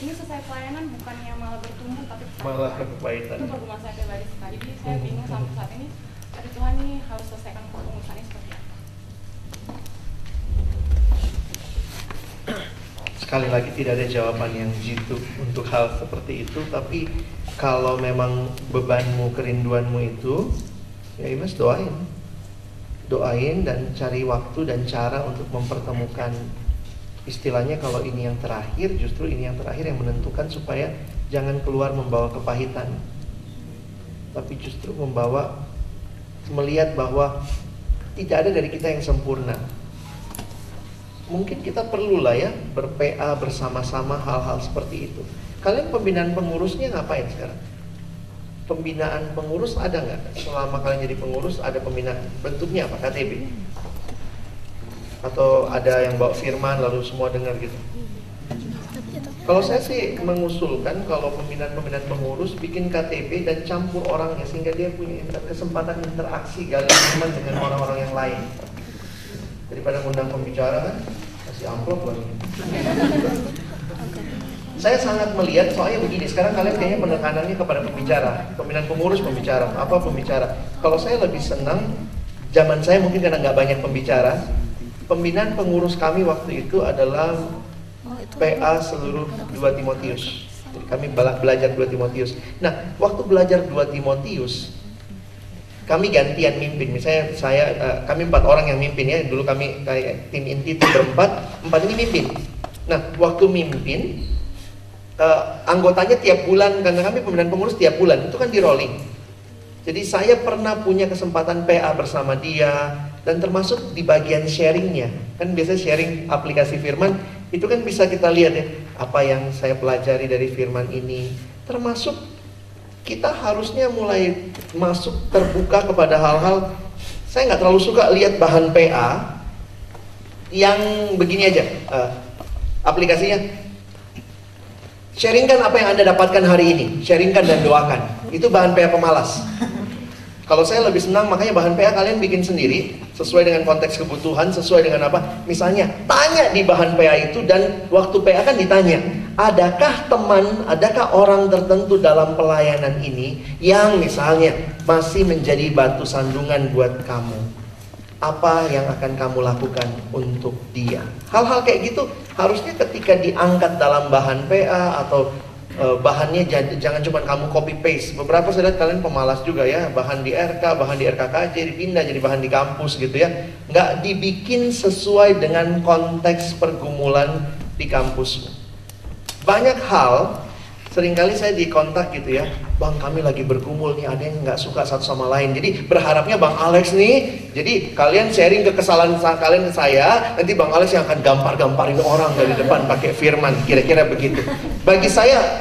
ini selesai pelayanan bukannya malah bertumbuh tapi Malah itu kepahitan. pergumulan saya pribadi sekali. Jadi saya bingung sampai saat ini, aduh Tuhan nih harus selesaikan pengurusan ini seperti apa. Sekali lagi tidak ada jawaban yang jitu untuk hal seperti itu, tapi kalau memang bebanmu, kerinduanmu itu, ya Imas doain. Doain dan cari waktu dan cara untuk mempertemukan istilahnya kalau ini yang terakhir, justru ini yang terakhir yang menentukan supaya jangan keluar membawa kepahitan. Tapi justru membawa melihat bahwa tidak ada dari kita yang sempurna mungkin kita perlulah ya ber-PA bersama-sama hal-hal seperti itu. Kalian pembinaan pengurusnya ngapain sekarang? Pembinaan pengurus ada nggak? Selama kalian jadi pengurus ada pembinaan bentuknya apa? KTB? Atau ada yang bawa firman lalu semua dengar gitu? Kalau saya sih mengusulkan kalau pembinaan-pembinaan pengurus bikin KTB dan campur orangnya sehingga dia punya kesempatan interaksi gali firman dengan orang-orang yang lain daripada ngundang pembicara kan kasih amplop baru saya sangat melihat soalnya begini sekarang kalian kayaknya penekanannya kepada pembicara pembinaan pengurus pembicara apa pembicara kalau saya lebih senang zaman saya mungkin karena nggak banyak pembicara pembinaan pengurus kami waktu itu adalah PA seluruh 2 Timotius Jadi kami bela- belajar 2 Timotius nah waktu belajar 2 Timotius kami gantian mimpin. Misalnya saya eh, kami empat orang yang mimpin ya. Dulu kami kayak tim inti itu berempat, empat ini mimpin. Nah, waktu mimpin eh, anggotanya tiap bulan karena kami pembinaan pengurus tiap bulan itu kan di rolling. Jadi saya pernah punya kesempatan PA bersama dia dan termasuk di bagian sharingnya. Kan biasa sharing aplikasi firman itu kan bisa kita lihat ya apa yang saya pelajari dari firman ini. Termasuk kita harusnya mulai masuk terbuka kepada hal-hal saya nggak terlalu suka lihat bahan PA yang begini aja eh, aplikasinya sharingkan apa yang anda dapatkan hari ini sharingkan dan doakan itu bahan PA pemalas kalau saya lebih senang makanya bahan PA kalian bikin sendiri sesuai dengan konteks kebutuhan, sesuai dengan apa. Misalnya tanya di bahan PA itu dan waktu PA kan ditanya, adakah teman, adakah orang tertentu dalam pelayanan ini yang misalnya masih menjadi batu sandungan buat kamu? Apa yang akan kamu lakukan untuk dia? Hal-hal kayak gitu harusnya ketika diangkat dalam bahan PA atau eh, bahannya jan- jangan cuma kamu copy paste. Beberapa saya lihat kalian pemalas juga ya, bahan di RK, bahan di RKKJ dipindah jadi bahan di kampus gitu ya. Nggak dibikin sesuai dengan konteks pergumulan di kampusmu. Banyak hal sering kali saya dikontak gitu ya, bang kami lagi bergumul nih, ada yang nggak suka satu sama lain. Jadi berharapnya bang Alex nih, jadi kalian sharing ke kesalahan sa- kalian ke saya, nanti bang Alex yang akan gampar-gamparin orang dari depan pakai firman, kira-kira begitu. Bagi saya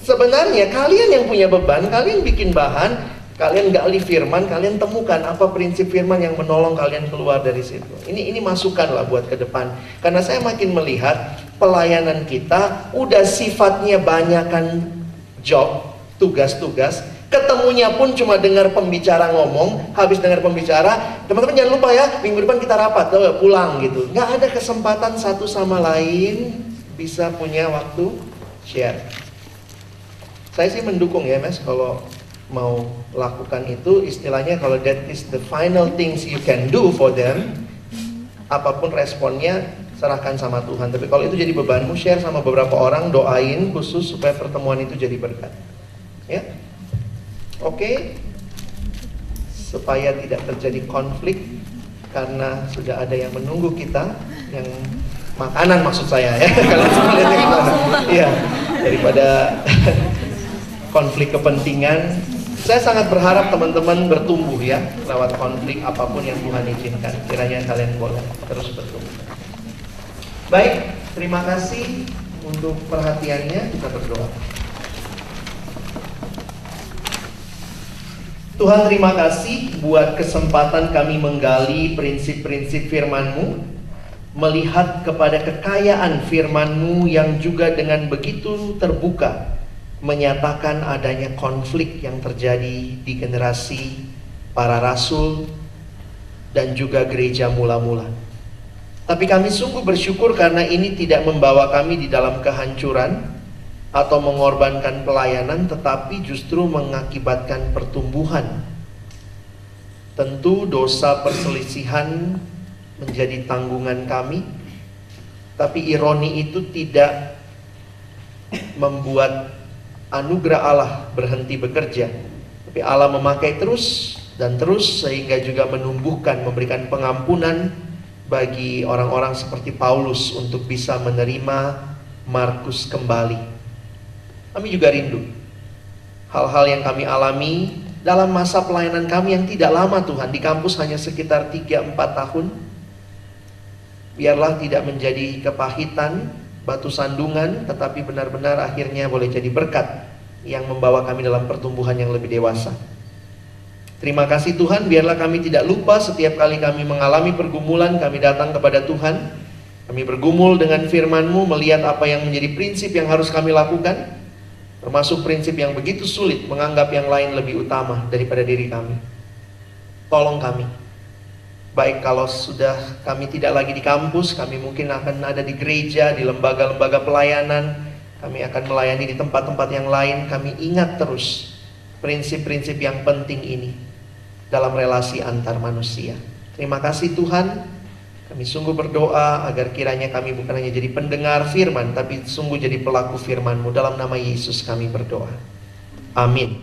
sebenarnya kalian yang punya beban, kalian bikin bahan, kalian gali firman, kalian temukan apa prinsip firman yang menolong kalian keluar dari situ. Ini ini masukan lah buat ke depan. Karena saya makin melihat pelayanan kita udah sifatnya banyakan job, tugas-tugas, ketemunya pun cuma dengar pembicara ngomong, habis dengar pembicara, teman-teman jangan lupa ya, minggu depan kita rapat, tuh, pulang gitu. Nggak ada kesempatan satu sama lain bisa punya waktu share. Saya sih mendukung ya mas kalau mau lakukan itu istilahnya kalau that is the final things you can do for them apa pun responnya serahkan sama Tuhan tapi kalau itu jadi bebanmu share sama beberapa orang doain khusus supaya pertemuan itu jadi berkat ya. Oke. Supaya tidak terjadi konflik karena sudah ada yang menunggu kita yang makanan maksud saya ya. Kalau lihatnya gimana? Iya. Daripada konflik kepentingan saya sangat berharap teman-teman bertumbuh ya lewat konflik apa pun yang Tuhan izinkan. Kiranya kalian boleh terus bertumbuh. Baik, terima kasih untuk perhatiannya. Kita berdoa. Tuhan terima kasih buat kesempatan kami menggali prinsip-prinsip firman-Mu Melihat kepada kekayaan firman-Mu yang juga dengan begitu terbuka Menyatakan adanya konflik yang terjadi di generasi para rasul dan juga gereja mula-mula. Tapi kami sungguh bersyukur karena ini tidak membawa kami di dalam kehancuran atau mengorbankan pelayanan tetapi justru mengakibatkan pertumbuhan. Tentu dosa perselisihan menjadi tanggungan kami, tapi ironi itu tidak membuat anugerah Allah berhenti bekerja. Tapi Allah memakai terus dan terus sehingga juga menumbuhkan, memberikan pengampunan bagi orang-orang seperti Paulus untuk bisa menerima Markus kembali. Kami juga rindu hal-hal yang kami alami dalam masa pelayanan kami yang tidak lama Tuhan. Di kampus hanya sekitar 3-4 tahun. Biarlah tidak menjadi kepahitan batu sandungan tetapi benar-benar akhirnya boleh jadi berkat yang membawa kami dalam pertumbuhan yang lebih dewasa. Terima kasih Tuhan. Biarlah kami tidak lupa setiap kali kami mengalami pergumulan kami datang kepada Tuhan. Kami bergumul dengan firman-Mu melihat apa yang menjadi prinsip yang harus kami lakukan Termasuk prinsip yang begitu sulit menganggap yang lain lebih utama daripada diri kami. Tolong kami. Baik kalau sudah kami tidak lagi di kampus, kami mungkin akan ada di gereja, di lembaga-lembaga pelayanan, kami akan melayani di tempat-tempat yang lain, kami ingat terus prinsip-prinsip yang penting ini dalam relasi antar manusia. Terima kasih Tuhan. Kami sungguh berdoa agar kiranya kami bukan hanya jadi pendengar firman, tapi sungguh jadi pelaku firman-Mu. Dalam nama Yesus kami berdoa. Amin.